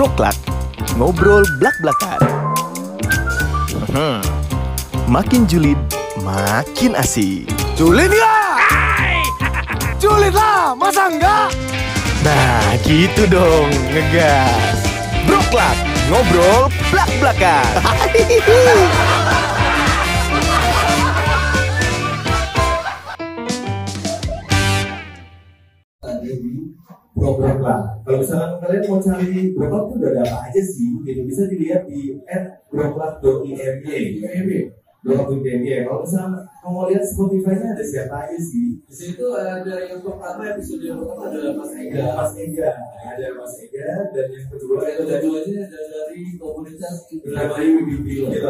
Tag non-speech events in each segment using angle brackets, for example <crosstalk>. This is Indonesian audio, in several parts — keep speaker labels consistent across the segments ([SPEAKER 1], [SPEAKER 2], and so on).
[SPEAKER 1] Broklak, ngobrol blak-blakan. Hmm, makin julid, makin asik.
[SPEAKER 2] Julid ya? <laughs> Julid lah, masa enggak?
[SPEAKER 1] Nah, gitu dong, ngegas. Broklak, ngobrol blak-blakan. <laughs>
[SPEAKER 3] program lah. Kalau misalkan kalian mau cari Broklak tuh udah ada apa aja sih? Gitu bisa dilihat di @broklak.img. IMG. Broklak.img. Kalau misalkan mau lihat Spotify-nya ada siapa aja sih?
[SPEAKER 4] Di situ ada yang pertama episode yang pertama adalah Mas Ega.
[SPEAKER 3] Ada Mas Ega, ada Mas Ega, dan yang kedua
[SPEAKER 4] Yang
[SPEAKER 3] ada
[SPEAKER 4] keduanya ada dari komunitas
[SPEAKER 3] Indramayu Bibi gitu.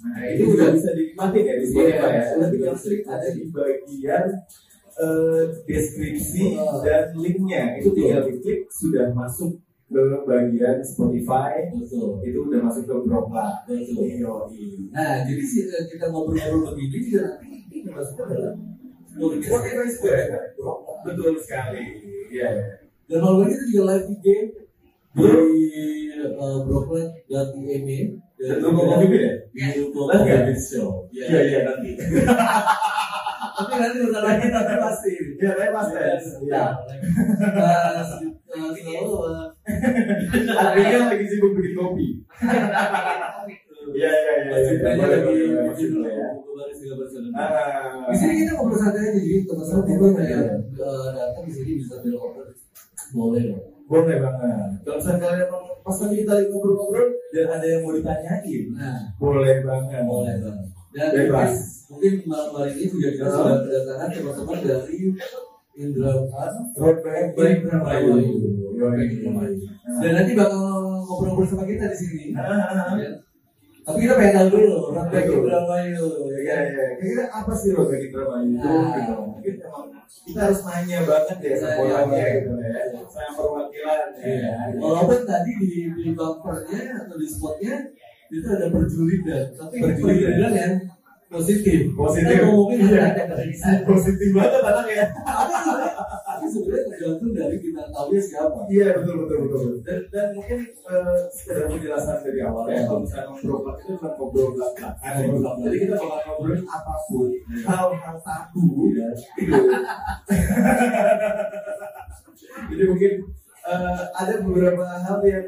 [SPEAKER 3] Nah itu udah bisa dinikmati ya di Spotify ya. Nanti yang sering ada di bagian eh, deskripsi dan linknya itu tinggal diklik sudah masuk ke bagian Spotify
[SPEAKER 4] Betul.
[SPEAKER 3] itu udah masuk ke Broklak.
[SPEAKER 4] Betul.
[SPEAKER 3] Yoi.
[SPEAKER 4] Nah, jadi eh, kita ngobrol-ngobrol begini juga nanti ini masuknya dalam
[SPEAKER 3] Spotify Square? Betul sekali. Iya. ya.
[SPEAKER 4] Dan kalau ini juga live IG di uh, Brooklyn dan di EME
[SPEAKER 3] Dan ngomong juga ya?
[SPEAKER 4] di
[SPEAKER 3] nggak?
[SPEAKER 4] Comedy Show.
[SPEAKER 3] Iya iya nanti. <laughs>
[SPEAKER 4] Tapi nanti udah lagi tapi pasti.
[SPEAKER 3] Iya, tapi pasti. Iya.
[SPEAKER 4] Nah, se- eh, selalu eh,
[SPEAKER 3] Artinya lagi sibuk bikin kopi. Iya iya iya. Iya.
[SPEAKER 4] Lagi
[SPEAKER 3] ya.
[SPEAKER 4] Di sini kita ngobrol santai aja jadi teman-teman juga eh, datang di sini bisa ngobrol boleh dong.
[SPEAKER 3] Boleh banget. Kalau misalnya kalian pas lagi kita lagi ngobrol-ngobrol dan ada yang mau ditanyain,
[SPEAKER 4] Nah,
[SPEAKER 3] boleh banget.
[SPEAKER 4] boleh banget. Dan
[SPEAKER 3] Bebas.
[SPEAKER 4] mungkin malam hari ini juga kita
[SPEAKER 3] Ah.
[SPEAKER 4] sudah kedatangan teman-teman dari Indra Baik,
[SPEAKER 3] Indramayu.
[SPEAKER 4] Dan nanti bakal ngobrol bersama kita di sini. Ya. Tapi kita pengen tahu dulu, Road Back
[SPEAKER 3] Betul.
[SPEAKER 4] Indramayu.
[SPEAKER 3] Iya
[SPEAKER 4] Ya.
[SPEAKER 3] iya. Kira-kira apa sih road back Indramayu itu? Gitu. Mungkin emang kita harus nanya banget ya sama orangnya
[SPEAKER 4] banget.
[SPEAKER 3] gitu ya. Sama perwakilan.
[SPEAKER 4] Iya. Walaupun tadi di di bumpernya atau di spotnya itu ada perjulidan, tapi
[SPEAKER 3] Perjulidan.
[SPEAKER 4] yang positif.
[SPEAKER 3] Positif.
[SPEAKER 4] Kita ngomongin
[SPEAKER 3] Iya.
[SPEAKER 4] ada <laughs> sana.
[SPEAKER 3] Positif banget anak ya.
[SPEAKER 4] Tapi sebenarnya tergantung dari kita tahu siapa.
[SPEAKER 3] Iya betul betul betul. Dan, dan mungkin eh, sekedar penjelasan dari awal ya kalau misalnya ngobrol itu kan ngobrol belakang. Jadi kita bakal ngobrolin apa pun hal-hal tabu ya. <laughs> Jadi mungkin eh, ada beberapa hal yang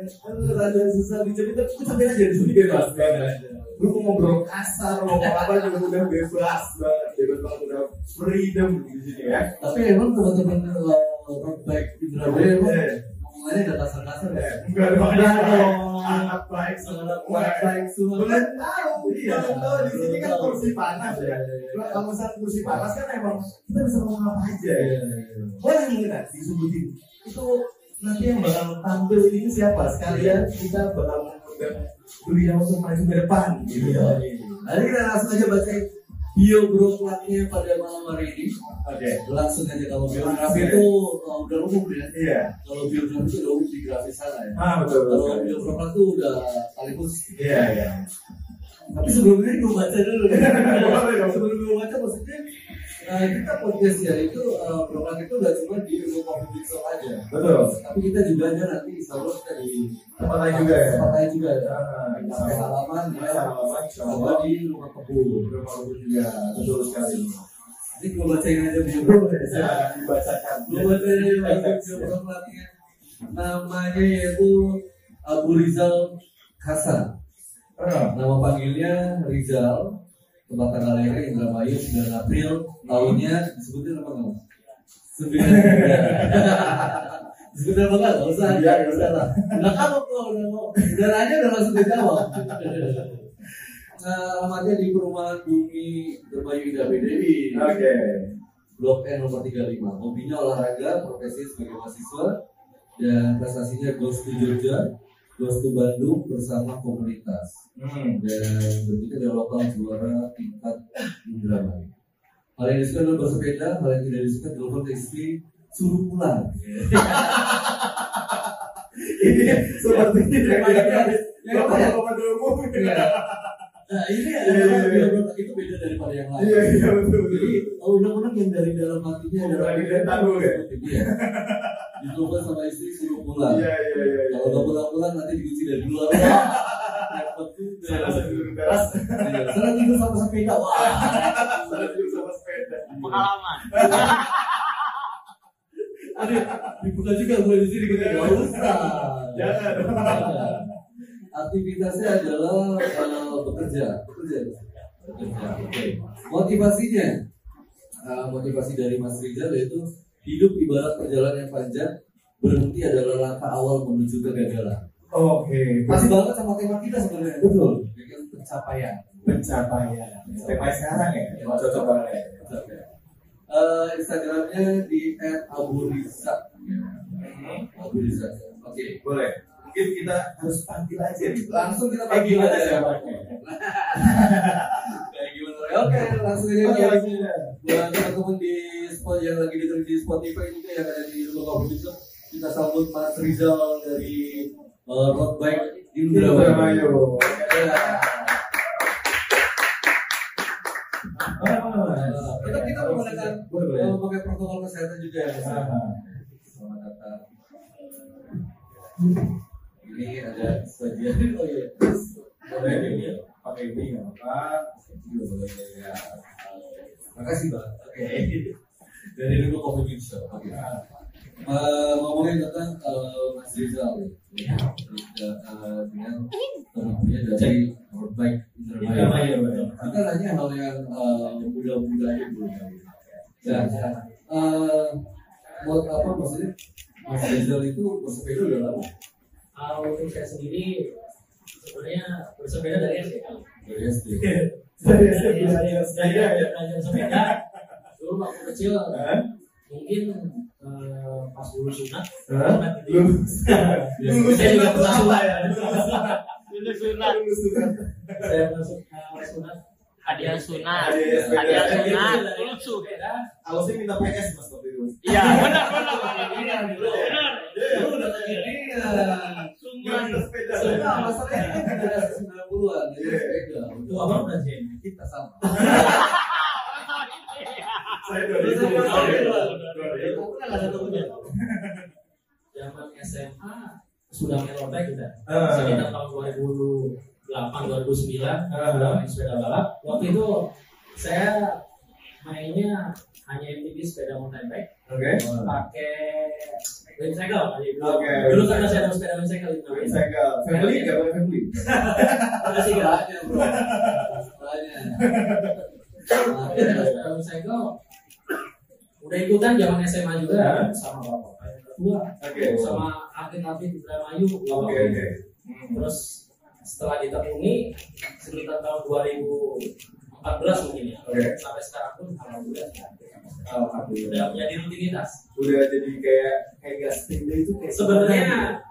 [SPEAKER 3] rada susah dicerita, tapi sampai aja di sini bebas banget. Lu mau ngobrol kasar, mau ngomong apa juga udah bebas banget, bebas banget udah freedom di sini ya.
[SPEAKER 4] Tapi emang teman-teman uh, emang
[SPEAKER 3] Iya.
[SPEAKER 4] ngomongannya udah kasar-kasar ya.
[SPEAKER 3] Enggak ada. Anak baik,
[SPEAKER 4] Sangat
[SPEAKER 3] baik.
[SPEAKER 4] baik semua.
[SPEAKER 3] Belum tahu,
[SPEAKER 4] Iya.
[SPEAKER 3] belum tahu di sini kan
[SPEAKER 4] Belum
[SPEAKER 3] kursi panas ya.
[SPEAKER 4] Iya, iya, iya.
[SPEAKER 3] Kalau misalnya kursi panas kan emang kita bisa ngomong apa aja
[SPEAKER 4] Iya,
[SPEAKER 3] ya.
[SPEAKER 4] iya, iya.
[SPEAKER 3] Boleh nih nanti disebutin itu nanti yang bakal tampil ini siapa? Sekalian kita bakal mengundang beliau untuk maju ke depan gitu ya.
[SPEAKER 4] Nanti kita langsung aja baca bio broklatnya pada malam hari ini.
[SPEAKER 3] Oke.
[SPEAKER 4] Langsung aja kalau biografi
[SPEAKER 3] ya.
[SPEAKER 4] itu uh, udah umum ya.
[SPEAKER 3] Iya.
[SPEAKER 4] Kalau biografi itu udah umum di grafis sana ya.
[SPEAKER 3] Ah betul betul.
[SPEAKER 4] Kalau bio broklat itu udah sekaligus.
[SPEAKER 3] Iya iya.
[SPEAKER 4] Tapi sebelumnya gue baca dulu. <laughs>
[SPEAKER 3] Dong.
[SPEAKER 4] Sebelum gue baca maksudnya uh, kita podcast ya itu uh, broklat itu udah cuma di ilmu public show aja.
[SPEAKER 3] Betul.
[SPEAKER 4] Tapi kita juga ada nanti insya Allah kita di
[SPEAKER 3] Tempat lain juga ya.
[SPEAKER 4] tempat lain juga ya.
[SPEAKER 3] Ah,
[SPEAKER 4] Sampai halaman ya.
[SPEAKER 3] Halaman, Allah.
[SPEAKER 4] di rumah kebun.
[SPEAKER 3] Rumah Ibu juga betul sekali.
[SPEAKER 4] Ini gue bacain aja
[SPEAKER 3] Boleh silakan dibacakan.
[SPEAKER 4] Gue bacain aja bio broklatnya. Namanya yaitu Abu Rizal Hasan.
[SPEAKER 3] Ah,
[SPEAKER 4] Nama panggilnya Rizal. Tanggal lahirnya Indramayu 9 April. Tahunnya disebutin apa nggak? <laughs> 9 Disebutin apa nggak? Nggak usah.
[SPEAKER 3] Iya, nggak usah.
[SPEAKER 4] lah. Udah kamu kok udah mau. Udah nanya udah langsung dijawab. Nah, alamatnya di perumahan Bumi Indramayu Indah BDI.
[SPEAKER 3] Oke.
[SPEAKER 4] Blok N nomor 35. Hobinya olahraga, profesi sebagai mahasiswa, dan prestasinya Goes to Jogja, Goes to Bandung bersama komunitas.
[SPEAKER 3] Hmm.
[SPEAKER 4] Dan berikutnya adalah lokal juara tingkat Indramayu. Hal yang disuka adalah bersepeda, hal yang tidak disuka telepon istri suruh pulang. <laughs>
[SPEAKER 3] Ini seperti yang
[SPEAKER 4] Yang apa ya?
[SPEAKER 3] Dulu
[SPEAKER 4] Iya. Nah ini
[SPEAKER 3] Iya,
[SPEAKER 4] adalah
[SPEAKER 3] iya, iya.
[SPEAKER 4] biar berotak itu beda daripada yang lain.
[SPEAKER 3] Iya, iya, betul, betul.
[SPEAKER 4] Jadi oh, unek-unek yang dari dalam hatinya adalah
[SPEAKER 3] Lagi dari tahu ya.
[SPEAKER 4] Iya. Dicoba sama istri suruh pulang.
[SPEAKER 3] Iya, iya, iya. iya.
[SPEAKER 4] Kalau nggak pulang-pulang nanti dikunci dari luar. Repot juga.
[SPEAKER 3] Saya langsung duduk di teras.
[SPEAKER 4] Iya, Sana tidur sama sepeda. Wah.
[SPEAKER 3] Saya duduk sama sepeda.
[SPEAKER 5] pengalaman
[SPEAKER 4] Aduh, dibuka juga mulai di sini kita nggak usah.
[SPEAKER 3] Jangan.
[SPEAKER 4] Aktivitasnya adalah eh, bekerja, bekerja, bekerja. Oke. Motivasinya, eh, motivasi dari Mas Rizal yaitu hidup ibarat perjalanan yang panjang, berhenti adalah langkah awal menuju kegagalan.
[SPEAKER 3] Oke.
[SPEAKER 4] Pas banget sama tema kita sebenarnya.
[SPEAKER 3] Betul.
[SPEAKER 4] Ya pencapaian.
[SPEAKER 3] Pencapaian. Tema sekarang ya. Cocok banget. ya.
[SPEAKER 4] Pencapaian. Eh, Instagramnya di @aburiza. Abu Riza. Oke.
[SPEAKER 3] Boleh. Mungkin kita harus panggil aja.
[SPEAKER 4] Langsung kita panggil
[SPEAKER 3] gimana
[SPEAKER 4] aja.
[SPEAKER 3] siapa? <laughs>
[SPEAKER 4] Kayak gimana? Oke, langsung aja buat teman-teman di spot yang lagi dengerin di Spotify juga yang ada di Rumah Kopi Bisa kita sambut Mas Rizal dari uh, Road Bike Indramayu.
[SPEAKER 3] Indramayu.
[SPEAKER 4] Ya. Uh, kita kita menggunakan pakai protokol kesehatan juga ya. Selamat datang. Ini ada sebagian oh iya.
[SPEAKER 3] Boleh ini ya. Pakai ini nggak apa.
[SPEAKER 4] Juga boleh ya. Makasih bang. Oke. <laughs> Dari dulu Bean Show. Oke. Eh, ngomongin tentang eh, Mas Rizal ya. Eh, dengan temannya dari Road Bike Indramayu.
[SPEAKER 3] Indramayu, betul.
[SPEAKER 4] Kita nanya hal yang muda-muda dulu. Dan eh, buat apa maksudnya? Mas Rizal itu bersepeda udah lama
[SPEAKER 5] kalau untuk saya sendiri sebenarnya bersepeda dari SD
[SPEAKER 4] dari SD. <laughs>
[SPEAKER 3] Dari
[SPEAKER 5] dari
[SPEAKER 3] SD
[SPEAKER 5] SD
[SPEAKER 3] belajar sepeda.
[SPEAKER 5] Dulu waktu kecil mungkin eh, pas dulu sunat.
[SPEAKER 3] Lulus
[SPEAKER 5] saya juga pernah sunat.
[SPEAKER 3] ya?
[SPEAKER 5] lulus sunat. Saya masuk eh, sunat.
[SPEAKER 6] Hadiah sunat.
[SPEAKER 3] Hadiah
[SPEAKER 6] sunat. Lucu
[SPEAKER 5] sepeda.
[SPEAKER 3] Alasnya minta PS mas waktu itu. Mas.
[SPEAKER 6] iya benar benar benar
[SPEAKER 4] sama.
[SPEAKER 3] Saya
[SPEAKER 4] Bang.
[SPEAKER 5] Aku kan ada temennya. Zaman SMA sudah bike kita. Sekitar tahun 2008 2009
[SPEAKER 3] Ah.
[SPEAKER 5] sudah main sepeda balap. Waktu itu saya mainnya hanya MTB sepeda mountain bike
[SPEAKER 3] Oke.
[SPEAKER 5] pakai wind cycle.
[SPEAKER 3] Oke.
[SPEAKER 5] Dulu karena saya ada sepeda wind cycle itu.
[SPEAKER 3] Saya ke family nggak boleh family. <laughs>
[SPEAKER 5] Ada sih kan.
[SPEAKER 4] Banyak, bro. Banyak.
[SPEAKER 5] Ada sepeda cycle. Udah ikutan zaman SMA juga sama bapak yang kedua
[SPEAKER 3] Oke.
[SPEAKER 5] sama atlet-atlet Indramayu
[SPEAKER 3] Oke oke.
[SPEAKER 5] terus setelah ditemui sekitar tahun 2014 mungkin ya
[SPEAKER 3] Oke.
[SPEAKER 5] sampai sekarang pun alhamdulillah
[SPEAKER 3] Alhamdulillah.
[SPEAKER 5] sudah menjadi rutinitas
[SPEAKER 3] Udah jadi kayak kayak gas sepeda itu kayak
[SPEAKER 5] sebenarnya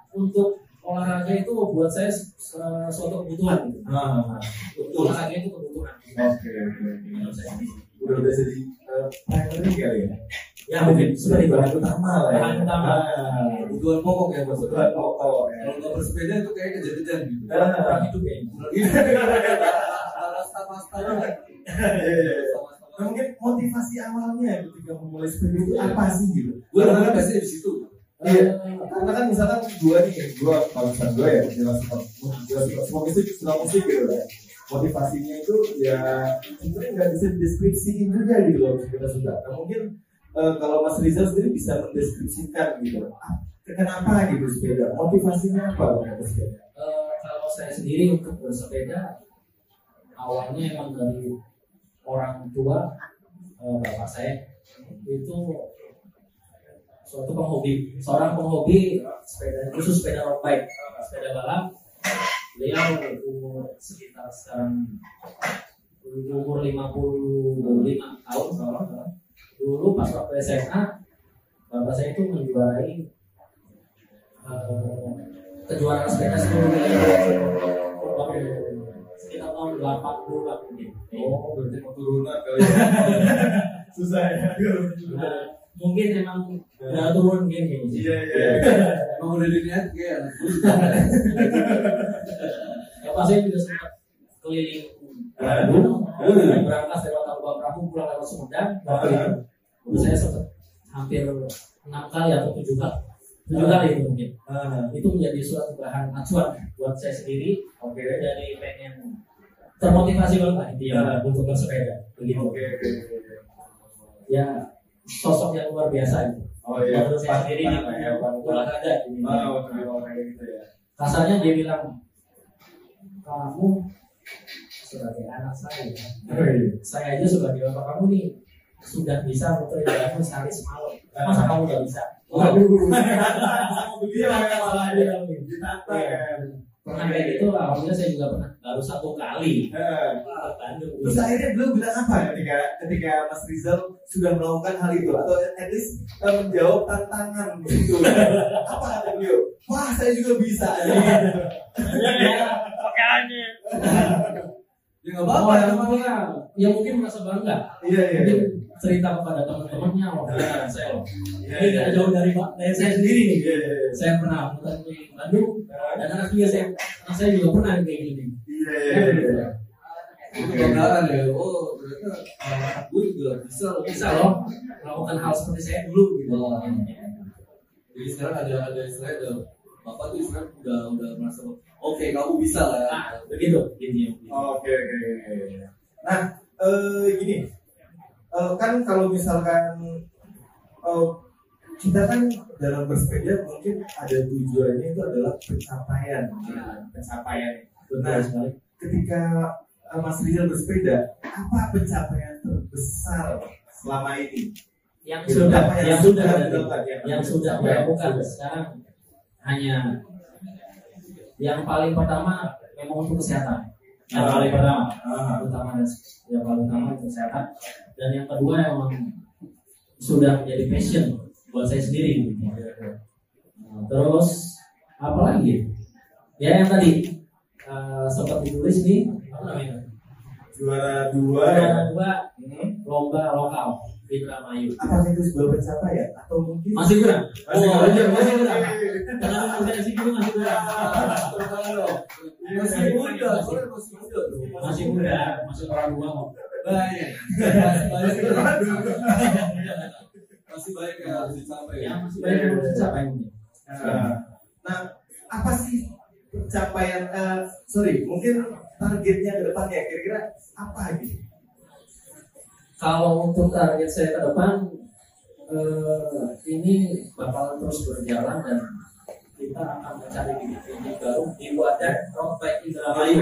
[SPEAKER 5] untuk olahraga itu buat saya eh, suatu kebutuhan.
[SPEAKER 3] Ah.
[SPEAKER 5] untuk olahraga itu kebutuhan
[SPEAKER 3] Oke oke.
[SPEAKER 5] menurut saya
[SPEAKER 3] Udah udah jadi eh, primary kali ya.
[SPEAKER 5] ya mungkin
[SPEAKER 3] sebagai bahan utama lah. ya.
[SPEAKER 5] Bahan utama.
[SPEAKER 3] Ah.
[SPEAKER 4] Kebutuhan pokok ya, Mas.
[SPEAKER 3] Kebutuhan pokok. ya.
[SPEAKER 4] Kalau nggak bersepeda itu kayak kejadian gitu.
[SPEAKER 3] Ah.
[SPEAKER 5] orang hidup ya <laughs>
[SPEAKER 3] Iya, iya, iya. Nah, mungkin motivasi awalnya ketika memulai sepeda itu apa sih gitu?
[SPEAKER 4] Gue
[SPEAKER 3] kan-
[SPEAKER 4] biasanya di situ.
[SPEAKER 3] Iya, karena kan misalkan gua nih, kalau misalkan gua ya jelas suka jelas suka semua musik, suka musik gitu ya. Motivasinya itu ya sebenarnya nggak bisa dideskripsiin juga gitu loh kita suka. Nah mungkin eh, kalau Mas Rizal sendiri bisa mendeskripsikan gitu. Ah, kenapa gitu sepeda? Motivasinya apa untuk sepeda?
[SPEAKER 5] Eh, kalau saya sendiri untuk bersepeda awalnya emang dari orang tua eh, bapak saya. Itu suatu penghobi seorang penghobi sepeda khusus sepeda road bike sepeda balap. Beliau umur sekitar sekarang umur 55 tahun kalau dulu pas waktu SMA bapak saya itu menjuarai eh, kejuaraan sepeda seluruh wilayah Oke. sekitar tahun 80 lah mungkin.
[SPEAKER 3] Oh, berarti mau turunan kali ya. <laughs> Susah ya.
[SPEAKER 5] Nah, mungkin emang udah turun gini.
[SPEAKER 3] Iya, iya.
[SPEAKER 4] Emang udah dilihat <laughs> kayak.
[SPEAKER 5] Bapak saya juga sempat keliling Bandung, dari berangkas lewat Tabung Perahu pulang lewat Sumedang, Dulu saya sempat hampir enam kali atau tujuh kali, tujuh kali itu mungkin. Itu menjadi suatu bahan acuan buat saya sendiri. Oke, jadi pengen termotivasi banget lah intinya untuk bersepeda. Begitu.
[SPEAKER 3] Oke, oke, oke.
[SPEAKER 5] Ya sosok yang luar biasa itu.
[SPEAKER 3] Oh iya,
[SPEAKER 5] Menurut saya sendiri di
[SPEAKER 3] panutan ya,
[SPEAKER 5] olahraga ini.
[SPEAKER 3] Ah, oke, gitu ya.
[SPEAKER 5] kasarnya dia bilang kamu sebagai anak saya
[SPEAKER 3] Oh, iya.
[SPEAKER 5] saya aja sebagai bapak kamu nih sudah bisa muterin jalan sehari semalam masa kamu nggak bisa waduh
[SPEAKER 3] Dia malah <laughs>
[SPEAKER 5] Iya.
[SPEAKER 3] ditata kan.
[SPEAKER 5] Pernah kayak gitu awalnya saya juga pernah baru satu kali Bandung
[SPEAKER 3] Terus akhirnya beliau bilang apa ketika ketika Mas Rizal sudah melakukan hal itu atau at least eh, menjawab tantangan gitu. apa kata beliau? Wah saya juga bisa.
[SPEAKER 5] ya
[SPEAKER 6] Oke aja.
[SPEAKER 4] Ya nggak apa-apa ya.
[SPEAKER 5] ya, ya mungkin merasa bangga
[SPEAKER 3] Iya iya.
[SPEAKER 5] mungkin cerita kepada teman-temannya wah benar saya loh
[SPEAKER 3] Iya,
[SPEAKER 5] ini
[SPEAKER 3] iya.
[SPEAKER 5] tidak jauh dari dari saya sendiri nih
[SPEAKER 3] Iya iya.
[SPEAKER 5] saya pernah di Bandung dan anak juga saya anak saya juga pernah kayak gini
[SPEAKER 3] Iya iya. iya.
[SPEAKER 4] Itu kebanggaan ya. Oh ternyata anak gue juga bisa loh.
[SPEAKER 5] bisa loh melakukan hal seperti saya dulu gitu
[SPEAKER 4] Wah. Jadi sekarang ada ada istilahnya ada bapak tuh istilahnya udah udah merasa oke kamu bisa lah.
[SPEAKER 5] nah begitu
[SPEAKER 3] Oke oke. oke. Nah eh, gini, Eh, kan kalau misalkan eh, kita kan dalam bersepeda mungkin ada tujuannya itu adalah pencapaian, Nah, pencapaian.
[SPEAKER 5] Betul sekali
[SPEAKER 3] ketika eh, Mas Rizal bersepeda, apa pencapaian terbesar selama ini?
[SPEAKER 5] yang
[SPEAKER 3] Gitu,
[SPEAKER 5] sudah
[SPEAKER 3] apa
[SPEAKER 5] yang sudah
[SPEAKER 3] dilakukan, ya?
[SPEAKER 5] yang sudah dilakukan sekarang hanya yang paling pertama memang untuk kesehatan yang paling pertama
[SPEAKER 3] Ah.
[SPEAKER 5] utama dan yang paling utama untuk kesehatan dan yang kedua memang sudah menjadi passion buat saya sendiri gitu. Nah, terus apa lagi ya yang tadi eh, sempat ditulis nih apa namanya
[SPEAKER 3] Juara dua.
[SPEAKER 5] Juara dua
[SPEAKER 3] Hmm.
[SPEAKER 5] lomba lokal Indramayu
[SPEAKER 3] Apakah itu sebuah pencapaian atau mungkin
[SPEAKER 5] masih kurang
[SPEAKER 3] Masih
[SPEAKER 5] oh,
[SPEAKER 3] kurang.
[SPEAKER 5] masih kurang karena potensi itu masih kurang
[SPEAKER 4] Masih muda, soalnya masih muda bro.
[SPEAKER 5] masih muda masih orang dua kok
[SPEAKER 4] Banyak. Masih banyak. Masih banyak yang harus dicapai.
[SPEAKER 5] ya masih banyak yang harus dicapai
[SPEAKER 3] Nah, apa sih pencapaian? eh, sorry, mungkin targetnya ke depannya kira-kira apa gitu?
[SPEAKER 5] Kalau untuk target saya ke depan eh, ini bakal terus berjalan dan kita akan mencari bibit-bibit baru di wadah road bike Indramayu.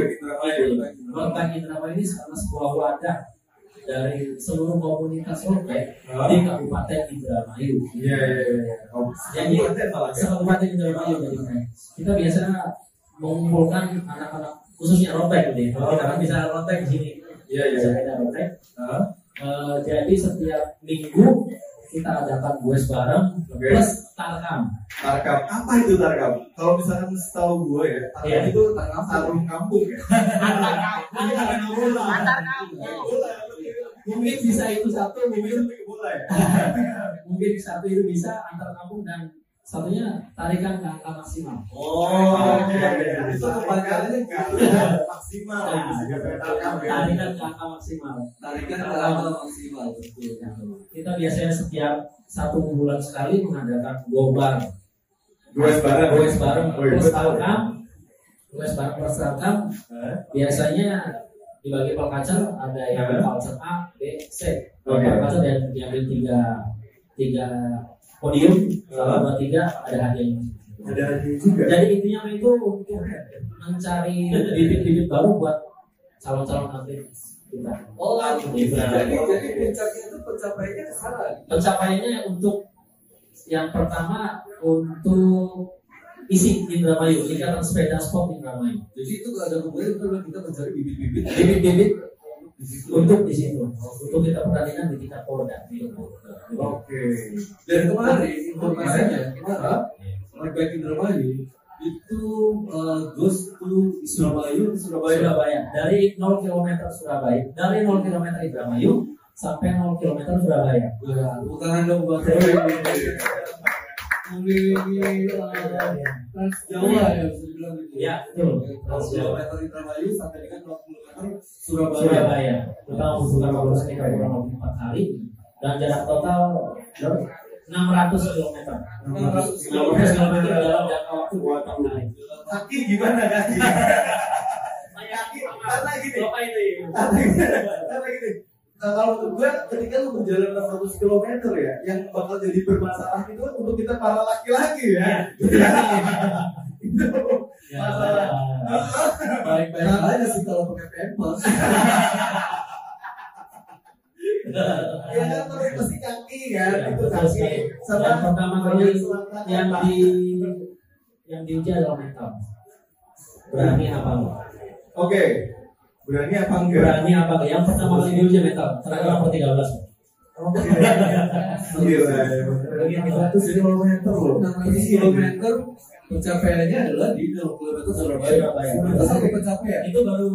[SPEAKER 5] Road bike Indramayu ini karena sebuah wadah dari seluruh komunitas road bike di Kabupaten Indramayu.
[SPEAKER 3] Iya, iya, iya. Oh,
[SPEAKER 5] Jadi
[SPEAKER 3] kabupaten ya?
[SPEAKER 5] Kabupaten Indramayu kita biasanya mengumpulkan anak-anak khususnya road bike gitu ya. Kita kan bisa road bike di sini.
[SPEAKER 3] Iya, iya.
[SPEAKER 5] Sepeda road bike. Eh, jadi setiap minggu kita adakan goes bareng
[SPEAKER 3] Oke.
[SPEAKER 5] plus tarkam.
[SPEAKER 3] Tarkam. Apa itu tarkam? Kalau misalkan setahu gue ya, tarkam
[SPEAKER 5] Iya.
[SPEAKER 3] itu tarung kampung ya.
[SPEAKER 5] Antar kampung.
[SPEAKER 6] Antar kampung.
[SPEAKER 5] Mungkin bisa itu satu, mungkin
[SPEAKER 3] bola ya. <laughs>
[SPEAKER 5] mungkin satu itu bisa antar kampung dan satunya tarikan ke angka maksimal.
[SPEAKER 3] Oh,
[SPEAKER 4] oke.
[SPEAKER 3] Itu kepanjangannya nggak maksimal.
[SPEAKER 5] Nah,
[SPEAKER 3] Tarkam ya.
[SPEAKER 5] tarikan ke angka maksimal.
[SPEAKER 4] Tarikan ke awal maksimal.
[SPEAKER 5] Kita biasanya setiap satu bulan sekali mengadakan gobar,
[SPEAKER 3] Goes bareng.
[SPEAKER 5] goes bareng
[SPEAKER 3] Oh, iya,
[SPEAKER 5] plus
[SPEAKER 3] betul.
[SPEAKER 5] tarkam, goes bareng tarkam.
[SPEAKER 3] Hah?
[SPEAKER 5] Biasanya dibagi per culture ada yang
[SPEAKER 3] Hah?
[SPEAKER 5] culture A, B, C. Per culture dan diambil tiga tiga podium, satu dua tiga ada hadiahnya.
[SPEAKER 3] Ada hadiah juga.
[SPEAKER 5] Jadi intinya itu untuk mencari bibit-bibit baru buat calon-calon atlet kita.
[SPEAKER 4] Oh,
[SPEAKER 5] Gitu.
[SPEAKER 4] jadi jadi puncaknya itu pencapaiannya ke sana.
[SPEAKER 5] Pencapaiannya untuk yang pertama untuk isi Indramayu, ikatan sepeda sport Indramayu.
[SPEAKER 4] Jadi itu gak ada hubungannya itu adalah kita mencari bibit-bibit
[SPEAKER 5] Bibit-bibit. Untuk di situ, untuk kita pertandingan di tingkat Polda.
[SPEAKER 3] Oke.
[SPEAKER 4] Dan kemarin informasinya kemarin Road Bike Indramayu itu uh, goes to Surabaya, Surabaya.
[SPEAKER 5] Surabaya dari 0 km Surabaya, dari 0 km Indramayu sampai 0 km Surabaya.
[SPEAKER 4] Wah, tangan dong buat eh, <laughs> Trans Jawa ya bisa dibilang gitu.
[SPEAKER 5] Ya, betul.
[SPEAKER 4] Trans Jawa meter Indramayu sampai dengan 40 meter Surabaya.
[SPEAKER 5] Surabaya. Kita membutuhkan waktu sekitar kurang lebih hari dan jarak total berapa? 600 km.
[SPEAKER 4] 600
[SPEAKER 5] 600 km dalam jangka waktu dua tahun hari.
[SPEAKER 3] Kaki gimana kaki? Kaki karena gini.
[SPEAKER 5] Apa
[SPEAKER 3] karena gini. Nah, kalau untuk gue ketika lu berjalan 600 km ya, yang bakal jadi bermasalah itu untuk kita para laki-laki ya. itu
[SPEAKER 5] Ya,
[SPEAKER 3] masalah.
[SPEAKER 4] Baik-baik aja sih kalau pakai pampers.
[SPEAKER 3] Ya kan terus pasti kaki kan,
[SPEAKER 5] Ya,
[SPEAKER 3] itu
[SPEAKER 5] betul
[SPEAKER 3] kaki sama
[SPEAKER 5] Yang pertama kali yang di yang diuji adalah mental. Berani apa enggak?
[SPEAKER 3] Oke. Berani apa enggak?
[SPEAKER 5] Berani apa enggak? Yang pertama kali diuji mental. Terakhir nomor 13.
[SPEAKER 3] Oke. Gila ya. 100 km loh.
[SPEAKER 4] 600 km pencapaiannya adalah di 60 km Surabaya.
[SPEAKER 5] Surabaya.
[SPEAKER 4] Itu satu pencapaian.
[SPEAKER 5] Itu baru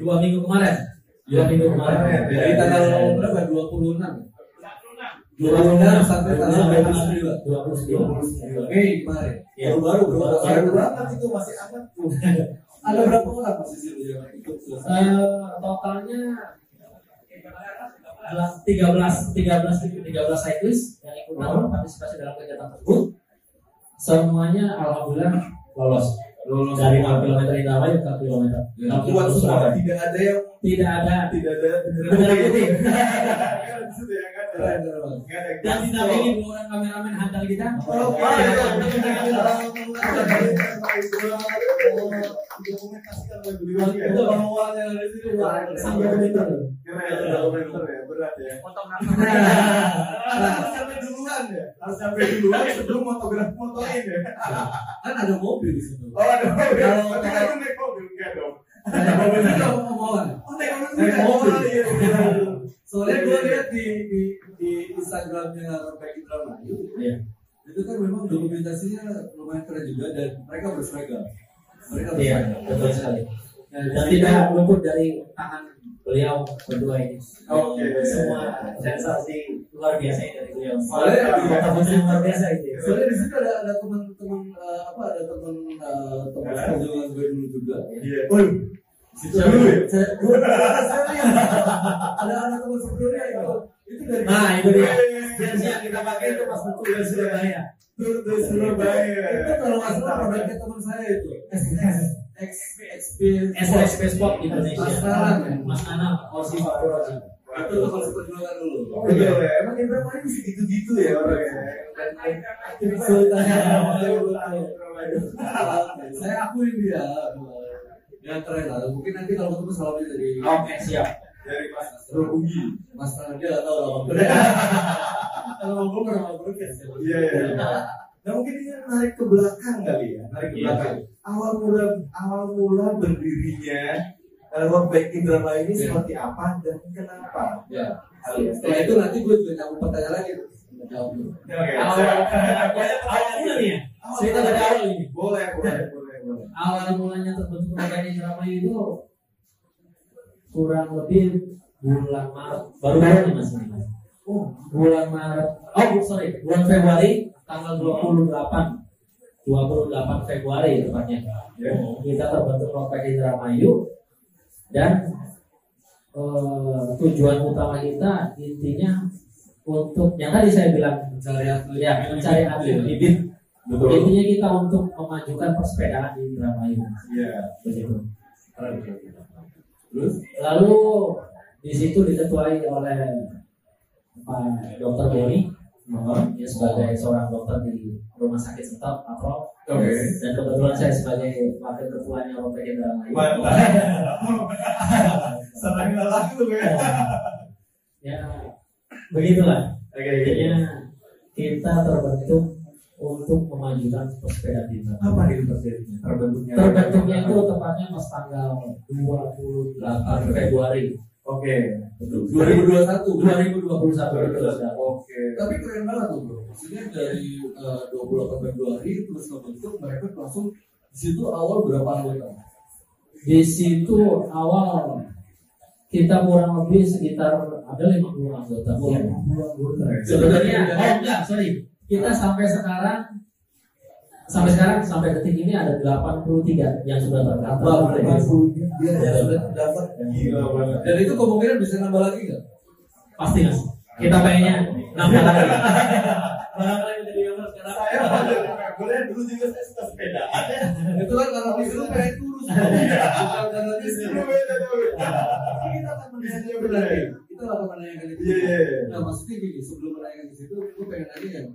[SPEAKER 5] dua minggu kemarin. Dua minggu kemarin.
[SPEAKER 4] Dari tanggal berapa? 26. 26 sampai tanggal 29.
[SPEAKER 5] 29.
[SPEAKER 4] Mei kemarin.
[SPEAKER 5] Ya.
[SPEAKER 4] Baru baru baru.
[SPEAKER 3] Baru banget itu masih aman.
[SPEAKER 4] Ada berapa orang posisi lu yang ikut selesai?
[SPEAKER 5] Eh, totalnya adalah 13 13 13 cyclist yang ikut dalam partisipasi dalam kegiatan tersebut. Semuanya alhamdulillah lolos.
[SPEAKER 3] Lolos
[SPEAKER 5] dari
[SPEAKER 3] semua.
[SPEAKER 5] 6 km Indramayu ke kilometer.
[SPEAKER 4] Ya,
[SPEAKER 5] 6
[SPEAKER 3] Kuat semua. Tidak ada yang
[SPEAKER 5] Tidak ada
[SPEAKER 3] tidak ada
[SPEAKER 5] bendera putih.
[SPEAKER 3] Kan ya kan. Nggak ada
[SPEAKER 5] Dan dinampingi dua orang kameramen handal kita.
[SPEAKER 3] Oh. Dokumentasikan ya.
[SPEAKER 4] Pengeluarannya dari situ.
[SPEAKER 5] Sampai kilometer.
[SPEAKER 3] Keren ya, dokumenter ya, berat ya.
[SPEAKER 6] Untuk <laughs>
[SPEAKER 3] Harus sampai duluan ya. Harus sampai duluan sebelum fotograf fotoin ya.
[SPEAKER 4] Kan ada mobil di situ.
[SPEAKER 3] Oh, ada mobil.
[SPEAKER 4] Kalau-
[SPEAKER 3] Tapi kan naik mobil enggak dong.
[SPEAKER 4] Ada mobil itu omongan.
[SPEAKER 3] Oh, naik mobil.
[SPEAKER 4] Naik mobil.
[SPEAKER 3] Iya, iya.
[SPEAKER 4] Soalnya gue lihat di di di Instagramnya Rompek Indramayu,
[SPEAKER 5] Iya.
[SPEAKER 4] itu kan memang dokumentasinya lumayan keren juga dan mereka berseragam. Mereka
[SPEAKER 5] Iya,
[SPEAKER 4] berseragam.
[SPEAKER 5] betul sekali.
[SPEAKER 4] Nah,
[SPEAKER 5] Dan tidak luput dari tangan beliau berdua ini.
[SPEAKER 3] Oke.
[SPEAKER 5] Semua sensasi luar biasa ini dari beliau.
[SPEAKER 4] Soalnya di-
[SPEAKER 5] luar biasa itu. ya.
[SPEAKER 4] Soalnya di situ ada ada teman-teman eh, apa ada teman eh, teman perjuangan gue dulu juga.
[SPEAKER 3] Iya. Oh,
[SPEAKER 4] Situ
[SPEAKER 3] Dulu ya?
[SPEAKER 4] Saya, ada anak teman sebelumnya itu itu dari
[SPEAKER 5] Nah, itu dia. Jersey yang kita pakai itu pas betul dari Surabaya.
[SPEAKER 3] tur Surabaya.
[SPEAKER 4] itu kalau nggak salah produknya teman saya itu X XP
[SPEAKER 5] SSP Sport Indonesia.
[SPEAKER 4] Mas ya?
[SPEAKER 5] Nanang, Osi Fakuroji.
[SPEAKER 4] itu teman seperjuangan dulu.
[SPEAKER 3] Betul ya. Emang Indra paling sih gitu-gitu ya orangnya.
[SPEAKER 4] saya akuin dia yang keren lah mungkin nanti kalau ketemu salamnya dari
[SPEAKER 5] Oke, siap.
[SPEAKER 3] Dari Mas Robugi.
[SPEAKER 4] Mas Nanang dia nggak tahu lah kalau ngobrol pernah ngobrol
[SPEAKER 3] Iya, iya. Nah mungkin ini narik ke belakang kali ya, narik ke
[SPEAKER 5] Iya.
[SPEAKER 3] belakang. Awal mula awal mula berdirinya uh, Road Bike Indramayu ini
[SPEAKER 4] Iya.
[SPEAKER 3] seperti apa dan kenapa?
[SPEAKER 4] ya setelah itu nanti gue juga nyambung pertanyaan lagi jawab dulu
[SPEAKER 3] Oke.
[SPEAKER 5] Awal awal mula nih ya. Cerita dari awal ini.
[SPEAKER 3] Boleh, boleh, boleh, boleh.
[SPEAKER 5] Awal mulanya terbentuk Rokai Indramayu itu kurang lebih bulan Maret baru baru nih mas ini mas. Oh, bulan Maret. Oh, sorry, bulan Februari tanggal 28 28 Februari tepatnya.
[SPEAKER 3] Ya.
[SPEAKER 5] Kita terbentuk Rokai Indramayu dan eh, tujuan utama kita intinya untuk yang tadi saya bilang
[SPEAKER 4] mencari
[SPEAKER 5] ya mencari atlet bibit
[SPEAKER 3] Betul.
[SPEAKER 5] intinya kita untuk memajukan persepedaan di Indramayu
[SPEAKER 3] Iya.
[SPEAKER 5] begitu
[SPEAKER 4] terus
[SPEAKER 5] lalu di situ diketuai oleh Pak Dokter Boni dia sebagai seorang dokter di Rumah Sakit Sentok Apro
[SPEAKER 3] Oke.
[SPEAKER 5] dan kebetulan saya sebagai wakil ketuanya Ropek Indramayu
[SPEAKER 3] Salah kenal langsung ya.
[SPEAKER 5] ya begitulah
[SPEAKER 3] Oke,
[SPEAKER 5] intinya kita terbentuk untuk memajukan di Indramayu
[SPEAKER 3] Apa itu terjadinya? Terbentuknya.
[SPEAKER 5] terbentuknya itu tepatnya pas tanggal 28 Februari
[SPEAKER 3] Oke.
[SPEAKER 4] 2021
[SPEAKER 5] 2021 betul sekali.
[SPEAKER 3] Oke.
[SPEAKER 4] tapi keren banget tuh bro maksudnya dari eh, 28 Februari terus ngebentuk mereka langsung di situ awal berapa anggota
[SPEAKER 5] di situ awal kita kurang lebih sekitar ada 50 anggota. 50 anggota. Sebenarnya, oh enggak, sorry. kita sampai sekarang sampai sekarang sampai detik ini ada 83 yang sudah terdaftar.
[SPEAKER 4] Iya, ya, sudah
[SPEAKER 3] banget.
[SPEAKER 4] Dan itu kemungkinan bisa nambah lagi nggak?
[SPEAKER 5] Pasti mas. Kita pengennya nambah lagi. <laughs> Barangkali menjadi member sekarang.
[SPEAKER 3] Saya membernya dulu juga saya suka sepeda.
[SPEAKER 4] itu kan karena disuruh pengen kurus. Bukan
[SPEAKER 3] tuh.
[SPEAKER 4] Kita akan menanyakan itu nanti. Kita akan menanyakan itu.
[SPEAKER 3] Iya, iya, iya.
[SPEAKER 4] Nah, maksudnya gini, sebelum menanyakan ke situ, gue pengen nanya yang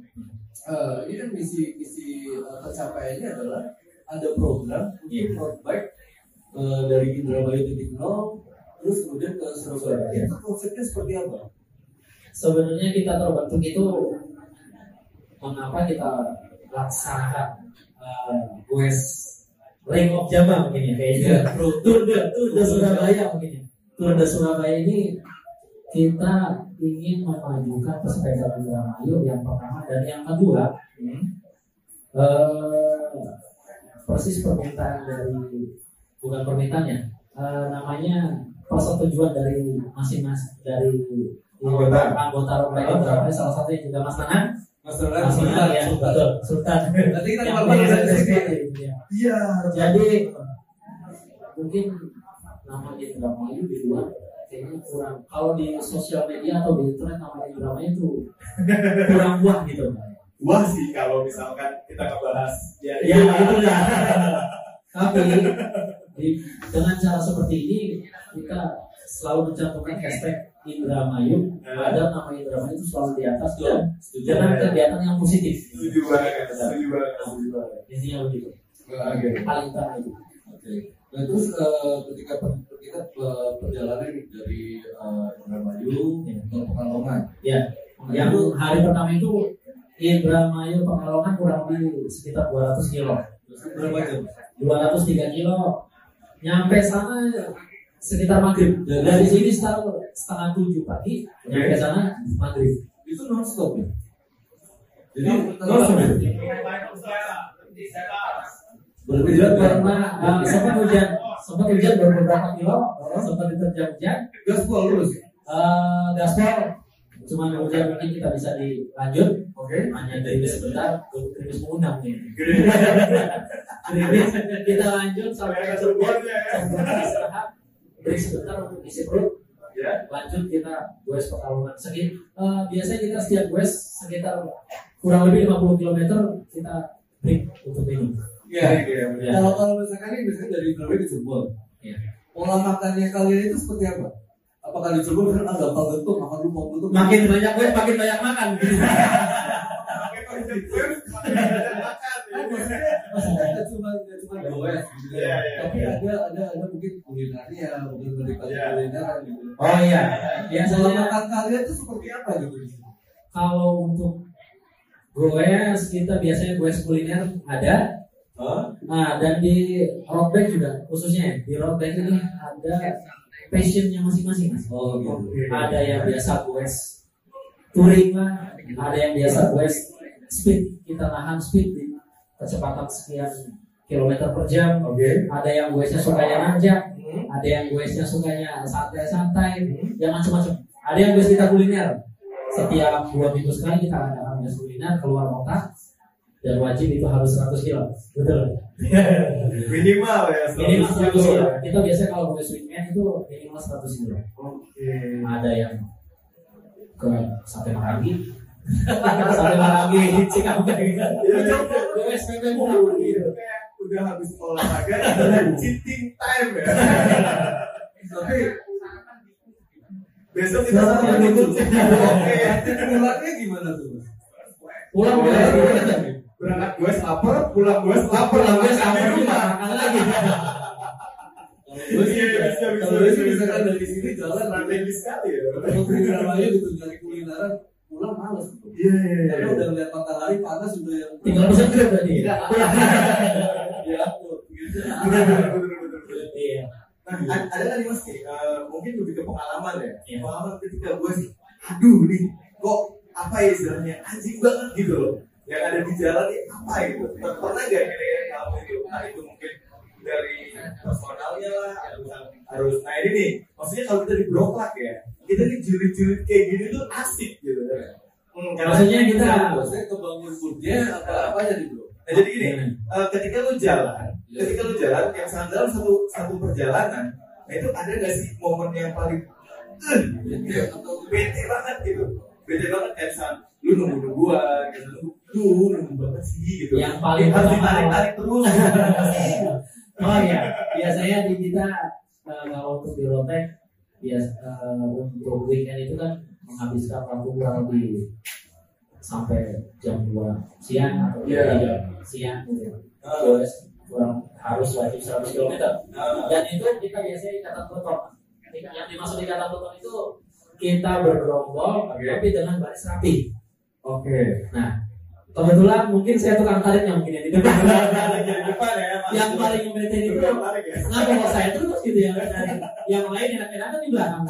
[SPEAKER 4] eh, ini kan misi misi eh, pencapaiannya adalah ada program untuk road bike eh, dari Indramayu titik nol terus kemudian ke Surabaya. Itu konsepnya seperti apa?
[SPEAKER 5] Sebenarnya kita terbentuk itu mengapa kita laksanakan uh, West Ring of Java mungkin ya kayaknya Tour de Tour de Surabaya mungkin ya. Tour de Surabaya ini kita ingin memajukan pesepeda Indramayu yang pertama dan yang kedua eh, persis permintaan dari bukan permintaannya eh, namanya persetujuan dari masing-masing dari
[SPEAKER 3] Anggota.
[SPEAKER 5] anggota Rombongan Indramayu salah satunya juga Mas Nanan
[SPEAKER 4] Mas Ronald,
[SPEAKER 5] Mas Nanan ya betul Sultan
[SPEAKER 4] Nanti kita
[SPEAKER 5] Yang
[SPEAKER 4] kembali
[SPEAKER 5] biasa
[SPEAKER 4] dari sini.
[SPEAKER 5] ya.
[SPEAKER 3] Iya.
[SPEAKER 5] Jadi mungkin nama Indramayu di luar kayaknya kurang. Kalau di sosial media atau di internet nama Indramayu itu kurang buah gitu.
[SPEAKER 3] Wah sih kalau misalkan kita ngebahas ya,
[SPEAKER 5] Ya itu ya. Tapi di- dengan cara seperti ini kita selalu mencantumkan hashtag Indramayu. Ada nama Indramayu itu selalu di atas dan dengan kegiatan yang positif.
[SPEAKER 3] setuju banget, setuju banget, setuju banget.
[SPEAKER 5] Intinya begitu.
[SPEAKER 4] Oke.
[SPEAKER 5] Paling utama itu.
[SPEAKER 4] Oke. Nah terus eh, ketika kita eh, perjalanan dari eh, Indramayu ke Pekalongan,
[SPEAKER 5] Ya, yang hari pertama itu Indramayu Pekalongan kurang lebih sekitar 200 kilo.
[SPEAKER 4] berapa jam?
[SPEAKER 5] 203 kilo. Nyampe sana sekitar maghrib. Dari sini sekitar setengah tujuh pagi. Nyampe sana maghrib.
[SPEAKER 4] Itu non stop ya? Jadi
[SPEAKER 5] Non-stop.
[SPEAKER 4] berbeda
[SPEAKER 5] Tidak pernah uh, sempat hujan, sempat hujan beberapa kilo, sempat diterjang hujan.
[SPEAKER 4] gaspol terus.
[SPEAKER 5] Uh, gaspol cuma hujan mungkin kita bisa dilanjut
[SPEAKER 4] Oke.
[SPEAKER 5] hanya dari sebentar gerimis mengundang nih kita lanjut sampai ke sampai istirahat break sebentar untuk isi perut
[SPEAKER 3] Ya.
[SPEAKER 5] lanjut kita goes pekalongan sekitar eh, biasanya kita setiap goes sekitar kurang lebih 50 km kita break untuk minum
[SPEAKER 4] Iya.
[SPEAKER 3] Iya,
[SPEAKER 5] Ya.
[SPEAKER 4] Kalau kalau misalkan ini misalnya dari Indramayu ke Cirebon,
[SPEAKER 5] Ya.
[SPEAKER 4] pola makannya kalian itu seperti apa? Apakah di Cirebon kan ada apa bentuk makan lu mau
[SPEAKER 5] makin banyak goes makin banyak makan
[SPEAKER 4] Kan cuma cuma goes gitu
[SPEAKER 3] Iya,
[SPEAKER 4] ya.
[SPEAKER 3] iya,
[SPEAKER 4] Tapi
[SPEAKER 3] iya.
[SPEAKER 4] ada ada ada mungkin kulinernya, mungkin menikmati
[SPEAKER 3] Iya.
[SPEAKER 4] kuliner gitu.
[SPEAKER 5] oh iya biasanya
[SPEAKER 4] makan kalian itu seperti apa gitu di sini?
[SPEAKER 5] kalau untuk goes kita biasanya goes kuliner ada
[SPEAKER 4] Hah?
[SPEAKER 5] Nah, dan di road bike juga khususnya ya, di road bike ini ada passionnya masing-masing mas.
[SPEAKER 4] Oh gitu.
[SPEAKER 5] Ada yang biasa quest touring lah, ada yang biasa quest speed, kita nahan speed di kecepatan sekian kilometer per jam.
[SPEAKER 4] Oke.
[SPEAKER 5] Ada yang questnya sukanya nanjak, ada yang questnya sukanya santai-santai, yang macam-macam. Ada yang quest kita kuliner. Setiap dua minggu sekali kita adakan quest kuliner keluar kota dan wajib itu harus 100 kilo. Betul. <laughs>
[SPEAKER 3] Minimal ya.
[SPEAKER 5] minimal 100
[SPEAKER 3] kilo.
[SPEAKER 5] kilo. Kita biasanya kalau quest weekend itu minimal 100 kilo.
[SPEAKER 3] Oke.
[SPEAKER 5] Ada yang ke sate marangi, <laughs> sate marangi Cikampek. Gue pulang gitu.
[SPEAKER 3] Kayak udah habis olahraga, cheating time ya. <laughs>
[SPEAKER 4] Tapi
[SPEAKER 3] Besok kita sama
[SPEAKER 5] ya.
[SPEAKER 3] Oke.
[SPEAKER 4] pulangnya gimana tuh?
[SPEAKER 5] Pulang gue SPP.
[SPEAKER 3] Berangkat gue lapar, pulang gue lapar,
[SPEAKER 5] Pulang gue sampai rumah makan lagi.
[SPEAKER 4] Kalau gue sih,
[SPEAKER 3] Iya, bisa,
[SPEAKER 4] sih misalkan
[SPEAKER 3] bisa.
[SPEAKER 4] dari sini jalan
[SPEAKER 3] Strategi sekali ya.
[SPEAKER 4] Kalau di gitu dari kulineran pulang males gitu.
[SPEAKER 3] Iya, iya,
[SPEAKER 4] Karena
[SPEAKER 3] iya.
[SPEAKER 4] udah ngeliat matahari panas udah yang
[SPEAKER 5] Tinggal pesan grab.
[SPEAKER 4] Iya. <laughs> Ya,
[SPEAKER 3] betul.
[SPEAKER 5] Iya.
[SPEAKER 3] Nah, ada tadi mas nih, eh, mungkin lebih ke pengalaman ya.
[SPEAKER 5] Iya.
[SPEAKER 3] Pengalaman ketika gue sih, aduh nih, kok apa ya istilahnya anjing banget gitu loh. Yang ada di jalan ini apa? Per- Pernah gak kira-kira ngalamin itu? Nah itu mungkin dari personalnya lah, harus, harus. Nah ini nih, maksudnya kalau kita di broklak ya, kita nih julid-julid kayak gini tuh asik gitu. Hmm,
[SPEAKER 5] Maksudnya kita
[SPEAKER 4] Maksudnya kebangun moodnya apa apanya nih bro?
[SPEAKER 3] Nah, jadi gini, eh, ketika lu jalan,
[SPEAKER 4] Iya.
[SPEAKER 3] ketika lu jalan, yang sangat dalam satu satu perjalanan, nah itu ada gak sih momen yang paling eh,
[SPEAKER 4] Bete
[SPEAKER 3] banget gitu, bete banget kayak misal lu nunggu nungguan, gitu, nunggu banget sih gitu,
[SPEAKER 5] Yang paling
[SPEAKER 3] harus ditarik tarik terus, <laughs>
[SPEAKER 5] Oh ya, biasanya di kita eh, kalau untuk di Rotek bias eh, untuk weekend itu kan menghabiskan waktu kurang lebih sampai jam 2 siang atau jam 3 siang gitu.
[SPEAKER 3] Ah.
[SPEAKER 5] Terus kurang harus wajib 100 km.
[SPEAKER 3] Ah.
[SPEAKER 5] Dan itu kita biasanya ikatan potong. Yang dimaksud ikatan potong itu kita bergerombol
[SPEAKER 3] Oke.
[SPEAKER 5] tapi dengan baris rapi.
[SPEAKER 3] Oke.
[SPEAKER 5] Nah, kebetulan mungkin saya tukang mungkin yang di depan.
[SPEAKER 3] Di depan ya, Mas.
[SPEAKER 5] yang paling membete itu
[SPEAKER 3] tarik ya.
[SPEAKER 5] Kenapa kalau saya terus gitu yang yang lain enak-enakan di belakang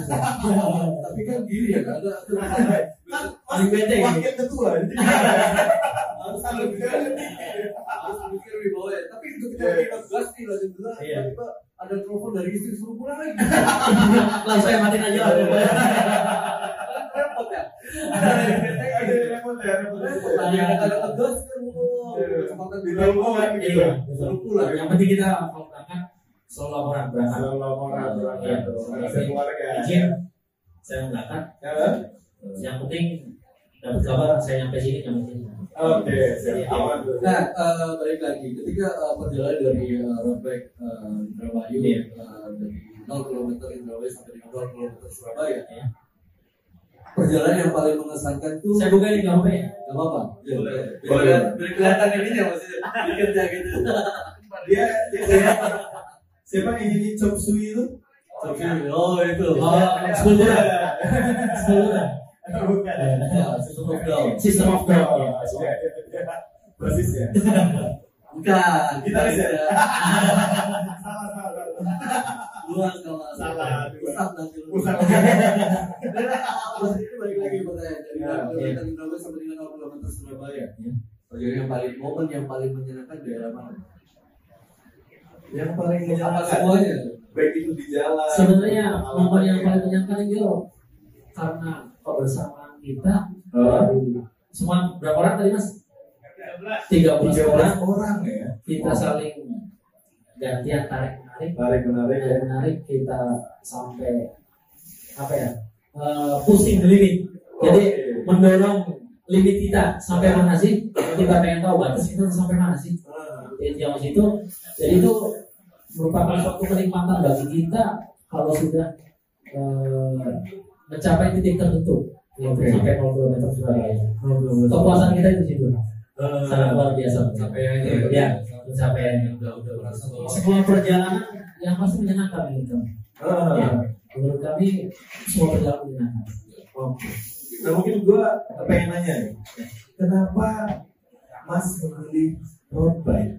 [SPEAKER 5] <laughs>
[SPEAKER 4] tapi kan gini ya kan ada
[SPEAKER 3] Kan
[SPEAKER 5] Paling
[SPEAKER 3] wakil ketua, <laughs> harus harus
[SPEAKER 4] harus mikir di bawah ya. Tapi itu kita
[SPEAKER 3] Iya.
[SPEAKER 4] kita gas nih lanjut dulu.
[SPEAKER 5] Iya.
[SPEAKER 4] Tiba ada telepon dari istri suruh pulang lagi. <laughs>
[SPEAKER 5] langsung saya matiin aja lah
[SPEAKER 4] Repot ya.
[SPEAKER 3] Ada repot ya, repot ya.
[SPEAKER 4] Ada tegas kan.
[SPEAKER 3] Iya. Di gitu.
[SPEAKER 5] iya betul. yang penting kita kalau berangkat selalu laporan berangkat
[SPEAKER 3] Selalu laporan berangkat,
[SPEAKER 5] Iya.
[SPEAKER 3] keluarga.
[SPEAKER 5] izin saya berangkat
[SPEAKER 3] Ya,
[SPEAKER 5] yang penting dapat kabar saya nyampe sini nyampe sini
[SPEAKER 3] Oke, tuh.
[SPEAKER 4] Nah, eh, balik lagi ketika eh, perjalanan dari uh, Roadback uh, Indramayu
[SPEAKER 5] Iya.
[SPEAKER 4] eh, dari 0 km Indramayu sampai dengan 0 km Surabaya,
[SPEAKER 5] Ya.
[SPEAKER 4] Perjalanan yang paling mengesankan tuh
[SPEAKER 5] saya buka ini nggak apa ya
[SPEAKER 4] Gak apa-apa. Ya,
[SPEAKER 3] Boleh. Boleh.
[SPEAKER 4] biar- kelihatan ini ya maksudnya kerja gitu.
[SPEAKER 3] Dia dia siapa yang jadi chop suey itu?
[SPEAKER 4] Oke, oh itu.
[SPEAKER 5] oh sepuluh bulan sepuluh bulan
[SPEAKER 3] Bukan.
[SPEAKER 4] Ya, system of down.
[SPEAKER 5] system of down ya.
[SPEAKER 3] Oke. Basis ya.
[SPEAKER 4] Bukan,
[SPEAKER 3] Gitaris ya?
[SPEAKER 4] ya.
[SPEAKER 3] Salah salah.
[SPEAKER 4] Luas kalau
[SPEAKER 3] Salah.
[SPEAKER 4] Pusat nanti.
[SPEAKER 3] Pusat.
[SPEAKER 4] Terus ini balik lagi pertanyaan dari
[SPEAKER 3] Ya,
[SPEAKER 4] kilometer Indramayu sampai dengan 0 km Surabaya. Perjalanan yang paling momen yang paling menyenangkan daerah mana?
[SPEAKER 3] Yang paling menyenangkan
[SPEAKER 4] semuanya?
[SPEAKER 3] baik itu di jalan.
[SPEAKER 5] sebenarnya momen yang paling menyenangkan itu karena kebersamaan kita dari semua berapa orang tadi mas? 13
[SPEAKER 3] Tiga
[SPEAKER 5] orang
[SPEAKER 3] orang ya.
[SPEAKER 5] kita saling gantian tarik menarik.
[SPEAKER 3] Tarik menarik. Ya.
[SPEAKER 5] menarik. Kita sampai apa ya pushing the limit jadi
[SPEAKER 3] Oke.
[SPEAKER 5] mendorong limit kita. Sampai mana sih? Kita pengen tahu batas kita sampai mana sih? Di jauh situ. Jadi itu merupakan suatu kenikmatan bagi kita kalau sudah eh, mencapai titik tertentu.
[SPEAKER 3] Oke.
[SPEAKER 5] sampai 0 km Surabaya kepuasan kita di situ sangat luar biasa
[SPEAKER 4] Capaiannya
[SPEAKER 5] ya pencapaiannya
[SPEAKER 4] udah udah merasa bahwa
[SPEAKER 5] semua perjalanan yang pasti menyenangkan menurut kami
[SPEAKER 3] Ah.
[SPEAKER 5] ya, menurut kami semua perjalanan menyenangkan.
[SPEAKER 3] Nah mungkin gua pengen nanya nih, kenapa Mas memilih road bike?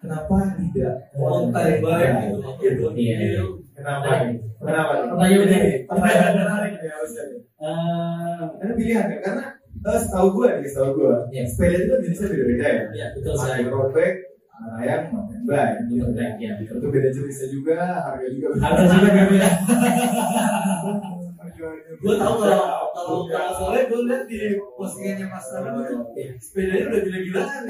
[SPEAKER 3] Kenapa tidak
[SPEAKER 4] Mountain bike gitu.
[SPEAKER 3] Gitu.
[SPEAKER 5] Iya.
[SPEAKER 3] Kenapa? Kenapa?
[SPEAKER 5] Pertanyaan menarik.
[SPEAKER 3] Pertanyaan menarik ya nih.
[SPEAKER 5] Eh,
[SPEAKER 3] pilihan ya, karena eh, setahu gua nih, setahu gua,
[SPEAKER 5] Iya.
[SPEAKER 3] sepeda itu kan jenisnya beda-beda ya.
[SPEAKER 5] ya betul
[SPEAKER 3] Ada
[SPEAKER 5] saya
[SPEAKER 3] yang road bike, ada yang mountain bike.
[SPEAKER 5] Mountain bike, ya.
[SPEAKER 3] Itu beda jenisnya juga, harga juga beda.
[SPEAKER 5] harga juga berbeda
[SPEAKER 4] gue tau kalau kalau kalau soalnya gue lihat di postingannya Mas Tara itu sepedanya udah gila-gilaan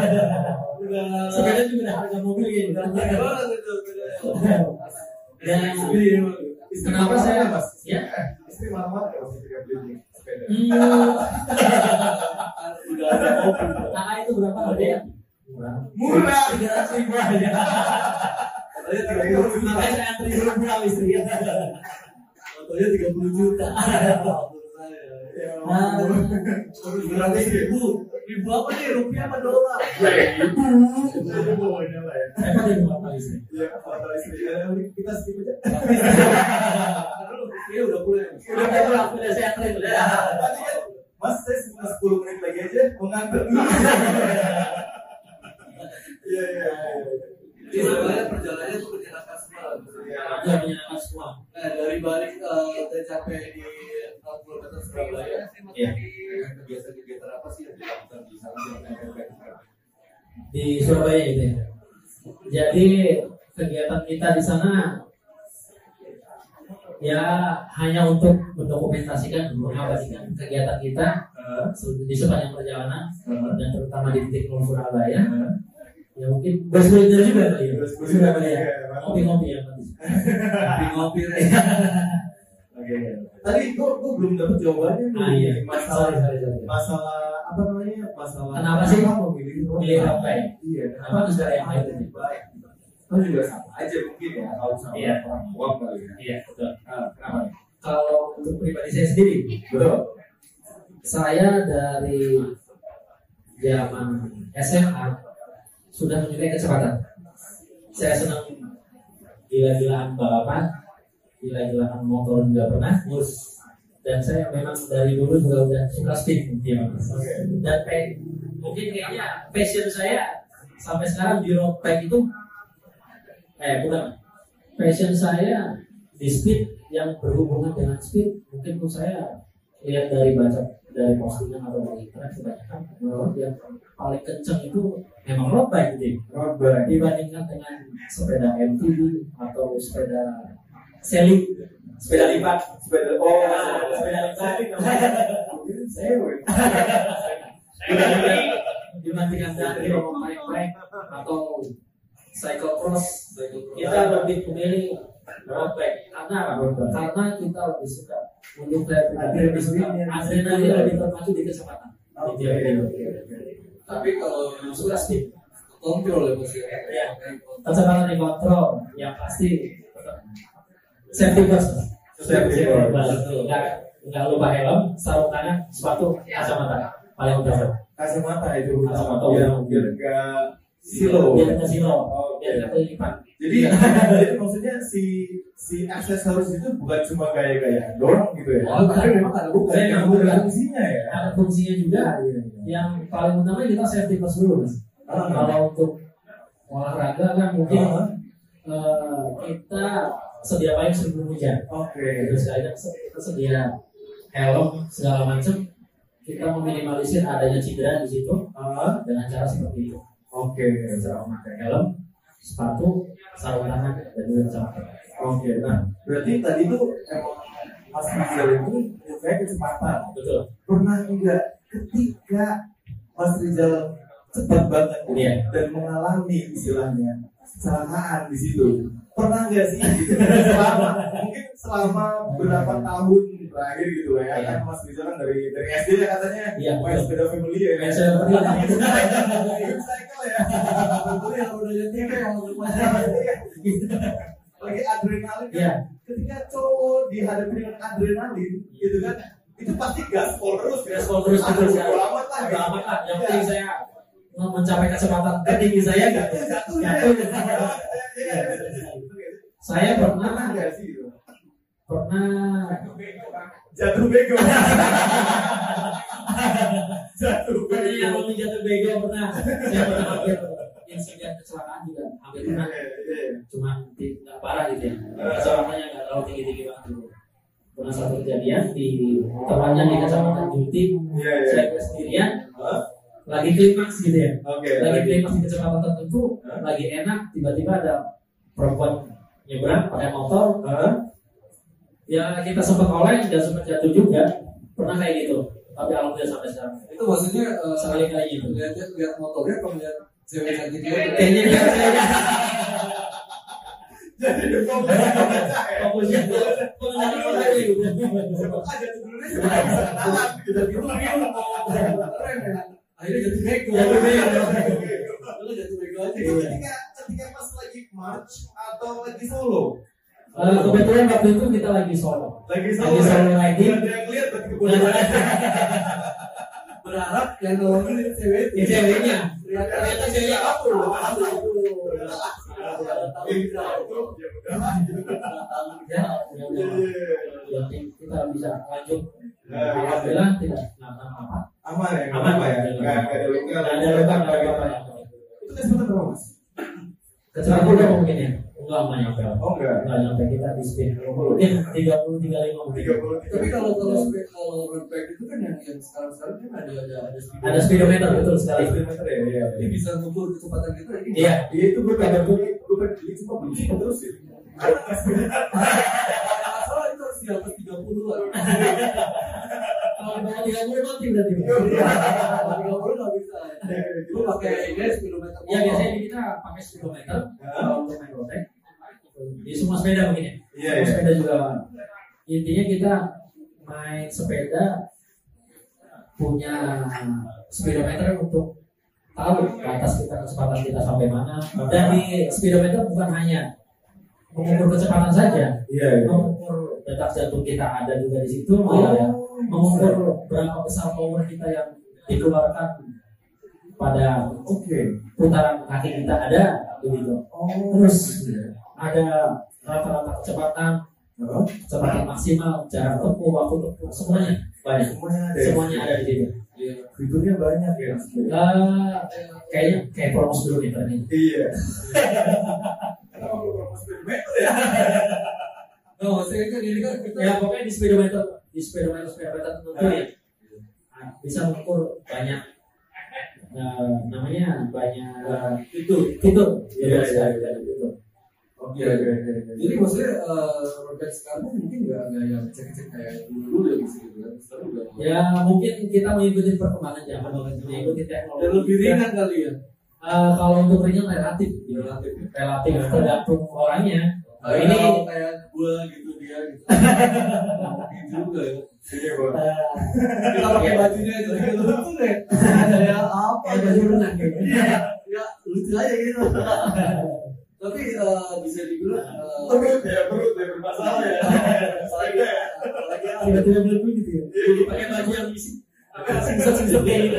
[SPEAKER 4] <laughs> udah
[SPEAKER 5] sepeda juga ada harga mobil gitu
[SPEAKER 4] udah gila banget itu sepedanya
[SPEAKER 5] dan Kenapa
[SPEAKER 3] marah-marah
[SPEAKER 5] saya-
[SPEAKER 3] Mas?
[SPEAKER 5] ya?
[SPEAKER 3] Eh, Istri marah-marah nggak, Mas, ketika
[SPEAKER 5] hmm,
[SPEAKER 4] udah ada
[SPEAKER 5] itu berapa harganya murah tiga ratus ribu aja
[SPEAKER 4] katanya tiga puluh juta
[SPEAKER 5] makanya saya antri dulu pulang istri
[SPEAKER 4] katanya tiga puluh juta
[SPEAKER 3] Ya,
[SPEAKER 5] Ah.
[SPEAKER 4] berapa ribu ribu apa nih rupiah apa dolar
[SPEAKER 3] Ibu, ibu, ini lah ya.
[SPEAKER 5] kan dari berapa istri
[SPEAKER 3] Ya, foto istri. Ya, kita skip aja.
[SPEAKER 4] Karena rupiah udah
[SPEAKER 5] pulang udah saya udah
[SPEAKER 3] kan, Mas, saya cuma 10 menit lagi aja mau nganter. Iya, iya, iya.
[SPEAKER 4] jadi sebenarnya perjalanannya tuh menyenangkan semua
[SPEAKER 3] Iya.
[SPEAKER 5] ya menyenangkan semua
[SPEAKER 4] Nah, dari balik eh, tercapai di 40 km Surabaya,
[SPEAKER 5] Iya.
[SPEAKER 4] kegiatan-kegiatan apa sih yang dilakukan di sana?
[SPEAKER 5] di Surabaya gitu ya. Jadi kegiatan kita di sana ya hanya untuk mendokumentasikan mengabadikan kegiatan kita
[SPEAKER 3] Eh,
[SPEAKER 5] di sepanjang perjalanan
[SPEAKER 3] eh,
[SPEAKER 5] dan terutama di titik nol Surabaya
[SPEAKER 3] eh.
[SPEAKER 5] ya mungkin berkuliner juga kali ya
[SPEAKER 3] Terus kuliner
[SPEAKER 5] ya
[SPEAKER 3] juga.
[SPEAKER 5] ngopi-ngopi ya
[SPEAKER 4] Ngopi-ngopi
[SPEAKER 3] Oke. Tadi gua gua belum dapat jawabannya nih.
[SPEAKER 5] ah iya
[SPEAKER 3] Masalah masalah apa namanya? Masalah
[SPEAKER 5] Kenapa sih?
[SPEAKER 3] memilih
[SPEAKER 5] Pilih rokai?
[SPEAKER 3] Iya.
[SPEAKER 5] Kenapa dari yang lain
[SPEAKER 3] lebih baik? Kan juga sama aja mungkin ya kalau sama
[SPEAKER 5] Iya.
[SPEAKER 3] orang awam kali ya.
[SPEAKER 5] iya betul
[SPEAKER 3] Ah, kenapa?
[SPEAKER 5] kalau untuk pribadi saya sendiri
[SPEAKER 3] Betul.
[SPEAKER 5] saya dari zaman SMA sudah menyukai kecepatan. Saya senang gila-gilaan balapan, gila-gilaan motor juga pernah, bus. Dan saya memang dari dulu juga udah suka speed ya. Dan pe- mungkin kayaknya passion saya sampai sekarang di road bike itu eh bukan. Passion saya di speed yang berhubungan dengan speed. Mungkin pun saya lihat dari baca dari postingan atau dari internet kebanyakan bahwa yang paling kenceng itu memang road bike gitu.
[SPEAKER 3] Road bike.
[SPEAKER 5] dibandingkan dengan sepeda MTB atau sepeda sailing sepeda lipat
[SPEAKER 3] Sepeda oh,
[SPEAKER 5] sepeda lipat
[SPEAKER 3] sewe.
[SPEAKER 5] dibandingkan dari road bike atau cyclocross. Kita lebih memilih road bike karena karena kita lebih suka untuk lebih suka adrenalin lebih terpacu di kecepatan
[SPEAKER 3] Oke, oke.
[SPEAKER 4] Tapi kalau yang
[SPEAKER 5] suka speed
[SPEAKER 4] kontrol ya pasti.
[SPEAKER 5] Iya. kecepatan dikontrol yang pasti. Safety first.
[SPEAKER 3] Safety first.
[SPEAKER 5] Betul. nggak nggak lupa helm sarung tangan sepatu kacamata. Paling utama
[SPEAKER 3] Kacamata itu.
[SPEAKER 5] Kacamata.
[SPEAKER 3] biar biar enggak silo.
[SPEAKER 5] biar nggak silo
[SPEAKER 3] Oke.
[SPEAKER 5] biar nggak kelilipan
[SPEAKER 3] Jadi, <laughs> jadi maksudnya si si aksesoris itu bukan cuma gaya-gaya doang gitu ya.
[SPEAKER 4] Oh, tapi memang ada
[SPEAKER 3] bukan
[SPEAKER 5] Saya
[SPEAKER 3] yang
[SPEAKER 5] nggak
[SPEAKER 3] bukan
[SPEAKER 5] bukan.
[SPEAKER 3] fungsinya ya.
[SPEAKER 5] ada fungsinya juga
[SPEAKER 3] Iya, iya.
[SPEAKER 5] yang paling utama kita safety first dulu mas
[SPEAKER 3] Ah.
[SPEAKER 5] kalau untuk olahraga kan mungkin
[SPEAKER 3] Ah.
[SPEAKER 5] eh, kita sedia payung sebelum hujan
[SPEAKER 3] Oke.
[SPEAKER 5] terus kadang kita sedia helm segala macam kita meminimalisir adanya cedera di situ
[SPEAKER 3] Ah,
[SPEAKER 5] dengan cara seperti itu
[SPEAKER 3] Oke.
[SPEAKER 5] cara memakai helm sepatu sarung tangan dan juga kacamata
[SPEAKER 3] Oke. Nah, berarti tadi tuh emang Mas Rizal ini kayak kecepatan.
[SPEAKER 5] betul
[SPEAKER 3] Pernah enggak ketika Mas Rizal cepat banget
[SPEAKER 5] Iya.
[SPEAKER 3] dan mengalami istilahnya kecelakaan di situ pernah nggak sih <laughs> selama mungkin selama berapa tahun terakhir gitu lah ya
[SPEAKER 5] Iya.
[SPEAKER 3] kan Mas Rizal kan dari dari SD ya katanya
[SPEAKER 5] Iya,
[SPEAKER 3] main sepeda family ya
[SPEAKER 5] Main sepeda family.
[SPEAKER 3] Ikut cycle ya
[SPEAKER 4] Betul yang udah jadi TV yang
[SPEAKER 3] lagi adrenalin kan.
[SPEAKER 5] Iya.
[SPEAKER 3] ketika cowok dihadapi dengan adrenalin gitu kan itu pasti gaspol terus
[SPEAKER 5] Gaspol terus, betul sekali.
[SPEAKER 3] Bodo amat lah
[SPEAKER 5] amat lah. Yang penting
[SPEAKER 3] Iya.
[SPEAKER 5] saya mencapai kecepatan tertinggi saya nggak
[SPEAKER 3] jatuh
[SPEAKER 5] jatuh.
[SPEAKER 3] Iya.
[SPEAKER 5] Saya pernah
[SPEAKER 3] pernah jatuh bego jatuh bego
[SPEAKER 5] yang jatuh bego pernah. Saya pernah hampir insiden kecelakaan juga hampir pernah.
[SPEAKER 3] Iya, iya.
[SPEAKER 5] Cuma nggak parah gitu ya. Kecepatan nggak terlalu tinggi tinggi banget gitu. Pernah satu kejadian di tepatnya di kecamatan Juti.
[SPEAKER 3] Iya, iya.
[SPEAKER 5] Saya sendirian lagi klimaks gitu ya. Lagi klimaks di kecepatan tertentu, lagi enak, tiba-tiba ada perempuan nyebrang pakai motor? Ya kita sempat oleng dan sempat jatuh juga, pernah kayak gitu. Tapi alhamdulillah sampai sekarang.
[SPEAKER 4] Itu maksudnya eh,
[SPEAKER 5] Sekali-kali gitu.
[SPEAKER 4] lihat lihat motornya apa lihat cewek cantik dia?
[SPEAKER 5] Kayaknya kayaknya
[SPEAKER 3] Jadi dukung baca ya.
[SPEAKER 5] fokusnya
[SPEAKER 3] gitu.
[SPEAKER 4] Akhirnya jatuh bego.
[SPEAKER 5] Jatuh bego.
[SPEAKER 4] Jatuh bego aja.
[SPEAKER 3] Ketika pas lagi march atau lagi solo
[SPEAKER 5] Eh, kebetulan waktu itu kita lagi solo.
[SPEAKER 3] lagi
[SPEAKER 5] Lagi
[SPEAKER 3] solo
[SPEAKER 5] solo
[SPEAKER 3] ya?
[SPEAKER 5] lagi. Nah,
[SPEAKER 3] kebodohan
[SPEAKER 4] Berharap yang nolongin cewek.
[SPEAKER 5] Ya ceweknya.
[SPEAKER 3] ternyata jadi apa loh
[SPEAKER 5] Ya, ya kita bisa lanjut. Alhamdulillah tidak kenapa apa.
[SPEAKER 3] aman ya
[SPEAKER 5] Aman,
[SPEAKER 3] apa ya
[SPEAKER 5] aman.
[SPEAKER 3] nggak nggak ada luka
[SPEAKER 5] Nggak ada luka, apa-apa.
[SPEAKER 3] itu kecepatan berapa mas
[SPEAKER 5] Kecuali udah mungkin ya. Nggak nyampe.
[SPEAKER 3] oh enggak
[SPEAKER 5] Enggak nyampe kita di speed mungkin 30 35 mungkin.
[SPEAKER 3] tiga puluh
[SPEAKER 4] Tapi kalau kalau spe- kalau road bike itu kan yang yang sekarang sekarang kan ada ada ada speedometer.
[SPEAKER 5] Ada speedometer betul sekali.
[SPEAKER 3] kilometer ya iya
[SPEAKER 4] Jadi bisa ngukur kecepatan kita ini.
[SPEAKER 5] Iya.
[SPEAKER 3] Iya itu gue beli, gue pengen beli cuma beli cuma terus sih. Karena nggak sepeda.
[SPEAKER 4] Masalah itu 30-an.
[SPEAKER 5] Kalau di bawah 30 mati berarti.
[SPEAKER 4] Kalau 30 nggak bisa. Lu pakai ini speedometer.
[SPEAKER 5] Ya biasanya kita pakai speedometer kalau untuk main road bike. Di semua sepeda begini.
[SPEAKER 3] Iya,
[SPEAKER 5] Semua
[SPEAKER 3] iya.
[SPEAKER 5] sepeda juga intinya kita main sepeda punya speedometer untuk tahu ke atas kita kecepatan kita sampai mana dan di speedometer bukan hanya mengukur kecepatan saja
[SPEAKER 3] Iya, iya.
[SPEAKER 5] mengukur detak jantung kita ada juga di situ ya, mengukur berapa besar power kita yang dikeluarkan pada
[SPEAKER 3] Oke.
[SPEAKER 5] putaran kaki kita ada begitu terus ada rata-rata kecepatan kecepatan maksimal jarak tempuh waktu tempuh semuanya banyak
[SPEAKER 3] Semuanya ada. ya?
[SPEAKER 5] semuanya ada di situ
[SPEAKER 4] Iya.
[SPEAKER 3] Fiturnya banyak ya.
[SPEAKER 5] Eh, kayaknya kayak promo speedometer nih
[SPEAKER 3] Iya. Kenapa lu promo speedometer ya?
[SPEAKER 4] Nah, maksudnya kan ini kan kita
[SPEAKER 5] ya pokoknya di speedometer di speedometer speedometer tertentu ya nah, bisa mengukur banyak eh, namanya banyak itu itu
[SPEAKER 3] Iya, iya,
[SPEAKER 5] iya itu
[SPEAKER 3] Oke, oke, oke. oke.
[SPEAKER 4] Jadi maksudnya eh, road bike sekarang mungkin nggak nggak yang cek-cek kayak dulu dulu ya gitu kan. Sekarang udah
[SPEAKER 5] ya mungkin kita mengikuti perkembangan zaman mengikuti teknologi
[SPEAKER 4] dan lebih ringan kali ya.
[SPEAKER 5] Eh, kalau untuk ringan relatif
[SPEAKER 4] Relatif. ya.
[SPEAKER 5] relatif tergantung orangnya
[SPEAKER 4] Kayak
[SPEAKER 5] ini
[SPEAKER 4] kayak gua gitu dia gitu. Mungkin <laughs> juga ya.
[SPEAKER 3] Iya, Bang.
[SPEAKER 5] eh,
[SPEAKER 4] Kita pakai bajunya aja lucu deh. Kayak <laughs> apa?
[SPEAKER 5] kayak baju renang gitu.
[SPEAKER 4] Ya lucu aja gitu. <laughs> Tapi eh, bisa dibilang eh,
[SPEAKER 3] Perut ya, perut ya bermasalah ya.
[SPEAKER 4] apalagi apalagi
[SPEAKER 5] tiba-tiba berdua gitu ya pakai baju yang isi singset-singset kayak gitu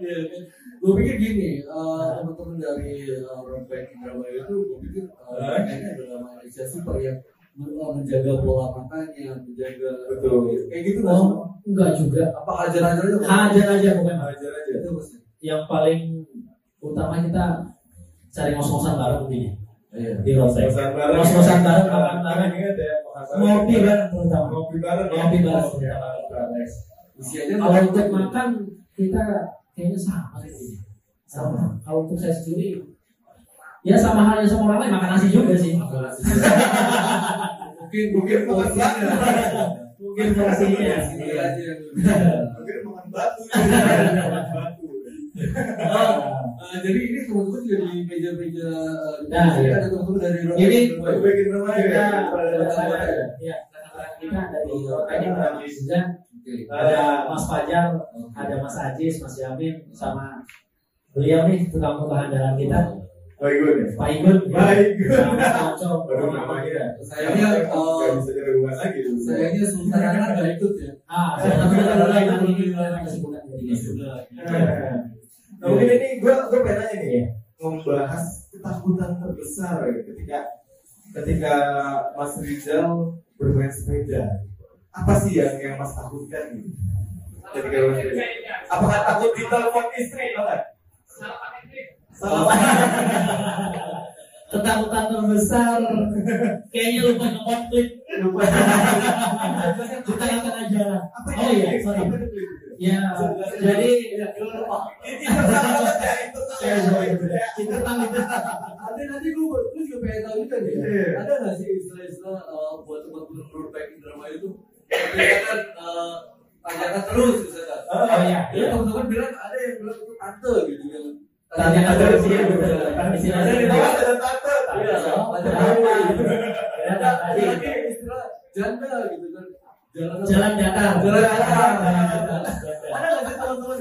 [SPEAKER 4] Iya kan. Gue pikir gini, eh, teman-teman dari uh, road bike drama itu, gue pikir uh, kayaknya adalah Malaysia super yang men- eh, menjaga pola makannya, menjaga
[SPEAKER 3] Betul.
[SPEAKER 4] kayak gitu
[SPEAKER 5] oh enggak juga
[SPEAKER 4] Apa hajar-hajar aja?
[SPEAKER 5] hajar aja pokoknya
[SPEAKER 3] Ajar aja.
[SPEAKER 4] Itu pasti.
[SPEAKER 5] yang paling utama kita cari ngos-ngosan bareng begini
[SPEAKER 4] Iya.
[SPEAKER 5] di road bike
[SPEAKER 3] Ngos-ngosan bareng.
[SPEAKER 5] ngos-ngosan bareng makan bareng
[SPEAKER 3] Ingat ya, bareng.
[SPEAKER 5] ngopi bareng terutama
[SPEAKER 3] Ngopi bareng. ya.
[SPEAKER 5] ngopi bareng terutama
[SPEAKER 4] Usianya
[SPEAKER 5] kalau untuk makan kita kayaknya sama sih sama kalau untuk saya sendiri ya sama halnya sama orang lain makan nasi juga sih
[SPEAKER 4] mungkin mungkin porsinya.
[SPEAKER 5] mungkin porsinya.
[SPEAKER 3] Mungkin makan batu. <laughs>
[SPEAKER 4] Oh, eh, jadi ini teman-teman juga di meja-meja eh,
[SPEAKER 5] Nah, iya.
[SPEAKER 4] ada teman-teman dari road
[SPEAKER 5] Ini
[SPEAKER 4] bike.
[SPEAKER 3] Road bike drama ya.
[SPEAKER 5] kita
[SPEAKER 3] Pada
[SPEAKER 5] ya rekan-rekan kita dari ini ada Mas ada Fajar, ada Mas Ajis, Mas Yamin, sama beliau nih tukang muka andalan kita,
[SPEAKER 3] Baik gue nih.
[SPEAKER 5] Pak Igun,
[SPEAKER 3] Baik.
[SPEAKER 5] sama Mas Oco,
[SPEAKER 3] Baru namanya.
[SPEAKER 4] Sayangnya, eh,
[SPEAKER 3] bisa diragukan lagi.
[SPEAKER 4] Sayangnya Sultan Anak nggak ikut ya.
[SPEAKER 5] ah, mulai nanti kita sebutkan jadi guys.
[SPEAKER 3] Nah, mungkin ini gue gue pengen nanya nih
[SPEAKER 5] Iya.
[SPEAKER 3] membahas ketakutan terbesar ya, ketika ketika Mas Rizal bermain sepeda. Apa sih yang yang Mas takutkan gitu? Ketika bermain sepeda? Apakah takut ditelepon istri atau enggak? Salah.
[SPEAKER 5] Ketakutan terbesar, kayaknya lupa nge klip.
[SPEAKER 3] Lupa.
[SPEAKER 5] Kita akan aja.
[SPEAKER 3] Apa
[SPEAKER 5] Oh iya, sorry. Ya, jadi
[SPEAKER 3] ya,
[SPEAKER 5] kita tahu
[SPEAKER 4] Nanti nanti gue gue juga pengen tahu juga nih.
[SPEAKER 3] Iya.
[SPEAKER 4] Ada nggak sih istilah-istilah eh, buat teman-teman road bike drama itu? Eh, tanyakan terus misalkan.
[SPEAKER 5] Oh iya,
[SPEAKER 4] Jadi teman-teman bilang ada yang bilang itu tante gitu kan.
[SPEAKER 5] Tanyakan terus, iya, betul.
[SPEAKER 4] Ada yang bilang
[SPEAKER 3] Ada tante.
[SPEAKER 4] Iya, ada gitu. Ada istilah janda gitu kan. Jalan
[SPEAKER 5] Jalan datar.
[SPEAKER 4] Jalan datar. Ada nggak sih teman-teman?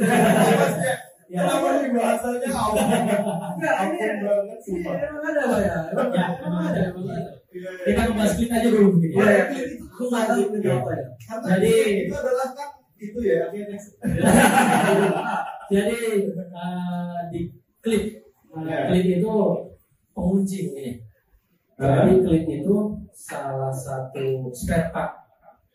[SPEAKER 5] Ya.
[SPEAKER 3] Kenapa nih bahasanya?
[SPEAKER 4] Enggak, ini
[SPEAKER 3] Ampun banget, sumpah.
[SPEAKER 4] Iya, emang ada Pak ya? Emang
[SPEAKER 5] Ya, ada.
[SPEAKER 4] emang ada.
[SPEAKER 3] Iya, iya.
[SPEAKER 5] Kita membahas klip aja dulu.
[SPEAKER 4] Iya, ya, itu gue nggak tahu ini apa ya.
[SPEAKER 5] Jadi-
[SPEAKER 3] itu adalah kan itu ya. <laughs>
[SPEAKER 5] Jadi eh, di klip,
[SPEAKER 3] Ya.
[SPEAKER 5] klip itu pengunci ini. Jadi klip itu salah satu spare part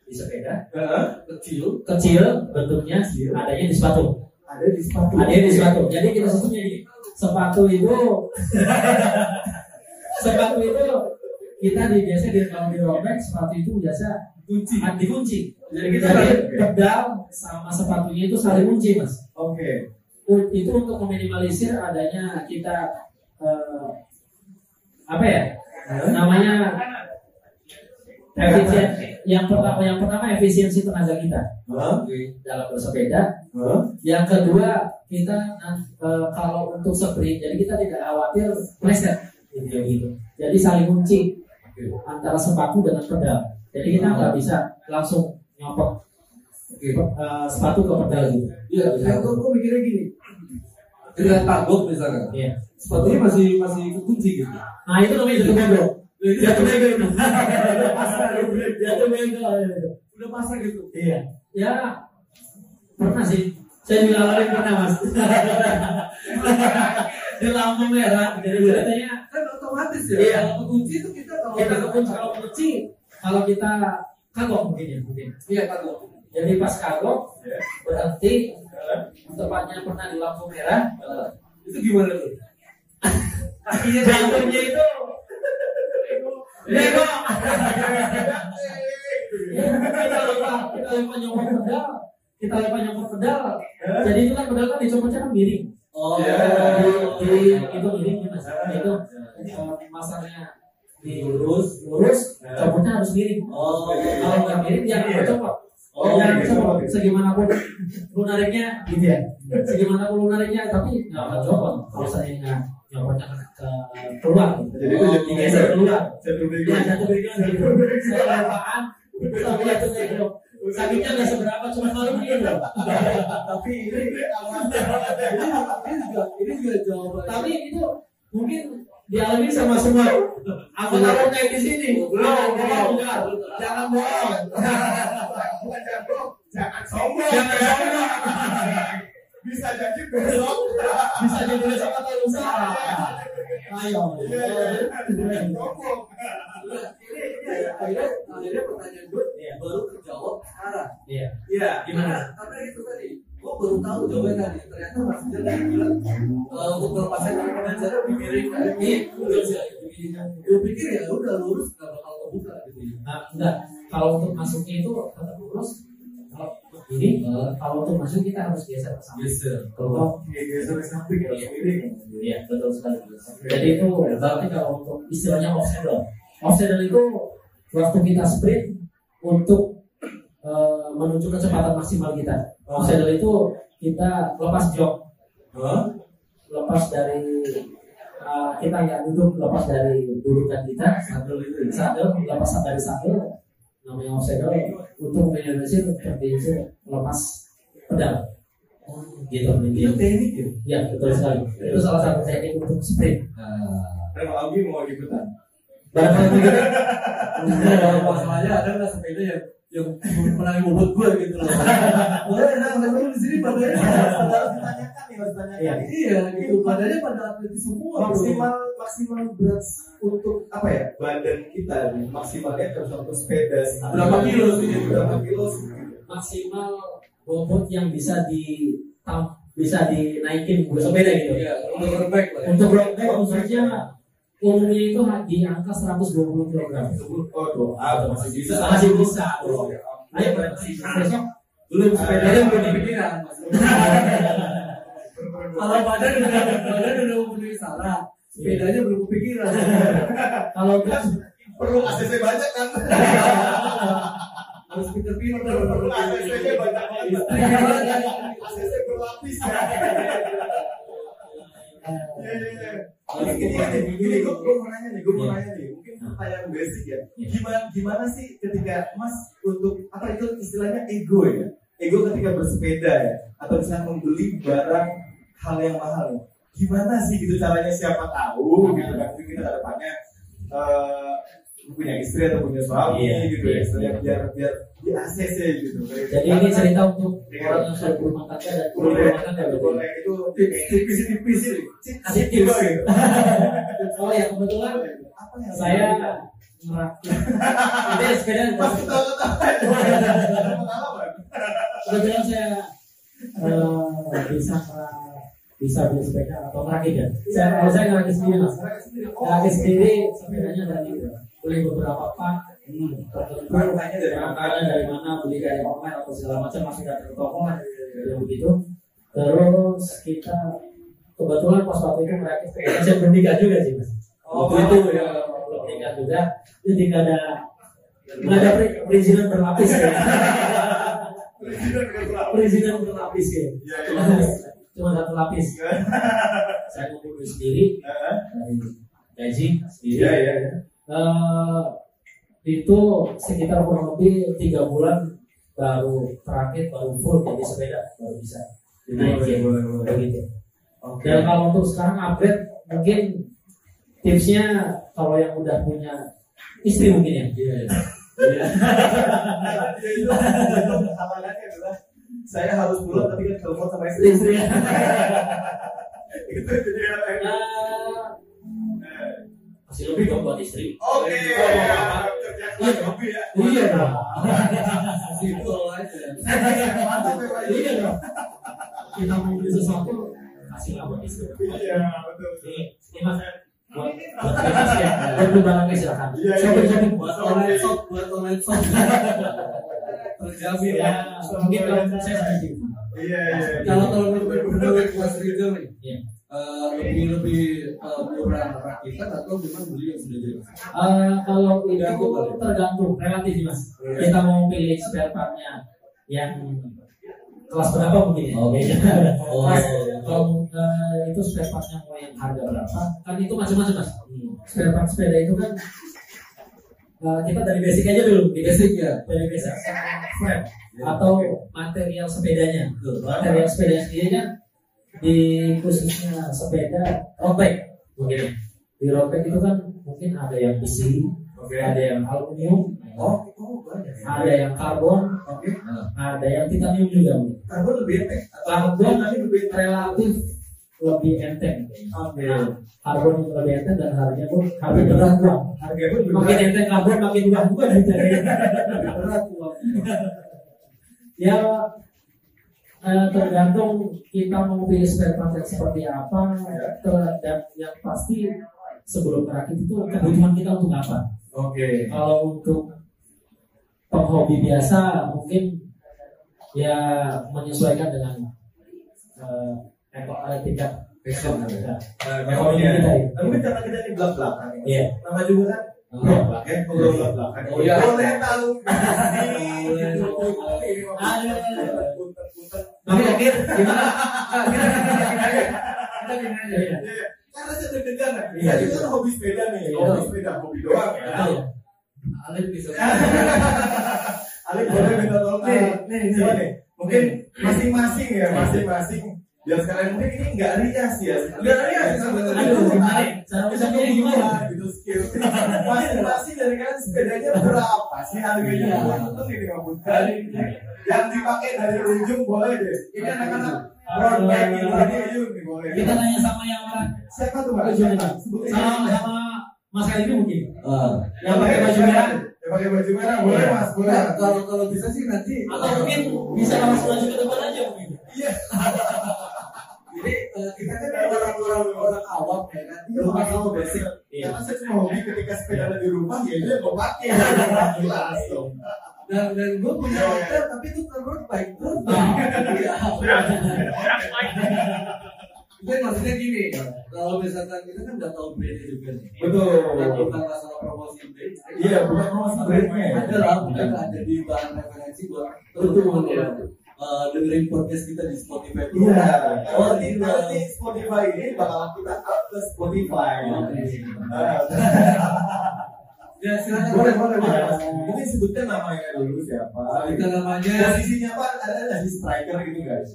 [SPEAKER 5] di sepeda
[SPEAKER 3] Heeh.
[SPEAKER 4] Kecil.
[SPEAKER 5] kecil bentuknya adanya di sepatu.
[SPEAKER 3] Ada di sepatu.
[SPEAKER 5] Adanya di sepatu. Jadi kita sebutnya gini, sepatu itu <laughs> sepatu itu kita di biasa di kalau di robek sepatu itu biasa kunci dikunci.
[SPEAKER 3] Jadi kita
[SPEAKER 5] Jadi
[SPEAKER 3] oke.
[SPEAKER 5] pedal sama sepatunya itu saling kunci mas.
[SPEAKER 3] Oke.
[SPEAKER 5] U- Itu untuk meminimalisir adanya kita eh, apa ya namanya efisien yang pertama yang pertama efisiensi tenaga kita dalam bersepeda. Yang kedua kita eh, kalau untuk sprint jadi kita tidak khawatir meleset gitu, gitu. Jadi saling kunci antara sepatu dengan pedal. Jadi kita nggak bisa langsung nyopot eh, sepatu ke pedal gitu.
[SPEAKER 4] Iya, saya tuh gue mikirnya gini. Dengan tagok misalkan,
[SPEAKER 5] Iya.
[SPEAKER 4] sepatunya masih masih kekunci gitu.
[SPEAKER 5] Nah itu namanya bego. Jatuh bego itu.
[SPEAKER 4] pasrah.
[SPEAKER 5] Jatuh bego.
[SPEAKER 4] Udah pasrah gitu.
[SPEAKER 5] Iya. Ya pernah sih. Saya juga ngalamin pernah mas. Di lampu merah. Jadi katanya
[SPEAKER 4] Kan otomatis ya.
[SPEAKER 5] Iya.
[SPEAKER 4] Kalau kekunci itu kita kalau
[SPEAKER 5] kita kekunci kalau kunci kalau kita kagok mungkin ya mungkin.
[SPEAKER 4] Iya tagok.
[SPEAKER 5] Jadi pas kagok
[SPEAKER 3] Ya.
[SPEAKER 5] berhenti tempatnya pernah di lampu merah.
[SPEAKER 4] Itu gimana tuh? <laughs>
[SPEAKER 5] Jantungnya itu kita lupa kita lupa nyopot pedal. Kita lupa nyopot pedal. Jadi itu kan pedal kan dicopotnya kan miring.
[SPEAKER 4] Oh,
[SPEAKER 3] Iya.
[SPEAKER 5] di, di itu miring mas. Itu eh, masarnya di lurus, copotnya harus miring.
[SPEAKER 4] Oh.
[SPEAKER 5] Kalau nggak miring jangan
[SPEAKER 3] Iya.
[SPEAKER 5] copot.
[SPEAKER 3] Oh,
[SPEAKER 5] Oh, jangan copot. Segimanapun lu nariknya, gitu ya. Segimanapun lu nariknya, tapi nggak akan copot. Kalau saya nggak nyopotnya ke, ke keluar.
[SPEAKER 3] Jadi itu jadi
[SPEAKER 5] digeser keluar.
[SPEAKER 3] Jatuh bego.
[SPEAKER 5] Ya jatuh bego gitu. Saya? Tapi bego. Sakitnya nggak seberapa, cuma malu gitu.
[SPEAKER 3] Tapi ini
[SPEAKER 4] Ini juga ini juga jawaban.
[SPEAKER 5] Tapi itu mungkin dialami sama semua anggota kayak di sini. Belum. Jangan bohong.
[SPEAKER 3] jangan sombong.
[SPEAKER 5] Jangan sombong.
[SPEAKER 3] Bisa jadi besok.
[SPEAKER 5] Bisa jadi besok atau lusa. Ayo.
[SPEAKER 3] Sombong.
[SPEAKER 4] ini ini akhirnya akhirnya pertanyaan gue baru terjawab sekarang.
[SPEAKER 5] Iya.
[SPEAKER 3] Iya.
[SPEAKER 5] Gimana?
[SPEAKER 4] Karena itu tadi, gue baru tahu jawabannya tadi. Ternyata Mas tadi bilang untuk melepaskan dengan cara miring Iya, udah sih. Gue pikir ya udah lurus nggak bakal kebuka gitu. ya.
[SPEAKER 5] Nah, enggak. Kalau untuk masuknya itu tetap lurus. Ini, kalau untuk masuk kita harus geser ke samping.
[SPEAKER 4] Geser.
[SPEAKER 5] Kalau
[SPEAKER 3] Geser ke samping ya. Miring.
[SPEAKER 5] Iya, betul sekali. Jadi itu berarti kalau untuk istilahnya off saddle. Off saddle itu waktu kita sprint untuk eh, menuju kecepatan maksimal kita. Off saddle itu kita lepas jok,
[SPEAKER 3] Hah?
[SPEAKER 5] lepas dari eh, kita nggak duduk, lepas dari dudukan kita,
[SPEAKER 4] Sadel itu
[SPEAKER 5] saddle, lepas dari saddle, namanya off saddle untuk minimalisir terdeteksi lepas pedal. Gitu,
[SPEAKER 3] Itu
[SPEAKER 5] gitu.
[SPEAKER 3] teknik ya.
[SPEAKER 5] Ya, betul sekali. Itu salah satu teknik untuk sprint.
[SPEAKER 4] Nah,
[SPEAKER 3] Rema Algi mau ikutan.
[SPEAKER 5] Barangkali begitu. <laughs>
[SPEAKER 4] Nah, masalahnya ada nggak sepeda yang yang menangin bobot gue gitu loh. Makanya nah, teman di sini badannya
[SPEAKER 3] Harus ditanyakan nih, harus ditanyakan.
[SPEAKER 5] Iya.
[SPEAKER 4] iya gitu, badannya pada atletis semua. bro.
[SPEAKER 3] maksimal maksimal berat untuk apa ya badan kita nih maksimalnya terus untuk sepeda.
[SPEAKER 4] Berapa kilo sih?
[SPEAKER 3] berapa kilo sih
[SPEAKER 5] maksimal bobot yang bisa di bisa dinaikin buat sepeda gitu.
[SPEAKER 4] Iya, untuk road bike lah. ya.
[SPEAKER 5] Untuk road bike khususnya umumnya itu di angka 120 kg.
[SPEAKER 3] oh ah, masih bisa
[SPEAKER 5] Masih bisa. Ayo berarti besok
[SPEAKER 4] belum sepedanya belum kepikiran. <laughs> Kalau badan udah badan udah memenuhi syarat, sepedanya belum kepikiran.
[SPEAKER 5] kalau untuk
[SPEAKER 3] perlu ACC banyak kan
[SPEAKER 4] Harus pinter-pinter.
[SPEAKER 3] perlu ACC nya banyak banget
[SPEAKER 4] Gimana?
[SPEAKER 3] ACC berlapis Ini gue gue mau nanya nih, gue mau nanya nih, mungkin pertanyaan basic ya. Gimana gimana sih ketika Mas untuk apa itu istilahnya ego ya? Ego ketika bersepeda ya, atau misalnya membeli barang hal yang mahal ya. Gimana sih gitu caranya siapa tahu gitu kan? Kita depannya eh punya istri atau punya suami
[SPEAKER 5] Iya,
[SPEAKER 3] gitu ya,
[SPEAKER 5] iya,
[SPEAKER 3] istilahnya
[SPEAKER 5] iya.
[SPEAKER 3] biar biar di ACC gitu.
[SPEAKER 5] jadi ini cerita untuk orang yang sudah berumah tangga dan berumah tangga betul.
[SPEAKER 3] boleh itu tipis tipis tips
[SPEAKER 5] tips.
[SPEAKER 3] gitu.
[SPEAKER 5] Oh ya kebetulan
[SPEAKER 3] Apa yang
[SPEAKER 5] saya merakit. Ini sepeda
[SPEAKER 3] ketawa-ketawa pengalaman.
[SPEAKER 5] kebetulan saya eh, bisa bisa beli sepeda atau merakit ya. Saya kalau saya ngerakit sendiri mas. Ngerakit sendiri sepedanya dari beli beberapa pak. Hmm, tertentu
[SPEAKER 3] Rangkanya dari mana?
[SPEAKER 5] dari mana beli dari online atau segala macam masih datang ke toko ya begitu. Terus kita kebetulan pas waktu itu sepeda saya bertiga juga sih mas.
[SPEAKER 4] Oh,
[SPEAKER 5] Waktu itu ya nikah juga. Ketika ada Nggak ada peri- perizinan berlapis ya. perizinan berlapis ya. Cuma, satu lapis. <laughs> Saya ngumpul sendiri gaji sendiri.
[SPEAKER 3] Iya, iya, iya.
[SPEAKER 5] Eh, itu sekitar kurang lebih tiga bulan baru terakhir baru full jadi sepeda baru bisa
[SPEAKER 3] Boleh, boleh, boleh.
[SPEAKER 5] begitu. Dan kalau untuk sekarang upgrade mungkin tipsnya kalau yang udah punya istri mungkin ya.
[SPEAKER 4] Iya, iya.
[SPEAKER 3] Adalah <laughs> saya harus pulang ketika telepon sama istri.
[SPEAKER 5] Istri. <laughs>
[SPEAKER 3] Itu jadi
[SPEAKER 5] masih lebih dong buat istri.
[SPEAKER 3] Oke.
[SPEAKER 5] Iya.
[SPEAKER 3] Kerja hobi ya.
[SPEAKER 5] Iya dong.
[SPEAKER 4] Simpel aja.
[SPEAKER 3] Mantap ya, Pak.
[SPEAKER 5] Iya dong. Kita mau beli sesuatu kasih lah buat istri.
[SPEAKER 3] Iya, betul.
[SPEAKER 5] Ini, ini mas buat buat bebas ya. Buat beli barangnya silakan.
[SPEAKER 3] Iya, iya.
[SPEAKER 4] Buat online shop, buat online shop. <laughs> Terjamin
[SPEAKER 5] Ya, mungkin kalau saya setuju.
[SPEAKER 3] Iya, iya. iya.
[SPEAKER 4] Kalau kalau menurut Mas Rizal nih,
[SPEAKER 5] Iya.
[SPEAKER 4] Eh, lebih lebih eh, murah rakitan atau memang beli yang sudah jadi?
[SPEAKER 5] Eh, kalau itu
[SPEAKER 4] Tergantung
[SPEAKER 5] relatif sih, mas.
[SPEAKER 4] Iya.
[SPEAKER 5] Kita mau pilih spare partnya yang kelas berapa mungkin ya?
[SPEAKER 4] Oh.
[SPEAKER 5] Beda.
[SPEAKER 4] Oh.
[SPEAKER 5] Mas, kalau itu spare partnya mau yang harga berapa? Kan itu macam-macam mas. Spare part sepeda itu kan kita dari basic aja dulu. Di basic
[SPEAKER 4] ya.
[SPEAKER 5] dari basic frame
[SPEAKER 4] Ya,
[SPEAKER 5] atau
[SPEAKER 4] oke.
[SPEAKER 5] material sepedanya.
[SPEAKER 4] Betul.
[SPEAKER 5] Material sepeda sendiri kan di khususnya sepeda road bike mungkin. Di road bike itu kan mungkin ada yang besi,
[SPEAKER 3] Oke.
[SPEAKER 5] ada yang aluminium,
[SPEAKER 3] Oh, banyak ya.
[SPEAKER 5] ada yang karbon,
[SPEAKER 3] Oke.
[SPEAKER 4] Nah,
[SPEAKER 5] ada yang titanium juga. mungkin.
[SPEAKER 3] Karbon lebih enteng.
[SPEAKER 5] Karbon
[SPEAKER 3] tapi lebih
[SPEAKER 5] relatif lebih enteng.
[SPEAKER 3] Oke.
[SPEAKER 5] Nah, karbon itu lebih enteng dan harganya pun harga berat.
[SPEAKER 3] Harga pun
[SPEAKER 5] Makin
[SPEAKER 3] berat.
[SPEAKER 5] enteng karbon makin uang juga dari berat ya eh, tergantung kita mau pilih spare part yang seperti apa ter- dan yang pasti sebelum merakit itu kebutuhan kita untuk apa
[SPEAKER 3] Oke.
[SPEAKER 5] kalau untuk penghobi biasa mungkin ya menyesuaikan dengan eh, eko- eh, tingkat
[SPEAKER 3] Passion,
[SPEAKER 5] ya.
[SPEAKER 3] Nah,
[SPEAKER 5] kita ya.
[SPEAKER 3] Tapi karena kita di belak belakan ini.
[SPEAKER 5] Iya.
[SPEAKER 3] Nama juga kan? Belak belak ya. Ngobrol belak belakan.
[SPEAKER 4] Oh, iya.
[SPEAKER 3] Boleh tahu.
[SPEAKER 5] Tapi akhir gimana?
[SPEAKER 3] Kita gini aja.
[SPEAKER 5] Iya.
[SPEAKER 3] Iya. Karena saya deg-degan kan.
[SPEAKER 5] Iya.
[SPEAKER 3] Saya itu kan hobi sepeda nih.
[SPEAKER 5] Iya.
[SPEAKER 3] Hobi sepeda, hobi doang ya.
[SPEAKER 5] Iya.
[SPEAKER 4] Alif bisa.
[SPEAKER 3] Alek boleh minta tolong nih, nih. Mungkin masing-masing ya, masing-masing. Biar sekalian mungkin ini nggak rias ya, nggak rias.
[SPEAKER 5] Aduh, gimana? Cara ucapnya gimana? <laughs>
[SPEAKER 3] Gitu skill. Masing-masing dari kalian sepedanya berapa sih harganya?
[SPEAKER 5] Iya.
[SPEAKER 3] Untung ini nggak bukan. Yang dipakai dari ujung boleh deh. Ini anak-anak road bike ini dari ujung nih boleh.
[SPEAKER 5] Kita tanya sama yang orang
[SPEAKER 3] Siapa tuh Pak?
[SPEAKER 5] Sama sama Mas Kali ini mungkin.
[SPEAKER 4] Ah.
[SPEAKER 5] Yang pakai baju merah
[SPEAKER 3] Yang pakai baju merah boleh mas, boleh.
[SPEAKER 4] Nah, kalau kalau bisa sih nanti
[SPEAKER 5] atau mungkin bisa langsung maju ke depan aja mungkin.
[SPEAKER 3] Iya. <laughs>
[SPEAKER 4] Eh, kita kan orang-orang orang awam ya kan.
[SPEAKER 3] Lu pakai lo basic.
[SPEAKER 5] Iya.
[SPEAKER 3] Karena saya cuma hobi ketika sepeda ada di rumah ya itu yang gue pakai. Langsung.
[SPEAKER 4] Dan dan gue punya
[SPEAKER 3] Iya.
[SPEAKER 4] hotel tapi itu kan road bike. Road bike. Iya. Maksudnya gini, kalau misalkan kita kan nggak tahu brandnya juga nih.
[SPEAKER 3] Betul.
[SPEAKER 4] Dan bukan masalah promosi brand.
[SPEAKER 3] Iya, bukan promosi brandnya.
[SPEAKER 4] Ada lah, bukan ada di bahan referensi buat teman-teman eh, dengerin podcast kita di Spotify.
[SPEAKER 3] Iya.
[SPEAKER 4] Oh,
[SPEAKER 3] Nanti
[SPEAKER 4] gitu.
[SPEAKER 3] nanti Spotify ini bakal kita up ke Spotify. Ah,
[SPEAKER 4] Ya silakan.
[SPEAKER 3] boleh, boleh, boleh. Mungkin sebutkan namanya dulu siapa.
[SPEAKER 4] Kita namanya
[SPEAKER 3] Posisinya apa? Ada nggak sih striker gitu guys?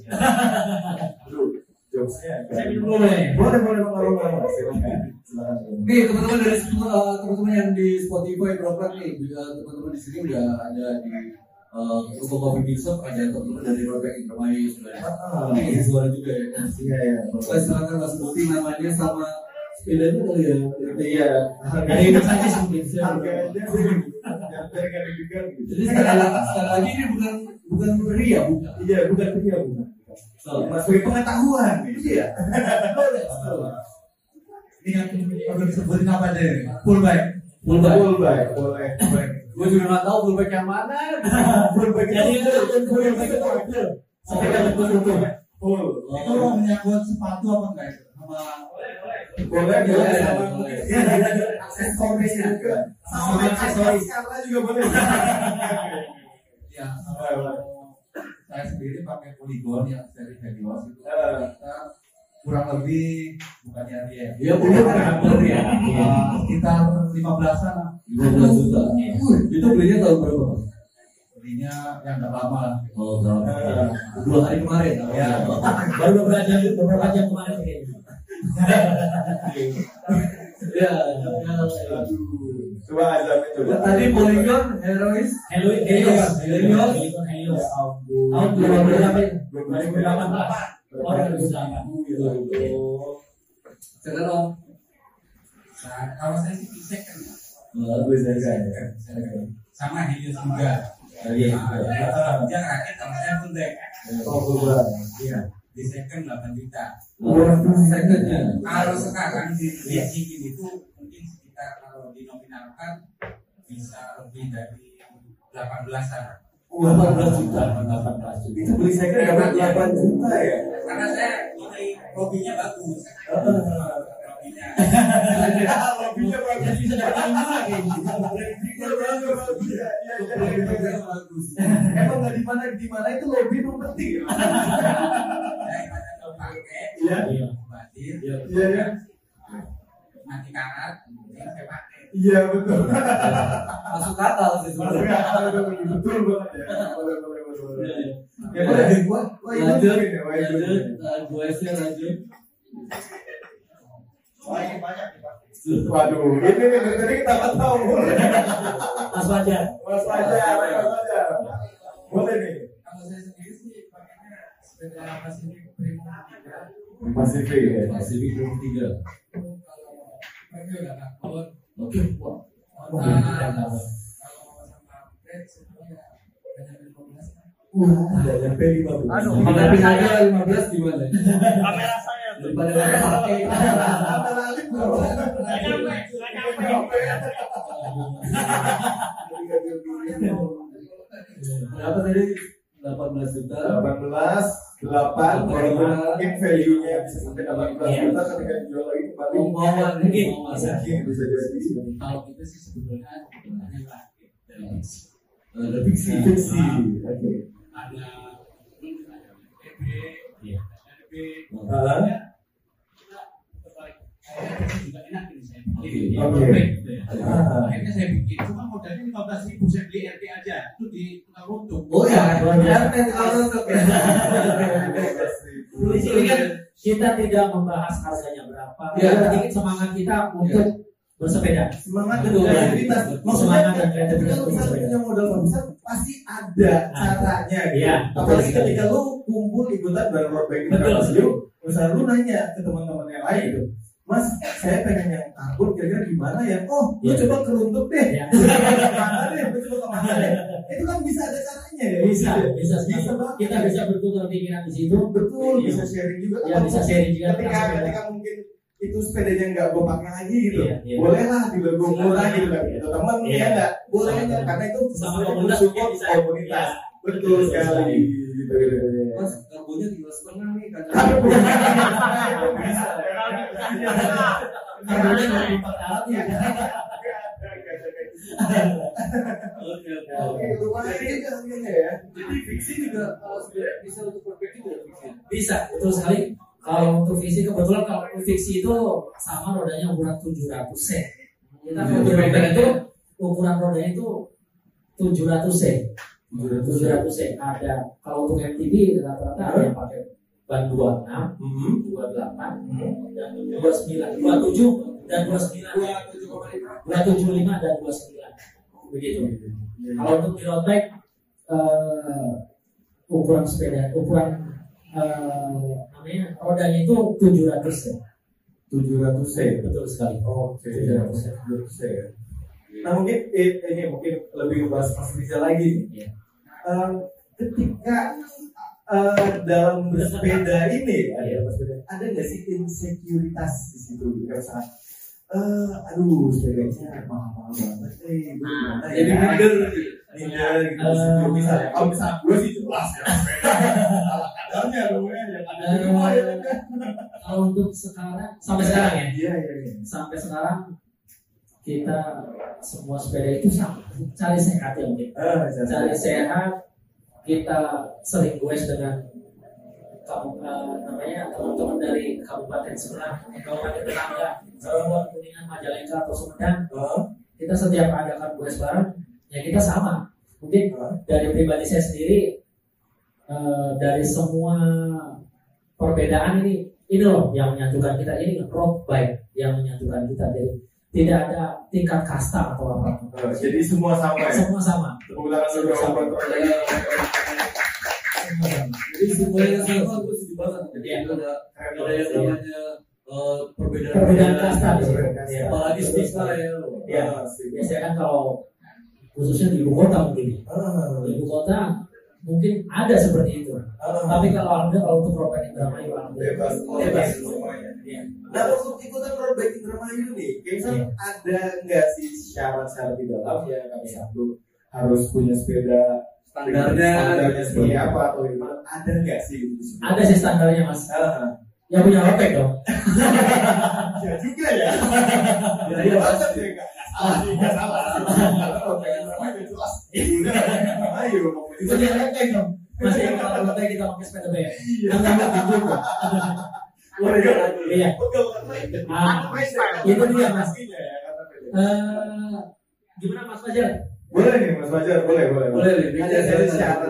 [SPEAKER 3] Aduh, jokesnya.
[SPEAKER 5] Saya minum dulu nih.
[SPEAKER 3] Boleh, boleh, boleh, boleh, boleh. Silakan. Silakan.
[SPEAKER 4] Nih teman-teman dari eh, teman-teman yang di Spotify Brokat nih, juga teman-teman di sini udah ada di uh, Rumah Kopi Big Shop, ada teman-teman dari Robek Indramayu ada.
[SPEAKER 3] Ah,
[SPEAKER 4] Ini suara juga ya.
[SPEAKER 3] Iya, iya.
[SPEAKER 4] Saya silakan mas sebutin namanya sama sepedanya kali ya.
[SPEAKER 3] Iya.
[SPEAKER 5] Dari itu saja.
[SPEAKER 3] Harganya gitu.
[SPEAKER 4] Jadi sekali lagi, ini bukan bukan ria bukan.
[SPEAKER 3] Iya, bukan dia bukan. Mas beri pengetahuan.
[SPEAKER 4] Iya.
[SPEAKER 2] Ini yang perlu disebutin apa deh? Full bike.
[SPEAKER 4] Full bike.
[SPEAKER 3] Full bike, boleh.
[SPEAKER 4] Gue juga nggak tahu full bike yang mana. <laughs>
[SPEAKER 3] Full bike.
[SPEAKER 5] Jadi itu betul betul betul. Sepeda betul betul.
[SPEAKER 3] Full.
[SPEAKER 2] Itu lo menyangkut sepatu apa enggak? itu? Sama
[SPEAKER 3] Boleh, boleh.
[SPEAKER 4] Boleh,
[SPEAKER 3] Sama
[SPEAKER 4] boleh.
[SPEAKER 3] Iya, ada aksesoris juga. Sama
[SPEAKER 5] aksesoris.
[SPEAKER 3] karena juga boleh. <laughs>
[SPEAKER 4] Ya, saya sendiri pakai polygon yang seri Helios itu
[SPEAKER 3] Eh.
[SPEAKER 4] kita kurang lebih bukannya dia
[SPEAKER 5] Iya, punya karakter ya.
[SPEAKER 4] Sekitar 15-an lah 15 juta itu belinya tahun berapa belinya yang nggak lama lah oh dua hari kemarin
[SPEAKER 3] Ya.
[SPEAKER 5] Baru beberapa jam, beberapa jam kemarin
[SPEAKER 4] ya
[SPEAKER 3] Coba aja coba.
[SPEAKER 4] tadi polygon herois
[SPEAKER 5] Hello, Helios.
[SPEAKER 4] Helios.
[SPEAKER 5] Helios. Helios.
[SPEAKER 3] ampun.
[SPEAKER 5] Tahun 2018.
[SPEAKER 3] 2018.
[SPEAKER 5] 2018. Oh, 2018.
[SPEAKER 4] sekarang om
[SPEAKER 7] Nah, kalau saya sih kan
[SPEAKER 4] Oh, bisa aja ya.
[SPEAKER 7] sama juga.
[SPEAKER 4] Iya.
[SPEAKER 7] Nah, dia saya pun dek
[SPEAKER 3] Oh.
[SPEAKER 7] Iya. di second 8 juta.
[SPEAKER 4] Secondnya.
[SPEAKER 7] Kalau sekarang di ini itu mungkin sekitar kalau dinominalkan bisa lebih dari 18-an.
[SPEAKER 4] 18 juta.
[SPEAKER 5] 18 juta.
[SPEAKER 3] Itu beli saya kan dapat 8 juta ya.
[SPEAKER 7] Karena saya hobinya bagus. Hobinya.
[SPEAKER 3] Bagus.
[SPEAKER 5] Bisa dapat.
[SPEAKER 3] Iya, iya, iya. Emang nggak di mana di mana itu lobby itu penting. ya? Iya.
[SPEAKER 5] Iya.
[SPEAKER 7] batin,
[SPEAKER 3] Iya ya.
[SPEAKER 7] mati karat, saya pakai.
[SPEAKER 3] Iya betul.
[SPEAKER 4] Masuk akal sih
[SPEAKER 3] Masuk
[SPEAKER 4] sebenarnya.
[SPEAKER 3] akal, betul betul banget ya. Boleh boleh boleh. boleh.
[SPEAKER 4] Iya, iya.
[SPEAKER 3] Ya boleh gua.
[SPEAKER 4] Lanjut,
[SPEAKER 3] mungkin ya.
[SPEAKER 4] Lanjut, sih lanjut.
[SPEAKER 3] Waduh, ini nih dari tadi kita nggak tahu.
[SPEAKER 5] Mas Fajar.
[SPEAKER 3] Mas Fajar, Mas Fajar. Boleh nih.
[SPEAKER 7] Kalau saya sendiri sih pakainya sepeda Pacific Prima 3.
[SPEAKER 3] Pasifik ya.
[SPEAKER 4] Pasifik 23.
[SPEAKER 7] Itu kalau mereka udah takut.
[SPEAKER 4] Oke, wah.
[SPEAKER 7] Nah, kalau sama Fred sebenarnya hanya 15 kan.
[SPEAKER 3] Udah nyampe 15.
[SPEAKER 4] Aduh, tapi aja 15 gimana?
[SPEAKER 6] Kamera saya tuh.
[SPEAKER 4] Daripada nggak pakai.
[SPEAKER 3] Kata Alif belum.
[SPEAKER 6] Nggak nyampe, nggak nyampe.
[SPEAKER 4] Berapa tadi? 18 juta.
[SPEAKER 3] 18, 8, walaupun mungkin value-nya bisa sampai 18
[SPEAKER 5] Iya.
[SPEAKER 3] juta ketika dijual lagi kembali
[SPEAKER 4] Umpauan
[SPEAKER 5] Mungkin
[SPEAKER 4] umpauan.
[SPEAKER 5] bisa.
[SPEAKER 3] mungkin bisa jadi
[SPEAKER 7] Kalau kita sih sebetulnya hanya rakit dan
[SPEAKER 4] Ada fiksi.
[SPEAKER 3] fiksi. Oke.
[SPEAKER 7] ada ada
[SPEAKER 5] Iya.
[SPEAKER 7] ada
[SPEAKER 3] Ah.
[SPEAKER 7] ya, kita. Ya,
[SPEAKER 3] Oke.
[SPEAKER 7] perfect gitu ya.
[SPEAKER 3] Ah.
[SPEAKER 7] Akhirnya saya bikin, cuma modalnya 15 ribu saya beli RT aja, itu di tukang runtuh.
[SPEAKER 4] Oh ya,
[SPEAKER 5] Oh, ya.
[SPEAKER 4] RT tukang runtuh ya.
[SPEAKER 5] Di kan kita tidak membahas harganya berapa.
[SPEAKER 4] Iya.
[SPEAKER 5] Yang penting semangat kita untuk bersepeda.
[SPEAKER 3] Semangat dan kreativitas.
[SPEAKER 5] Semangat dan kreativitas
[SPEAKER 3] kalau
[SPEAKER 5] untuk
[SPEAKER 3] misalnya punya modal besar pasti ada caranya gitu.
[SPEAKER 5] Iya,
[SPEAKER 3] Apalagi ketika lu kumpul ikutan bareng road bike
[SPEAKER 5] Betul.
[SPEAKER 3] Betul. lu, misalnya lu nanya ke teman-teman yang lain gitu. Mas, saya pengen yang karbon kira-kira gimana ya? Oh, lu
[SPEAKER 5] Iya.
[SPEAKER 3] coba keruntuk deh. Lu coba ke mana deh? Lu coba ke mana deh? Itu kan bisa ada caranya ya.
[SPEAKER 5] Bisa, bisa,
[SPEAKER 3] bisa banget.
[SPEAKER 5] Kita bisa bertukar pikiran di situ.
[SPEAKER 3] betul,
[SPEAKER 5] Iya.
[SPEAKER 3] bisa sharing juga.
[SPEAKER 5] Ya, bisa sharing juga
[SPEAKER 3] Ketika, ketika mungkin itu sepedanya nggak gue pakai lagi gitu,
[SPEAKER 5] Iya, iya.
[SPEAKER 3] boleh lah juga gue murah gitu kan. Itu teman
[SPEAKER 5] Iya.
[SPEAKER 3] ya nggak, boleh
[SPEAKER 5] teman.
[SPEAKER 3] karena itu
[SPEAKER 5] Sama komunitas
[SPEAKER 3] support
[SPEAKER 5] bisa.
[SPEAKER 3] komunitas.
[SPEAKER 5] Iya.
[SPEAKER 3] Betul sekali. Gitu, gitu, gitu.
[SPEAKER 4] Mas, karbonnya tinggal setengah nih kan. <laughs> Oke, oke. Jadi fiksi juga bisa untuk perfect juga fiksi.
[SPEAKER 5] Bisa, betul sekali. Kalau untuk fiksi kebetulan kalau untuk fiksi itu sama rodanya ukuran 700 c. Kita mobil robek itu ukuran rodanya itu 700 c. 700 c. Ada kalau untuk MTB rata-rata ada yang pakai ban 26,
[SPEAKER 3] Hmm.
[SPEAKER 5] 28, dan 29, 27 dan 29. 275 dan 29. Begitu. Kalau untuk di road bike eh, ukuran sepeda, ukuran eh, namanya rodanya itu 700 ya.
[SPEAKER 3] 700 c.
[SPEAKER 5] Betul sekali.
[SPEAKER 3] Oke,
[SPEAKER 5] 700 ya.
[SPEAKER 3] 700 c ya. Nah mungkin eh, ini mungkin lebih bahas Mas Rizal lagi.
[SPEAKER 5] Iya.
[SPEAKER 3] Eh, ketika eh, dalam bersepeda ini ada
[SPEAKER 5] Iya.
[SPEAKER 3] bersepeda, ada nggak sih insekuritas di situ? Misalnya, eh, aduh sepedanya mahal-mahal banget, eh, gimana ya?
[SPEAKER 4] Jadi minder.
[SPEAKER 3] Minder gitu.
[SPEAKER 5] Eh,
[SPEAKER 3] misalnya, kalau misalnya gue sih jelas ya kadarnya dong ya, yang ada di rumah ya kan.
[SPEAKER 5] Kalau untuk sekarang sampai sekarang ya,
[SPEAKER 3] Iya iya iya.
[SPEAKER 5] sampai sekarang kita semua sepeda itu sama cari sehat ya mungkin cari sehat kita sering goes dengan kamu eh, namanya teman-teman dari kabupaten sebelah kabupaten tetangga Cirebon kuningan majalengka atau Sumedang. Kita setiap adakan goes bareng ya kita sama. Mungkin dari pribadi saya sendiri eh, dari semua perbedaan ini ini loh yang menyatukan kita. Ini road bike yang menyatukan kita. Jadi tidak ada tingkat kasta atau apa
[SPEAKER 3] Ah, Jadi semua sama ya.
[SPEAKER 5] semua sama
[SPEAKER 3] Tepuk tangan dulu
[SPEAKER 4] Ya,
[SPEAKER 5] Semua sama.
[SPEAKER 4] Jadi semuanya sama gue setuju banget. Jadi
[SPEAKER 5] Iya.
[SPEAKER 4] itu ada ada yang namanya eh, perbedaan
[SPEAKER 5] perbedaan kasta di situ.
[SPEAKER 3] Perbedaan
[SPEAKER 5] Ya.
[SPEAKER 4] Apalagi stigma ya.
[SPEAKER 5] Ya. Biasanya kan kalau khususnya di ibu kota mungkin
[SPEAKER 3] Ah,
[SPEAKER 5] ibu kota mungkin ada seperti itu
[SPEAKER 3] ah.
[SPEAKER 5] tapi kalau alhamdulillah kalau untuk program Indramayu alhamdulillah
[SPEAKER 3] Bebas,
[SPEAKER 5] bebas
[SPEAKER 3] semuanya.
[SPEAKER 5] Iya.
[SPEAKER 3] Nah untuk ikutan road bike Indramayu nih, kayaknya
[SPEAKER 5] Iya.
[SPEAKER 3] ada nggak sih syarat-syarat di dalamnya? Kayak satu harus punya sepeda
[SPEAKER 4] Standarnya.
[SPEAKER 3] standarnya seperti apa atau gimana? Ada nggak sih?
[SPEAKER 5] ada sih standarnya mas
[SPEAKER 3] Ah,
[SPEAKER 5] yang punya lepek dong <laughs>
[SPEAKER 3] ya juga ya. <laughs>
[SPEAKER 4] Ya, iya,
[SPEAKER 3] Banget ya, nggak salah. Karena jelas. Udah, Indramayu.
[SPEAKER 5] itu dia lepek dong masih yang kalau lepek kita pakai sepeda kan nggak juga iya Ah, itu dia, Mas.
[SPEAKER 3] ya,
[SPEAKER 5] Eh, gimana mas Fajar
[SPEAKER 3] Boleh nih Mas Fajar, boleh, boleh.
[SPEAKER 4] Boleh. Nih,
[SPEAKER 3] Ada dari
[SPEAKER 4] syarat.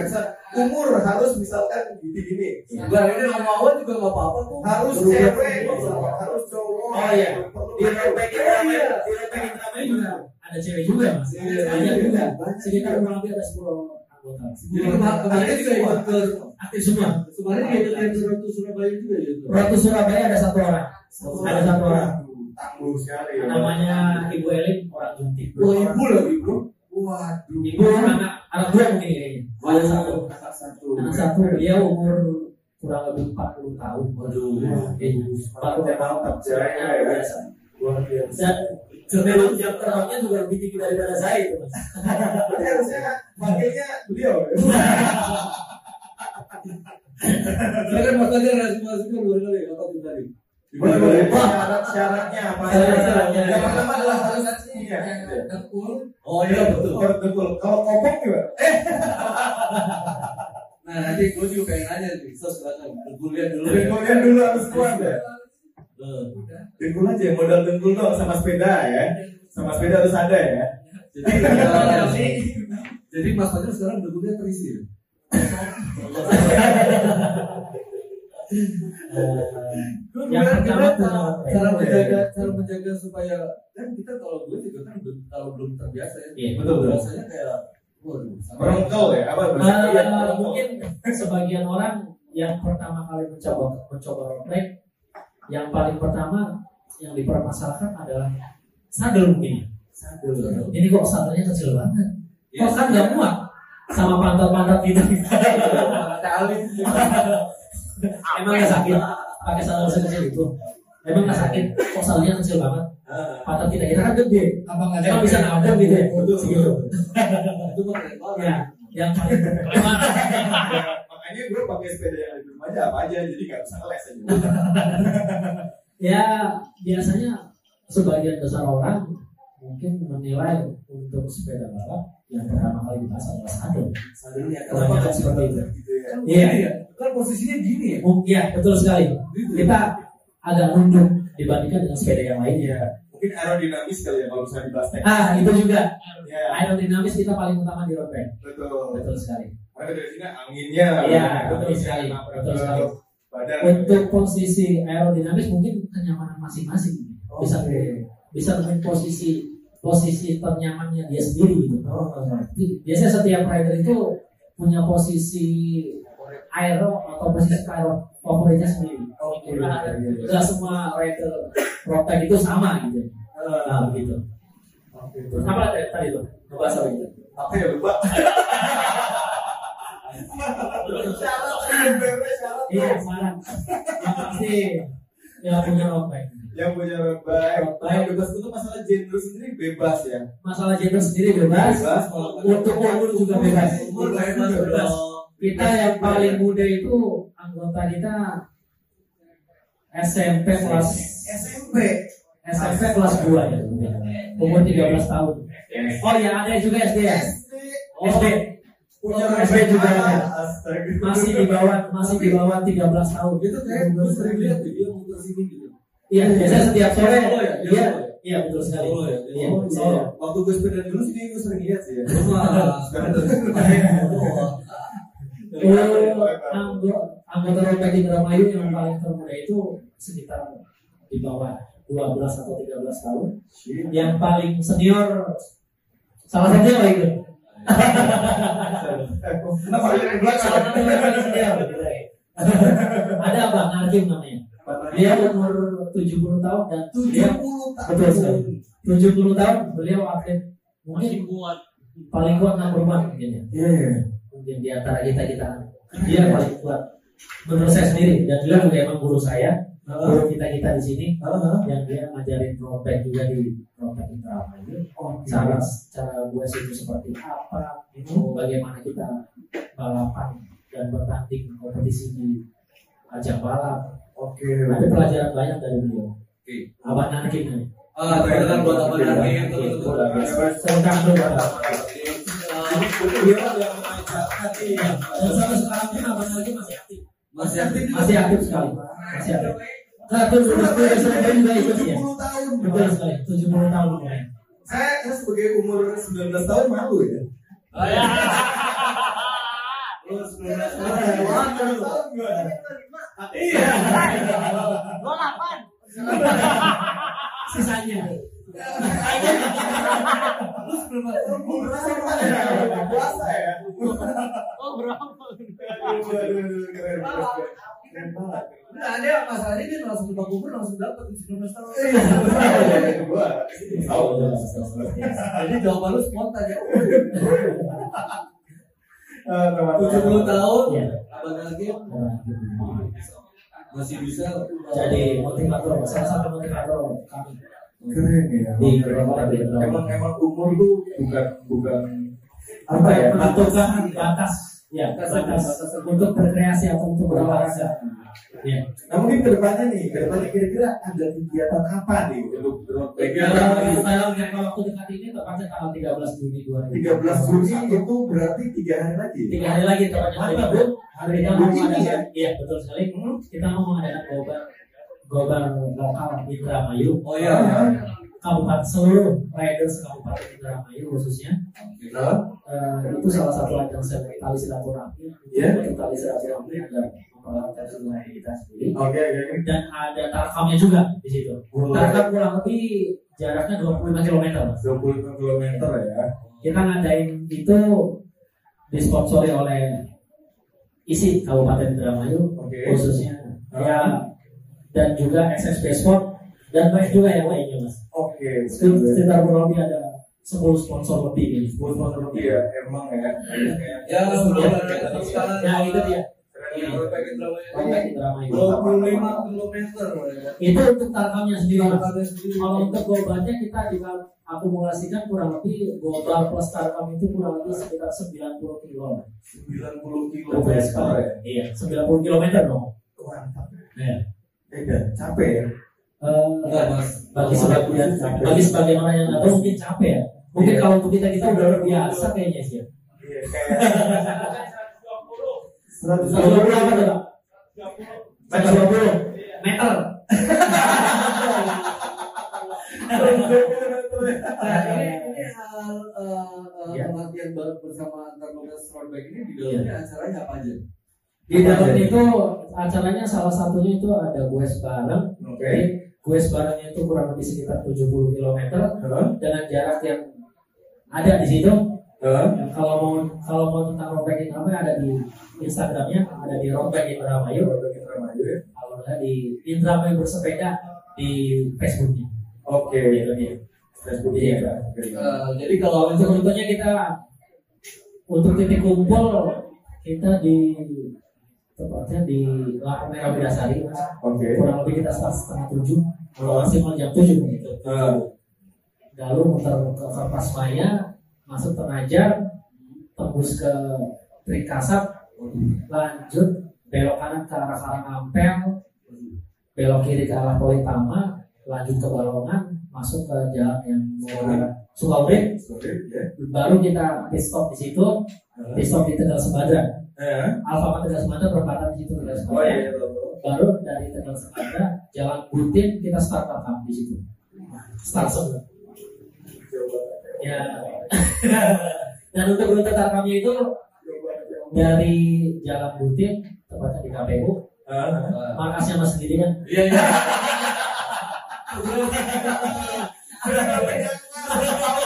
[SPEAKER 3] Misal, Umur harus misalkan gini-gini.
[SPEAKER 4] Bang ini mau mau juga nggak apa-apa kok.
[SPEAKER 3] Harus cewek, harus cowok.
[SPEAKER 5] Oh, iya. Di lepek di lepek juga ada cewek juga mas?
[SPEAKER 3] Iya,
[SPEAKER 5] banyak
[SPEAKER 3] iya.
[SPEAKER 5] juga. Sekitar kurang lebih ada 10 anggota.
[SPEAKER 4] Kemarin juga ikut ke
[SPEAKER 5] aktif semua.
[SPEAKER 4] Kemarin dia ikut Surabaya juga ya.
[SPEAKER 5] Ratu Surabaya ada satu orang. Ada satu orang
[SPEAKER 3] Tangguh sekali. ya.
[SPEAKER 5] namanya Ibu Elin orang
[SPEAKER 4] Wah ibu lagi bro.
[SPEAKER 3] Waduh.
[SPEAKER 5] Ibu anak anak dua mungkin kayaknya ada satu
[SPEAKER 3] Anak satu.
[SPEAKER 5] anak satu dia umur kurang lebih 40 tahun
[SPEAKER 4] Waduh.
[SPEAKER 5] Iya, 40 tahun
[SPEAKER 3] Jaya, ya.
[SPEAKER 5] biasa
[SPEAKER 3] Luar biasa.
[SPEAKER 5] dan memang jam terbangnya juga lebih tinggi daripada saya itu mas
[SPEAKER 3] Berarti harusnya pakainya beliau. ya?
[SPEAKER 4] Saya kan Mas Fajar harus masuk ke luar tadi?
[SPEAKER 3] Boleh, boleh. Syarat-syaratnya apa?
[SPEAKER 5] Syarat-syaratnya.
[SPEAKER 3] Yang pertama adalah harus iya.
[SPEAKER 4] Oh iya betul.
[SPEAKER 3] Betul. Kalau kopong juga. <laughs>
[SPEAKER 4] Nah nanti gue juga pengen nanya nih, so silakan kuliah dulu ya.
[SPEAKER 3] dengkulnya dulu harus kuat ya. Dengkul aja, modal dengkul dong sama sepeda ya. Sama sepeda harus ada ya.
[SPEAKER 4] Jadi jadi Mas Fajar sekarang kuliah terisi ya? <laughs>
[SPEAKER 5] Yang pertama punya
[SPEAKER 4] cara
[SPEAKER 5] lepek.
[SPEAKER 4] menjaga cara menjaga supaya kan kita kalau gue juga kan kalau belum terbiasa ya.
[SPEAKER 5] Iya,
[SPEAKER 3] betul, betul.
[SPEAKER 4] Rasanya kayak waduh.
[SPEAKER 3] ya, apa?
[SPEAKER 5] Eh,
[SPEAKER 3] Iya,
[SPEAKER 5] mungkin sebagian orang yang pertama kali mencoba mencoba bike, yang paling pertama yang dipermasalahkan adalah sadel mungkin. Sadel. Ini kok sadelnya kecil banget. Kok kan nggak muat sama pantat-pantat kita.
[SPEAKER 4] Kali. <laughs>
[SPEAKER 5] Emang nggak sakit pakai sadel sekecil itu. Emang nggak sakit. Kok sadelnya kecil banget. Pantat kita kita kan gede.
[SPEAKER 4] Apa nggak
[SPEAKER 5] Emang bisa nabrak gitu ya.
[SPEAKER 3] Betul.
[SPEAKER 5] Segitu.
[SPEAKER 4] Itu.
[SPEAKER 5] Ya, yang paling
[SPEAKER 3] Makanya gue pakai sepeda yang di rumah aja apa aja, jadi nggak bisa ngeles aja.
[SPEAKER 5] Ya biasanya sebagian besar orang mungkin menilai untuk sepeda balap yang pertama kali dipasang adalah sadel.
[SPEAKER 3] Sadelnya
[SPEAKER 5] Kebanyakan seperti itu.
[SPEAKER 3] Gitu ya.
[SPEAKER 5] Iya,
[SPEAKER 4] Iya. Kan posisinya gini ya.
[SPEAKER 5] Mung- iya betul sekali. Kita agak nunduk dibandingkan dengan sepeda yang lainnya.
[SPEAKER 3] Mungkin aerodinamis kali ya kalau misalnya dibahas.
[SPEAKER 5] Ah itu juga
[SPEAKER 3] Ya,
[SPEAKER 5] aerodinamis kita paling utama di road bike.
[SPEAKER 3] betul.
[SPEAKER 5] Betul sekali.
[SPEAKER 3] Karena dari sini anginnya.
[SPEAKER 5] Iya, betul sekali.
[SPEAKER 3] nabrak
[SPEAKER 5] Betul sekali.
[SPEAKER 3] Badan.
[SPEAKER 5] Untuk posisi aerodinamis mungkin kenyamanan masing-masing bisa
[SPEAKER 3] Oke.
[SPEAKER 5] bisa dengan posisi posisi ternyamannya dia sendiri gitu.
[SPEAKER 3] Oh,
[SPEAKER 5] biasanya setiap rider itu punya posisi aero atau posisi aero favoritnya sendiri.
[SPEAKER 3] Oke.
[SPEAKER 5] Nah,
[SPEAKER 3] iya, iya.
[SPEAKER 5] Nggak semua rider bike itu sama gitu. Nah, gitu.
[SPEAKER 3] Oke.
[SPEAKER 5] Apa tadi tadi tuh? Ngebahas apa itu?
[SPEAKER 3] Apa ya lupa? Syarat beres syarat.
[SPEAKER 5] Iya, sekarang yang pasti yang punya road bike.
[SPEAKER 3] Yang punya bike. yang bebas itu masalah gender sendiri bebas ya.
[SPEAKER 5] Masalah gender sendiri bebas.
[SPEAKER 3] Bebas.
[SPEAKER 5] Untuk umur juga bebas.
[SPEAKER 4] Umur
[SPEAKER 3] Bebas
[SPEAKER 4] bebas.
[SPEAKER 5] Kita yang paling muda itu anggota kita SMP kelas
[SPEAKER 3] SMP.
[SPEAKER 5] SMP kelas 2 ya. umur 13 tahun. Oh ya ada juga SD ya. SD. SD juga ada. Masih di bawah masih di bawah 13 tahun.
[SPEAKER 4] Itu kayak gue sering lihat dia muter sini gitu.
[SPEAKER 5] Iya, biasanya setiap sore.
[SPEAKER 4] Oh, iya,
[SPEAKER 5] Iya,
[SPEAKER 4] iya.
[SPEAKER 5] iya betul sekali.
[SPEAKER 4] Oh, iya.
[SPEAKER 5] Iya,
[SPEAKER 4] Oh,
[SPEAKER 5] saya.
[SPEAKER 4] iya.
[SPEAKER 3] Waktu gue sepeda dulu sih gue sering lihat sih ya.
[SPEAKER 4] Wah, <laughs>
[SPEAKER 5] Oh, anggota anggota Rompet Indramayu yang paling termuda itu sekitar di bawah 12 atau 13 tahun. Yang paling senior salah satunya apa itu? <laughs>
[SPEAKER 3] Kenapa ada?
[SPEAKER 5] Salah paling senior. ya. Bang Hakim namanya. Dia umur 70 tahun dan dia betul sekali. 70 tahun beliau atlet mungkin
[SPEAKER 6] kuat.
[SPEAKER 5] paling kuat nomor 4 mungkin ya.
[SPEAKER 3] Iya, iya.
[SPEAKER 5] mungkin di antara kita kita. Dia paling kuat. Menurut saya sendiri dan juga juga emang guru saya guru kita kita di sini yang dia ngajarin trompet juga di trompet Indramayu. Cara cara gue itu seperti apa itu bagaimana kita balapan dan bertanding kompetisi di ajang balap
[SPEAKER 3] Oke.
[SPEAKER 5] ada pelajaran banyak dari beliau.
[SPEAKER 4] Oke.
[SPEAKER 5] Nakim nih
[SPEAKER 4] Ah, teman buat apa lagi yang betul-betul.
[SPEAKER 5] Tentang lu Bapak. Dan sampai sekarang pun Nakim masih aktif.
[SPEAKER 4] Masih aktif?
[SPEAKER 5] Masih aktif sekali. Masih aktif. Nah, terus udah sudah sudah juga ikut ya
[SPEAKER 3] 70 tahun.
[SPEAKER 5] betul sekali. 70 tahun
[SPEAKER 3] saya sebagai umur 19 tahun malu ya.
[SPEAKER 6] Oh ya.
[SPEAKER 3] Lu 19 tahun. 19 tahun gimana? Iya.
[SPEAKER 6] Gua lapan.
[SPEAKER 5] sisanya
[SPEAKER 3] Umur berapa? Puasa ya.
[SPEAKER 6] Oh berapa?
[SPEAKER 3] Keren. Keren banget.
[SPEAKER 4] Nah, dia masalahnya dia langsung ke kubur langsung dapat 19 tahun.
[SPEAKER 3] Iya.
[SPEAKER 4] Jadi jawaban lu spontan ya.
[SPEAKER 3] Eh, teman-teman.
[SPEAKER 4] 70 tahun,
[SPEAKER 5] Iya.
[SPEAKER 4] abang lagi masih bisa
[SPEAKER 5] jadi motivator salah satu motivator kami
[SPEAKER 3] Keren ya.
[SPEAKER 5] di
[SPEAKER 3] Emang emang umur tuh bukan bukan apa ya?
[SPEAKER 5] menentukan batas ya batas untuk berkreasi atau untuk berolahraga. Ya.
[SPEAKER 3] Nah mungkin ke depannya nih, ke depannya kira-kira ada kegiatan apa nih untuk
[SPEAKER 5] Kegiatan jangka waktu dekat ini tepatnya tanggal 13 Juni
[SPEAKER 3] 13 Juni itu berarti tiga hari lagi.
[SPEAKER 5] tiga hari lagi tepatnya hari Rabu hari kita mau mengadakan iya betul sekali. Kita mau mengadakan gobar gobar lokal di Indramayu.
[SPEAKER 4] Oh iya.
[SPEAKER 5] Kabupaten seluruh riders kabupaten Indramayu khususnya
[SPEAKER 3] Kita
[SPEAKER 5] Eh, itu salah satu ajang tali silaturahmi
[SPEAKER 3] Iya.
[SPEAKER 5] untuk tali silaturahmi agar mempererat seluruh kita sendiri
[SPEAKER 3] Oke oke oke.
[SPEAKER 5] dan ada tarkamnya juga di situ tarkam kurang lebih jaraknya 25 km Mas.
[SPEAKER 3] 25 km ya.
[SPEAKER 5] kita ngadain itu disponsori oleh isi Kabupaten Indramayu
[SPEAKER 3] Oke.
[SPEAKER 5] khususnya ya dan juga SSB Sport dan banyak juga yang lainnya mas
[SPEAKER 3] Oke.
[SPEAKER 5] sekitar kurang lebih ada 10 sponsor lebih ini
[SPEAKER 3] Buat sponsor lebih ya, emang ya.
[SPEAKER 4] Ya,
[SPEAKER 5] ya itu dia
[SPEAKER 4] Iya, Proyek Indramayu.
[SPEAKER 5] Proyek Indramayu
[SPEAKER 4] 25 kilometer. ya.
[SPEAKER 5] itu untuk tarkamnya sendiri kalau untuk gobarnya kita juga akumulasikan kurang lebih gobar plus tarkam itu kurang lebih sekitar 90 kilo
[SPEAKER 3] 90 km
[SPEAKER 5] Betul sekali.
[SPEAKER 3] ya.
[SPEAKER 5] Iya, 90 km dong.
[SPEAKER 3] Mantap.
[SPEAKER 5] Iya.
[SPEAKER 3] Beda, capek ya.
[SPEAKER 5] Eh,
[SPEAKER 4] Enggak, Mas.
[SPEAKER 5] bagi sebagian bagi sebagaimana yang nggak tahu mungkin capek ya. Mungkin
[SPEAKER 3] Iya.
[SPEAKER 5] kalau untuk kita kita udah biasa kayaknya sih. ya.
[SPEAKER 3] Iya, kayak 120
[SPEAKER 5] 120 apa tuh, Pak? 120 meter.
[SPEAKER 4] Nah, ini ini hal eh, eh,
[SPEAKER 5] Iya.
[SPEAKER 4] latihan bareng bersama antar ini di dalamnya acaranya apa aja?
[SPEAKER 5] Di dalam itu acaranya salah satunya itu ada gue bareng.
[SPEAKER 3] Oke.
[SPEAKER 5] Gue barengnya itu kurang lebih sekitar 70 km dengan jarak yang ada di situ. Yang kalau mau kalau mau tentang Rompek Indramayu ada di Instagramnya, ada di Rompek Indramayu.
[SPEAKER 3] Indramayu ya.
[SPEAKER 5] Kalau nggak di Indramayu bersepeda di Facebooknya.
[SPEAKER 3] Oke.
[SPEAKER 5] Gitu dia.
[SPEAKER 3] Facebook
[SPEAKER 5] Iya.
[SPEAKER 3] ya.
[SPEAKER 4] Eh, jadi kalau
[SPEAKER 5] untuk contohnya kita untuk titik kumpul kita di tepatnya di Lampu Merah Bidasari, Mas.
[SPEAKER 3] Oke.
[SPEAKER 5] kurang lebih kita start setengah tujuh, kalau maksimal jam tujuh gitu.
[SPEAKER 3] Ah.
[SPEAKER 5] Lalu muter ke Kertas Maya, masuk Penajar, tembus ke Trikasap, lanjut belok kanan ke arah Karangampel, belok kiri ke arah Politama, lanjut ke Balongan masuk ke jalan yang mau
[SPEAKER 3] Sorry, ya.
[SPEAKER 5] baru kita pit stop di situ pit stop di Tegal Sembadra
[SPEAKER 3] Eh,
[SPEAKER 5] Alfamart Tegal Sembadra perempatan di situ Tegal
[SPEAKER 3] Oh
[SPEAKER 5] Sembadra
[SPEAKER 3] iya, iya.
[SPEAKER 5] Baru dari Tegal Sembadra jalan Butin kita start up di situ. Start semua. Ya. <laughs> Dan untuk rute tarkamnya itu dari jalan Butin tepatnya di KPU.
[SPEAKER 3] Ah,
[SPEAKER 5] markasnya mas sendiri kan?
[SPEAKER 4] Iya iya. <laughs> <laughs>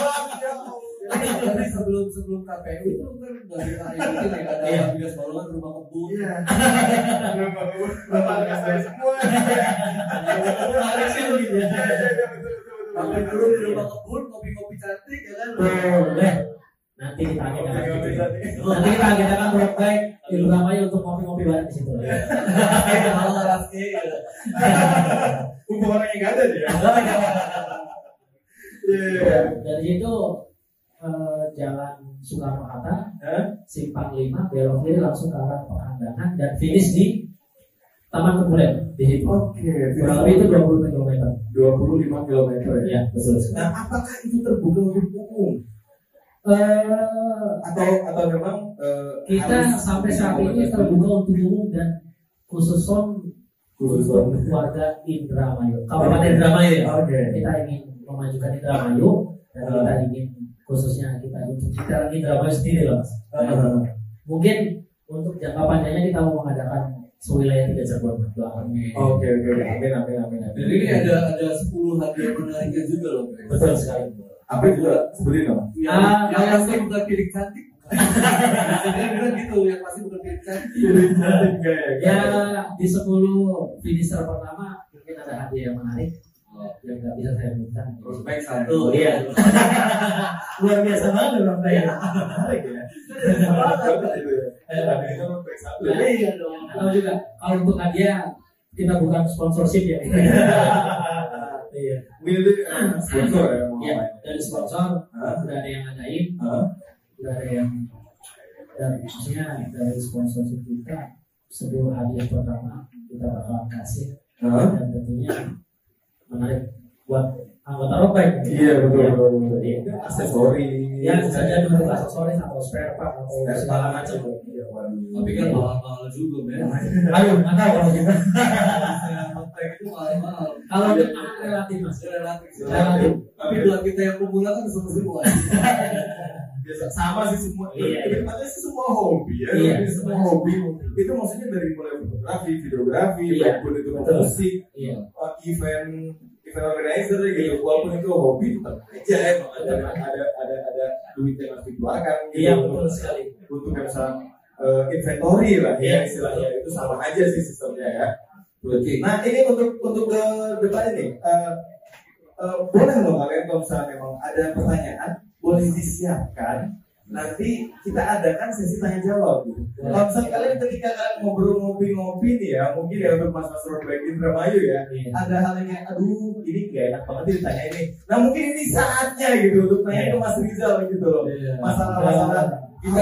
[SPEAKER 4] Tapi sebelum sebelum KPU itu kan dari <laughs> ini naik ada
[SPEAKER 5] Iya.
[SPEAKER 4] Bigas Balongan rumah kebun.
[SPEAKER 3] Iya. <laughs> Bapak nggak saya semua.
[SPEAKER 4] Ya.
[SPEAKER 3] Iya, iya, iya, betul, betul, betul.
[SPEAKER 4] Sampai dulu di rumah kebun kopi-kopi cantik ya kan.
[SPEAKER 5] boleh nanti kita
[SPEAKER 3] Kopi-kopi
[SPEAKER 5] agendakan
[SPEAKER 3] cantik.
[SPEAKER 5] nanti kita agendakan road bike di untuk ngopi-ngopi bareng di situ
[SPEAKER 4] Kalau Raski ya.
[SPEAKER 3] Mumpung orangnya nggak ada dia. Iya, iya, iya.
[SPEAKER 5] dari situ eh, jalan Soekarno Hatta
[SPEAKER 3] Hah?
[SPEAKER 5] simpang 5 belok kiri langsung ke arah Pangandaran dan finish di Taman Kebulen di situ
[SPEAKER 3] Oke,
[SPEAKER 5] kurang lebih itu 20 km
[SPEAKER 3] 25 km ya.
[SPEAKER 5] ya betul sekali
[SPEAKER 3] Nah, apakah itu terbuka untuk umum
[SPEAKER 5] Eh,
[SPEAKER 3] atau atau memang eh,
[SPEAKER 5] kita sampai saat ini terbuka untuk umum dan khusus on
[SPEAKER 3] Khusus
[SPEAKER 5] warga Indramayu Kabupaten Indramayu ya
[SPEAKER 3] Oke.
[SPEAKER 5] kita ingin memajukan Indramayu dan
[SPEAKER 3] Ah.
[SPEAKER 5] kita ingin khususnya kita untuk kita Indramayu sendiri loh mas
[SPEAKER 3] Ah.
[SPEAKER 5] mungkin untuk jangka panjangnya kita mau mengadakan sewilayah tiga Cirebon doakan
[SPEAKER 3] Oke oke oke. amin amin amin.
[SPEAKER 4] Dan ini ada ada 10 hadiah menariknya juga loh.
[SPEAKER 5] Betul sekali
[SPEAKER 3] Apa juga sebutin dong?
[SPEAKER 4] Yang,
[SPEAKER 5] Ah,
[SPEAKER 4] yang pasti bukan piring cantik. Bilang gitu, yang pasti bukan piring cantik.
[SPEAKER 5] ya di 10 finisher pertama mungkin ada hadiah yang menarik yang nggak bisa saya minta
[SPEAKER 4] Prospek satu.
[SPEAKER 5] Oh iya. <laughs> Luar biasa banget orang saya.
[SPEAKER 3] Menarik ya. Ya. Ada itu nomor satu ya.
[SPEAKER 5] Iya dong. Atau juga kalau untuk hadiah kita bukan sponsorship ya. <laughs> Iya.
[SPEAKER 3] Itu eh, sponsor ya.
[SPEAKER 5] Iya, dari sponsor
[SPEAKER 3] Hah?
[SPEAKER 5] udah ada yang ngadain,
[SPEAKER 3] Hah?
[SPEAKER 5] udah ada yang dan maksudnya dari sponsorship kita sebelum hadiah pertama kita bakalan kasih dan tentunya menarik buat anggota Rockback.
[SPEAKER 3] Iya betul betul betul.
[SPEAKER 5] Iya.
[SPEAKER 3] Aksesori.
[SPEAKER 5] Ya bisa jadi untuk aksesoris atau spare part atau segala macam.
[SPEAKER 3] Iya.
[SPEAKER 4] Tapi kan mahal-mahal juga, Ben.
[SPEAKER 5] Ayo, nggak tahu kalau kita.
[SPEAKER 4] Prospek itu mahal-mahal.
[SPEAKER 5] Kalau kita relatif mas.
[SPEAKER 4] Relatif.
[SPEAKER 5] Relatif.
[SPEAKER 4] Tapi buat kita yang pemula kan semua. <laughs>
[SPEAKER 3] biasa. Sama sih semua.
[SPEAKER 5] Iya, iya.
[SPEAKER 3] Katanya sih semua hobi ya.
[SPEAKER 5] Iya,
[SPEAKER 3] semua hobi. itu maksudnya dari mulai fotografi videografi
[SPEAKER 5] Iya,
[SPEAKER 3] maupun itu
[SPEAKER 5] betul.
[SPEAKER 3] musik
[SPEAKER 5] Iya.
[SPEAKER 3] uh, event event organizer gitu. Walaupun itu hobi tetap aja emang ada ada ada ada duit yang harus dikeluarkan gitu.
[SPEAKER 5] Iya betul sekali.
[SPEAKER 3] untuk yang misalnya uh, inventory lah
[SPEAKER 5] Iya.
[SPEAKER 3] ya istilahnya itu sama aja sih sistemnya ya. Nah ini untuk untuk ke depan ini uh, uh, boleh loh kalian kalau misalnya memang ada pertanyaan boleh disiapkan nanti kita adakan sesi tanya jawab gitu. Kalau misalnya kalian ketika kalian ngobrol ngopi-ngopi nih ya, mungkin ya untuk mas-mas Roadback Indramayu ya,
[SPEAKER 5] Iya.
[SPEAKER 3] ada hal yang kayak, aduh ini gak enak banget ditanya ini. Nah mungkin ini saatnya gitu untuk tanya ke Mas Rizal gitu loh.
[SPEAKER 4] Iya.
[SPEAKER 3] Masalah-masalah
[SPEAKER 4] Kita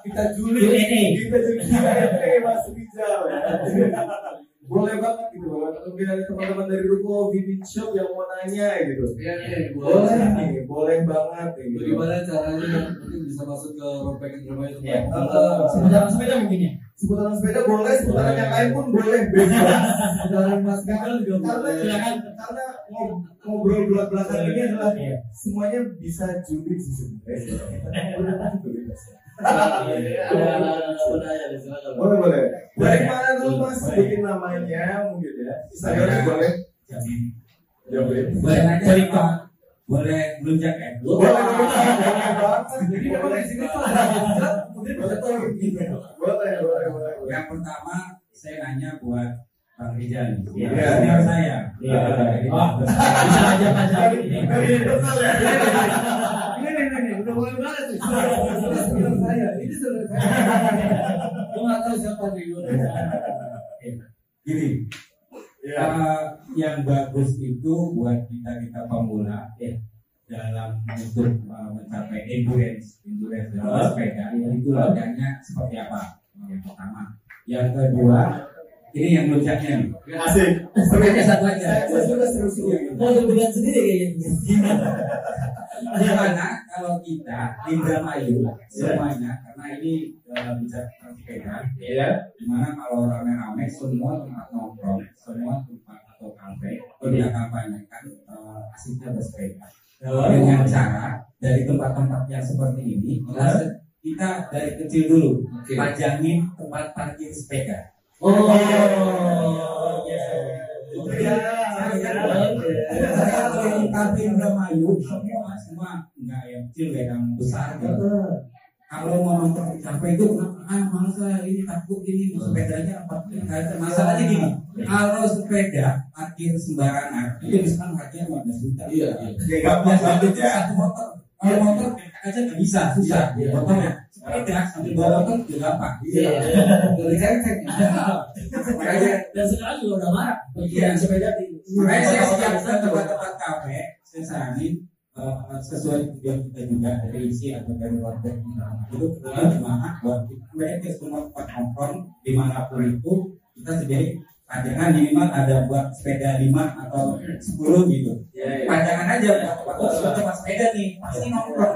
[SPEAKER 4] kita juli.
[SPEAKER 5] Q&A.
[SPEAKER 3] kita Q&A Mas Rizal ya. <laughs> Boleh banget gitu loh. Mungkin ada teman-teman dari Ruko Vivid Shop yang mau nanya gitu.
[SPEAKER 4] Iya iya.
[SPEAKER 3] Boleh nih, boleh banget nih. gitu.
[SPEAKER 4] Bagaimana caranya mungkin bisa masuk ke Rompek Indramayu
[SPEAKER 5] Iya.
[SPEAKER 4] Uh,
[SPEAKER 5] Seputaran sepeda mungkin ya.
[SPEAKER 3] Seputaran sepeda boleh, seputaran yang lain pun boleh bebas.
[SPEAKER 4] Saudara Mas Kakal juga
[SPEAKER 3] karena
[SPEAKER 4] boleh.
[SPEAKER 3] karena ngob- ngobrol belak belakan ini adalah
[SPEAKER 5] Iya.
[SPEAKER 3] semuanya bisa julid sih sebenarnya.
[SPEAKER 4] Silakan.
[SPEAKER 3] Boleh boleh. Dari
[SPEAKER 5] Boleh.
[SPEAKER 3] mana dulu mas? Bikin namanya mungkin ya. Instagramnya boleh. Boleh.
[SPEAKER 5] Boleh
[SPEAKER 7] Boleh Pak. Boleh belunjak ya?
[SPEAKER 3] Boleh banget.
[SPEAKER 4] Jadi memang di sini tuh kemudian.
[SPEAKER 3] Boleh boleh boleh.
[SPEAKER 7] Yang pertama saya nanya buat Bang Rizal.
[SPEAKER 5] Iya.
[SPEAKER 7] Ya, senior saya.
[SPEAKER 5] Iya.
[SPEAKER 7] Jadi,
[SPEAKER 5] Oh, bisa aja aja ini.
[SPEAKER 4] Ini nih nih, udah mulai banget. Ini saya, ini saudara saya. Gue nggak tahu siapa nih gue.
[SPEAKER 7] Gini,
[SPEAKER 3] Iya.
[SPEAKER 7] eh, yang bagus itu buat kita kita pemula
[SPEAKER 5] Iya.
[SPEAKER 7] dalam untuk eh, mencapai endurance, endurance dalam
[SPEAKER 5] Ah.
[SPEAKER 7] sepeda itu latihannya seperti apa? Yang pertama, yang kedua Ini yang lunjaknya nih.
[SPEAKER 3] Asik.
[SPEAKER 4] Sepeda satu aja.
[SPEAKER 3] Saya sudah seru-seru.
[SPEAKER 5] Mau dibelikan sendiri kayaknya. <laughs>
[SPEAKER 7] Gimana kalau kita Indramayu semuanya karena ini eh, bicara tentang sepeda
[SPEAKER 3] Iya.
[SPEAKER 7] di mana kalau rame-rame semua tempat nongkrong semua tempat atau kafe itu dia kampanyekan eh, asiknya bersepeda dengan cara dari tempat-tempat yang seperti ini kita, dari kecil dulu
[SPEAKER 4] Oke.
[SPEAKER 7] pajangin tempat parkir sepeda
[SPEAKER 5] Oh.
[SPEAKER 7] Kalau di kafe Indramayu semua semua enggak yang kecil kayak yang besar. Kalau mau nonton di kafe itu ah males lah ini takut ini sepedanya apa masalahnya gini kalau sepeda parkir sembarangan itu misalkan harganya 15 juta
[SPEAKER 4] Iya, iya.
[SPEAKER 7] Gampang banget ya satu motor kalau motor aja nggak bisa susah
[SPEAKER 4] Iya.
[SPEAKER 7] motornya sepeda sambil bawa motor juga gampang
[SPEAKER 5] Iya.
[SPEAKER 7] dari cek makanya
[SPEAKER 5] Dan sekarang juga udah marak.
[SPEAKER 7] Iya.
[SPEAKER 5] sepeda.
[SPEAKER 7] Makanya saya setiap tempat-tempat kafe, saya saranin eh, sesuai tujuan kita juga dari isi atau dari warga itu kita gimana buat mereka semua tempat nongkrong di mana pun itu kita sediain pajangan minimal ada buat sepeda lima atau sepuluh gitu. Pajangan aja buat tempat tempat sepeda nih pasti nongkrong.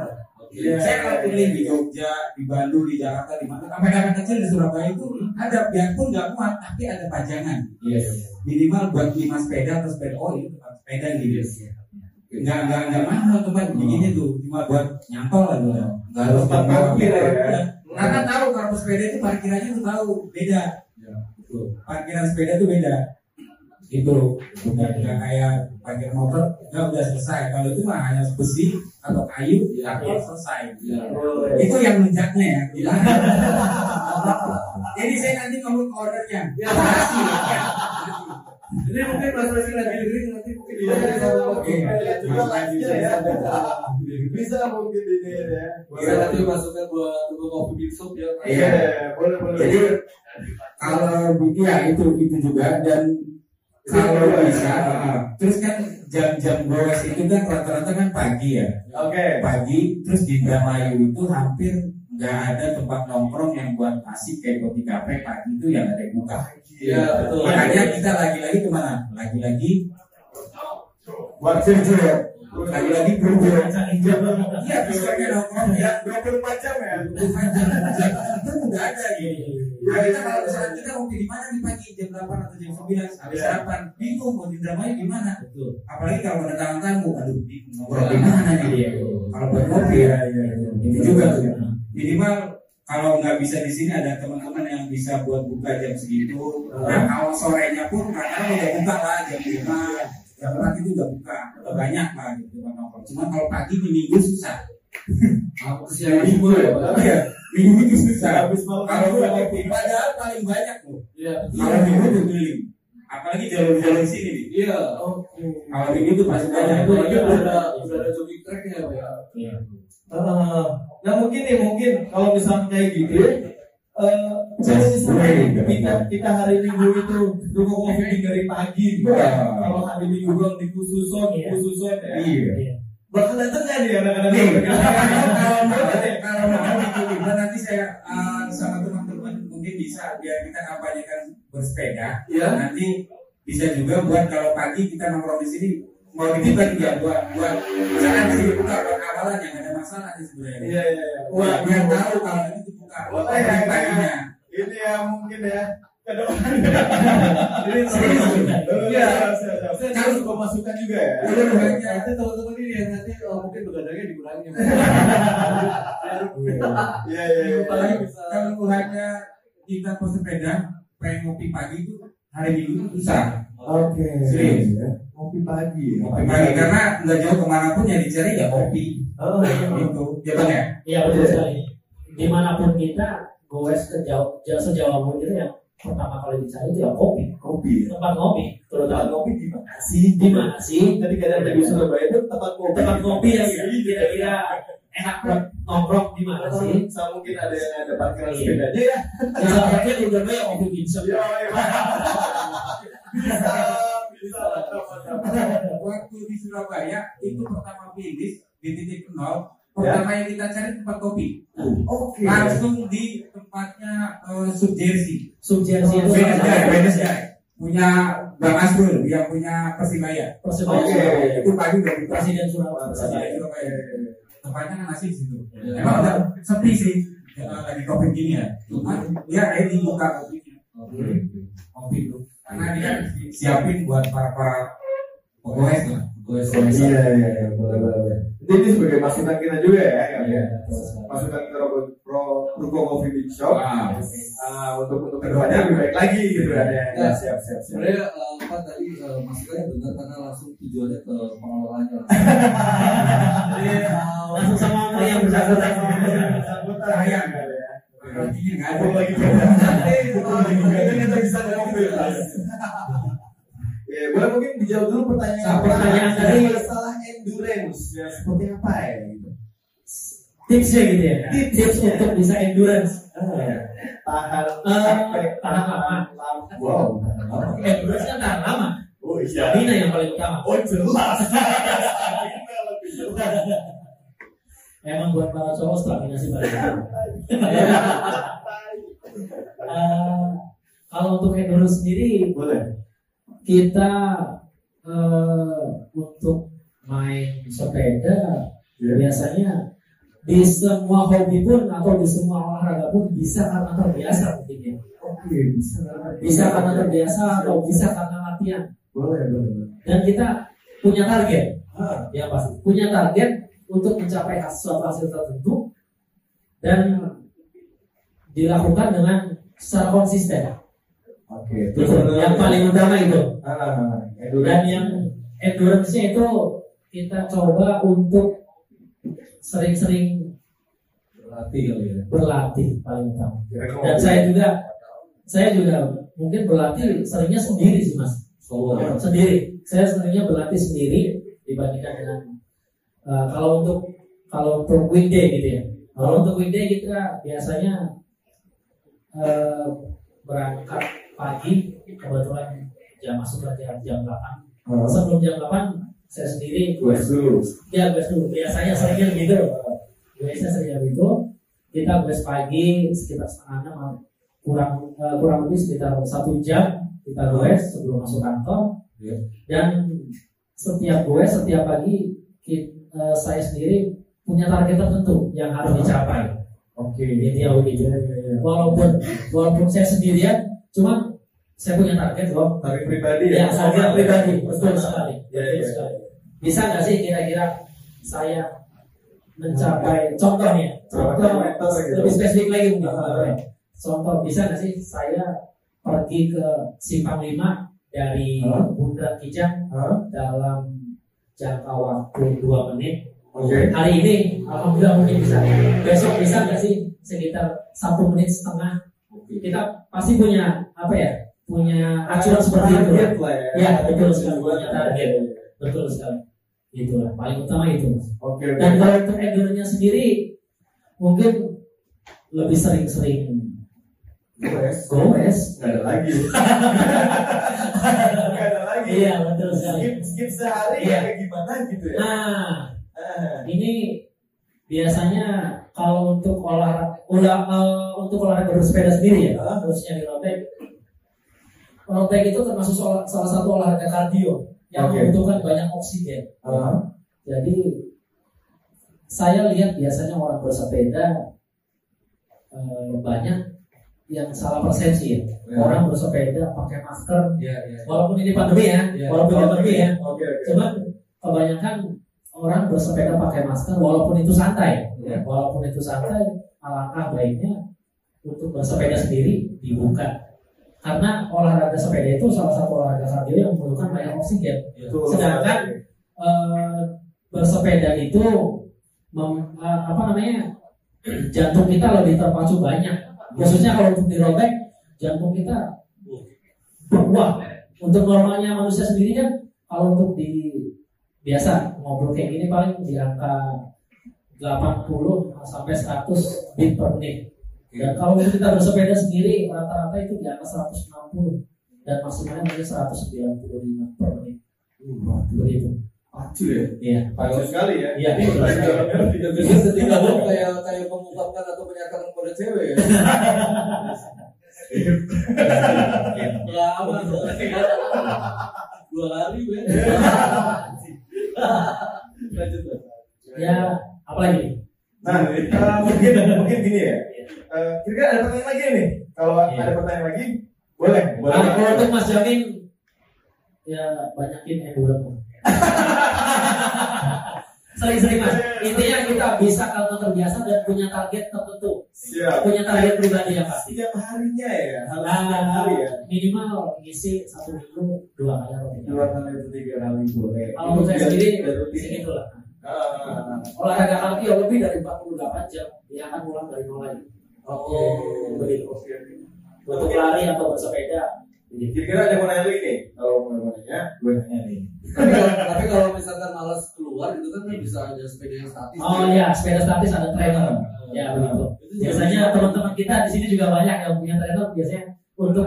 [SPEAKER 7] Saya kalau pilih di Jogja, di Bandung, di Jakarta, di mana. Kafe-kafe kecil di Surabaya itu ada biarpun nggak kuat tapi ada pajangan.
[SPEAKER 4] Iya.
[SPEAKER 7] minimal buat lima sepeda atau sepeda oh tempat sepeda gitu. Nggak nggak nggak mahal tempat begini tuh cuma buat nyantol lah gitu. Nggak harus
[SPEAKER 3] parkir ya.
[SPEAKER 7] karena tahu kalau sepeda itu parkirannya tuh tahu beda Tuh, parkiran sepeda tuh beda. Itu bukan nggak kayak parkir motor nggak udah selesai. Kalau itu mah hanya besi atau kayu nyantol selesai. Itu yang menjaknya ya. Jadi saya nanti ngomong ordernya. Ya.
[SPEAKER 4] Ini mungkin Mas Rosi lagi dengerin nanti mungkin
[SPEAKER 3] Iya,
[SPEAKER 4] bisa.
[SPEAKER 3] Juga ya. Bisa mungkin ini ya.
[SPEAKER 4] Bisa nanti masukkan buat tukang kopi shop ya.
[SPEAKER 3] Iya, boleh boleh.
[SPEAKER 7] Jadi kalau begitu ya itu itu juga dan kalau bisa terus kan jam-jam goes itu kan rata-rata kan pagi ya
[SPEAKER 3] Oke.
[SPEAKER 7] pagi terus di Indramayu itu hampir nggak ada tempat nongkrong yang buat asik kayak kopi kafe pagi itu yang ada yang buka
[SPEAKER 4] Iya, betul.
[SPEAKER 7] makanya kita lagi-lagi ke mana? Lagi-lagi
[SPEAKER 3] Buat kerja.
[SPEAKER 7] lagi-lagi berubah iya bisa kan nongkrong ya.
[SPEAKER 3] 24 jam ya.
[SPEAKER 7] itu nggak ada gitu Nah, kita kalau misalnya kita mau di mana nih pagi? Jam 8 atau jam 9 habis
[SPEAKER 3] Iya.
[SPEAKER 7] sarapan. Bingung mau di Indramayu gimana apalagi kalau ada tamu tamu aduh bingung. Ngobrol di mana nih kalau buat ngopi ya. Itu juga. Tuh minimal kalau nggak bisa di sini ada teman-teman yang bisa buat buka jam segitu. Nah kalau sorenya pun kadang udah buka lah jam 5 jam 4 itu udah buka. Udah banyak lah gitu nongkrong cuma kalau pagi di minggu susah. <laughs>
[SPEAKER 4] Aku kesiangan semua ya, Pak.
[SPEAKER 7] Iya, minggu itu susah.
[SPEAKER 3] Habis malam
[SPEAKER 7] kalau
[SPEAKER 3] minggu
[SPEAKER 7] udah
[SPEAKER 3] ya.
[SPEAKER 7] ngopi padahal paling banyak loh
[SPEAKER 4] Iya.
[SPEAKER 7] kalau minggu tuh keliling. Apalagi jalur-jalur sini nih.
[SPEAKER 4] Iya.
[SPEAKER 7] kalau minggu tuh pasti banyak.
[SPEAKER 4] Itu lagi udah ada udah ada jogging tracknya ya, Pak ya.
[SPEAKER 3] Nah mungkin nih mungkin kalau misalnya kayak gitu eh kalau misalnya kita kita hari minggu itu dukung kopi dari pagi gitu.
[SPEAKER 7] Iya.
[SPEAKER 3] kalau hari minggu doang di khususon
[SPEAKER 5] Iya.
[SPEAKER 3] khususon ya
[SPEAKER 7] iya
[SPEAKER 3] bakal datang nggak nih anak-anak
[SPEAKER 7] kalau mau kalau nanti saya uh, sama teman-teman mungkin bisa biar kita kampanyekan bersepeda
[SPEAKER 4] Iya.
[SPEAKER 7] nanti bisa juga buat kalau pagi kita nongkrong di sini mau dititipkan ya buat buat di sini buka buat awalan yang ada masalah sih sebenarnya
[SPEAKER 3] Iya iya iya.
[SPEAKER 7] Wah, biar tahu kalau itu buka
[SPEAKER 3] Wah,
[SPEAKER 7] buat
[SPEAKER 3] iya, iya.
[SPEAKER 7] paginya
[SPEAKER 3] Ini ya mungkin ya. <laughs>
[SPEAKER 7] Ini serius.
[SPEAKER 3] Iya. Harus pemasukan juga ya.
[SPEAKER 4] Nanti teman-teman ini yang nanti oh, mungkin begadangnya dikurangi. <laughs>
[SPEAKER 3] Iya iya iya.
[SPEAKER 7] Apalagi kalau hanya kita bersepeda pengen ngopi pagi itu hari minggu itu susah
[SPEAKER 3] Oke.
[SPEAKER 7] Serius.
[SPEAKER 3] Kopi pagi.
[SPEAKER 7] ngopi pagi karena nggak jauh ke mana pun yang dicari ya kopi
[SPEAKER 3] Oh,
[SPEAKER 7] gitu ya bang ya
[SPEAKER 5] Iya betul sekali. Di mana pun kita, goes ke jauh, jauh sejauh pun kita yang pertama kali dicari itu ya kopi.
[SPEAKER 3] kopi.
[SPEAKER 5] Tempat ngopi,
[SPEAKER 3] Tempat
[SPEAKER 5] terutama
[SPEAKER 3] kopi di mana sih?
[SPEAKER 5] di mana sih?
[SPEAKER 3] Tadi ada di Surabaya itu tempat kopi.
[SPEAKER 5] Tempat kopi yang kira-kira enak buat nongkrong di mana sih?
[SPEAKER 3] Sama mungkin ada yang ada parkiran
[SPEAKER 5] Iya.
[SPEAKER 3] sepedanya ya.
[SPEAKER 5] Yang salah satunya di Surabaya kopi Gibson.
[SPEAKER 3] Iya, iya. <laughs> Bisa, bisa.
[SPEAKER 7] waktu di Surabaya itu pertama finish di titik nol pertama yang kita cari tempat kopi.
[SPEAKER 3] Oke.
[SPEAKER 7] Langsung di tempatnya uh, Guy,
[SPEAKER 5] satu
[SPEAKER 7] Venus Guy. Punya Bang Asrul, dia punya Persibaya.
[SPEAKER 5] Surabaya.
[SPEAKER 7] Itu pagi udah buka.
[SPEAKER 5] Presiden Surabaya.
[SPEAKER 7] Persibaya Surabaya. Tempatnya kan masih di situ.
[SPEAKER 4] Ya.
[SPEAKER 7] Emang udah sepi sih eh, lagi covid gini ya. Cuma dia ini buka kopinya.
[SPEAKER 4] Oke.
[SPEAKER 7] Kopi itu. Karena dia si- siapin buat para para pegawai lah.
[SPEAKER 4] Gue
[SPEAKER 3] Iya, iya, iya, boleh, boleh, boleh. Jadi ini sebagai masukan kita juga ya, ya.
[SPEAKER 4] Iya.
[SPEAKER 3] Masukan ke Pro, Pro Ruko Coffee Big Shop. Ah, untuk untuk ke depannya lebih baik lagi gitu kan ya.
[SPEAKER 4] Ya.
[SPEAKER 3] Siap, siap, siap.
[SPEAKER 4] Sebenarnya eh, apa tadi eh, masukannya benar karena langsung tujuannya ke pengelolanya. <laughs>
[SPEAKER 5] Jadi, uh, langsung sama orang yang bersangkutan.
[SPEAKER 7] Sayang kan ya. Artinya nggak ada.
[SPEAKER 3] Lagi Ini kita bisa ngomong bebas. <laughs> Ya, boleh mungkin dijawab dulu pertanyaan
[SPEAKER 5] Nah, pertanyaan tadi-
[SPEAKER 3] masalah endurance ya seperti apa ya gitu.
[SPEAKER 5] Tipsnya gitu ya. Tips untuk bisa endurance.
[SPEAKER 3] Tahan
[SPEAKER 5] Eh,
[SPEAKER 3] sampai
[SPEAKER 5] tahan lama.
[SPEAKER 3] Wow.
[SPEAKER 5] Endurance kan tahan lama.
[SPEAKER 3] Oh iya.
[SPEAKER 5] Stamina yang paling utama.
[SPEAKER 3] Oh jelas. <laughs>
[SPEAKER 5] Emang buat para cowok stamina sih paling utama. Eh, kalau untuk endurance sendiri
[SPEAKER 3] Boleh.
[SPEAKER 5] Kita eh, untuk main sepeda
[SPEAKER 3] Iya.
[SPEAKER 5] biasanya di semua hobi pun atau di semua olahraga pun bisa karena terbiasa mungkin ya.
[SPEAKER 3] Oke, bisa.
[SPEAKER 5] Bisa karena terbiasa atau bisa karena latihan.
[SPEAKER 3] Boleh, boleh. boleh.
[SPEAKER 5] Dan kita punya target,
[SPEAKER 3] Ah,
[SPEAKER 5] ya pasti punya target untuk mencapai suatu hasil tertentu dan dilakukan dengan secara konsisten.
[SPEAKER 3] Oke.
[SPEAKER 5] Itu yang paling utama itu.
[SPEAKER 3] Ah,
[SPEAKER 5] Dan yang endurance-nya itu kita coba untuk sering-sering
[SPEAKER 4] Berlatih kali ya.
[SPEAKER 5] berlatih paling utama. Dan saya juga saya juga mungkin berlatih seringnya sendiri sih mas.
[SPEAKER 4] Solo.
[SPEAKER 5] Sendiri. Saya seringnya berlatih sendiri dibandingkan dengan uh, kalau untuk kalau untuk weekday gitu ya. Kalau untuk weekday kita biasanya uh, berangkat pagi kebetulan jam masuk latihan jam 8
[SPEAKER 3] Ah,
[SPEAKER 5] sebelum jam 8 saya sendiri
[SPEAKER 3] gue dulu.
[SPEAKER 5] ya gue dulu. Biasanya seringnya gitu biasanya seringnya gitu kita gue pagi sekitar setengah enam kurang eh, kurang lebih sekitar satu jam kita gue sebelum masuk kantor.
[SPEAKER 4] Iya.
[SPEAKER 5] dan setiap gue setiap pagi ki- eh, saya sendiri punya target tertentu yang harus dicapai.
[SPEAKER 3] Oke.
[SPEAKER 5] gitu ya begitu. Walaupun walaupun saya sendirian cuma saya punya target loh
[SPEAKER 3] Target pribadi
[SPEAKER 5] Ya, target pribadi, betul sekali.
[SPEAKER 3] Ya,
[SPEAKER 5] Betul
[SPEAKER 3] ya.
[SPEAKER 5] sekali. Bisa nggak sih kira-kira saya mencapai contoh nih, contoh
[SPEAKER 3] gitu.
[SPEAKER 5] lebih spesifik lagi mungkin. Contoh bisa nggak sih saya pergi ke Simpang 5 dari
[SPEAKER 3] Hah?
[SPEAKER 5] Bundaran Kijang
[SPEAKER 3] Hah?
[SPEAKER 5] dalam jangka waktu 2 menit.
[SPEAKER 3] Oke.
[SPEAKER 5] Hari ini, alhamdulillah mungkin bisa. Besok bisa nggak sih sekitar satu menit setengah? Kita pasti punya apa ya? Punya acuan seperti itu.
[SPEAKER 3] Lah ya.
[SPEAKER 5] Ya, betul sekali. Punya target. Betul sekali. Itulah paling utama itu.
[SPEAKER 3] Oke, oke.
[SPEAKER 5] Dan kalau untuk endurance sendiri mungkin lebih sering-sering
[SPEAKER 3] Goes.
[SPEAKER 5] goes.
[SPEAKER 3] Nggak ada lagi. <laughs> Nggak ada lagi.
[SPEAKER 5] Iya, betul sekali.
[SPEAKER 3] Skip, skip sehari
[SPEAKER 5] Iya.
[SPEAKER 3] kayak gimana gitu ya.
[SPEAKER 5] Nah,
[SPEAKER 3] Ah,
[SPEAKER 5] ini biasanya kalau untuk olahraga ulah, eh, untuk olahraga bersepeda sendiri ya, khususnya di road bike itu termasuk salah, salah satu olahraga kardio yang
[SPEAKER 3] Oke.
[SPEAKER 5] membutuhkan banyak oksigen.
[SPEAKER 3] ah.
[SPEAKER 5] Jadi saya lihat biasanya orang bersepeda eh, banyak yang salah persepsi ya.
[SPEAKER 4] Ya.
[SPEAKER 5] Orang bersepeda pakai masker,
[SPEAKER 4] Iya, iya.
[SPEAKER 5] walaupun ini pandemi ya,
[SPEAKER 4] Ya.
[SPEAKER 5] walaupun ini pandemi ya.
[SPEAKER 3] Oke, oke.
[SPEAKER 5] Cuman kebanyakan orang bersepeda pakai masker walaupun itu santai,
[SPEAKER 4] Ya.
[SPEAKER 5] walaupun itu santai, alangkah baiknya untuk bersepeda sendiri dibuka. Karena olahraga sepeda itu salah satu olahraga kardio yang membutuhkan banyak oksigen.
[SPEAKER 3] Betul.
[SPEAKER 5] Sedangkan eh, bersepeda itu mem- eh, apa namanya <clears throat> jantung kita lebih terpacu banyak. Khususnya kalau untuk dirobek jantung kita wah untuk normalnya manusia sendiri kan kalau untuk di biasa ngobrol kayak gini paling di angka 80 sampai 100 beat per menit. Dan kalau untuk kita bersepeda sendiri rata-rata itu di angka 160 dan maksimalnya mungkin 195 per menit. Begitu.
[SPEAKER 3] Pacu ya?
[SPEAKER 5] Iya.
[SPEAKER 3] Pacu sekali ya?
[SPEAKER 5] Iya.
[SPEAKER 4] Tidak bisa ketika lo kayak kayak mengungkapkan atau menyatakan kepada cewek ya. Lama tuh. Dua hari Ben. Lanjut.
[SPEAKER 5] Ya, apalagi?
[SPEAKER 3] Nah, mungkin mungkin gini ya. Eh, Kira-kira ada pertanyaan lagi nih? Kalau
[SPEAKER 5] Iya.
[SPEAKER 3] ada pertanyaan lagi, boleh. boleh.
[SPEAKER 5] Nah, kalau untuk Mas Jamin, ya banyakin endurance. <laughs> Sering-sering mas. Intinya kita bisa kalau terbiasa dan punya target tertentu,
[SPEAKER 3] Siap.
[SPEAKER 5] punya target pribadi yang pasti.
[SPEAKER 3] Setiap harinya ya, harus
[SPEAKER 5] Nah,
[SPEAKER 3] hari ya.
[SPEAKER 5] minimal ngisi satu minggu dua kali atau tiga
[SPEAKER 3] Dua
[SPEAKER 5] kali.
[SPEAKER 3] atau tiga kali boleh.
[SPEAKER 5] Kalau untuk saya sendiri, segitu lah.
[SPEAKER 3] Ah,
[SPEAKER 5] Olahraga kaki ya lebih dari 48 jam, dia akan pulang dari nol lagi.
[SPEAKER 3] Oke.
[SPEAKER 5] begitu.
[SPEAKER 3] Oke.
[SPEAKER 5] Untuk lari atau bersepeda.
[SPEAKER 3] Kira-kira ada yang mau nanya lagi nih? Kalau mau nanya, gue nanya nih.
[SPEAKER 4] Tapi kalau misalkan malas keluar itu kan bisa ada sepeda yang statis.
[SPEAKER 5] Oh ya, sepeda statis ada trainer. Ya begitu. Biasanya teman-teman kita di sini juga banyak yang punya trainer biasanya untuk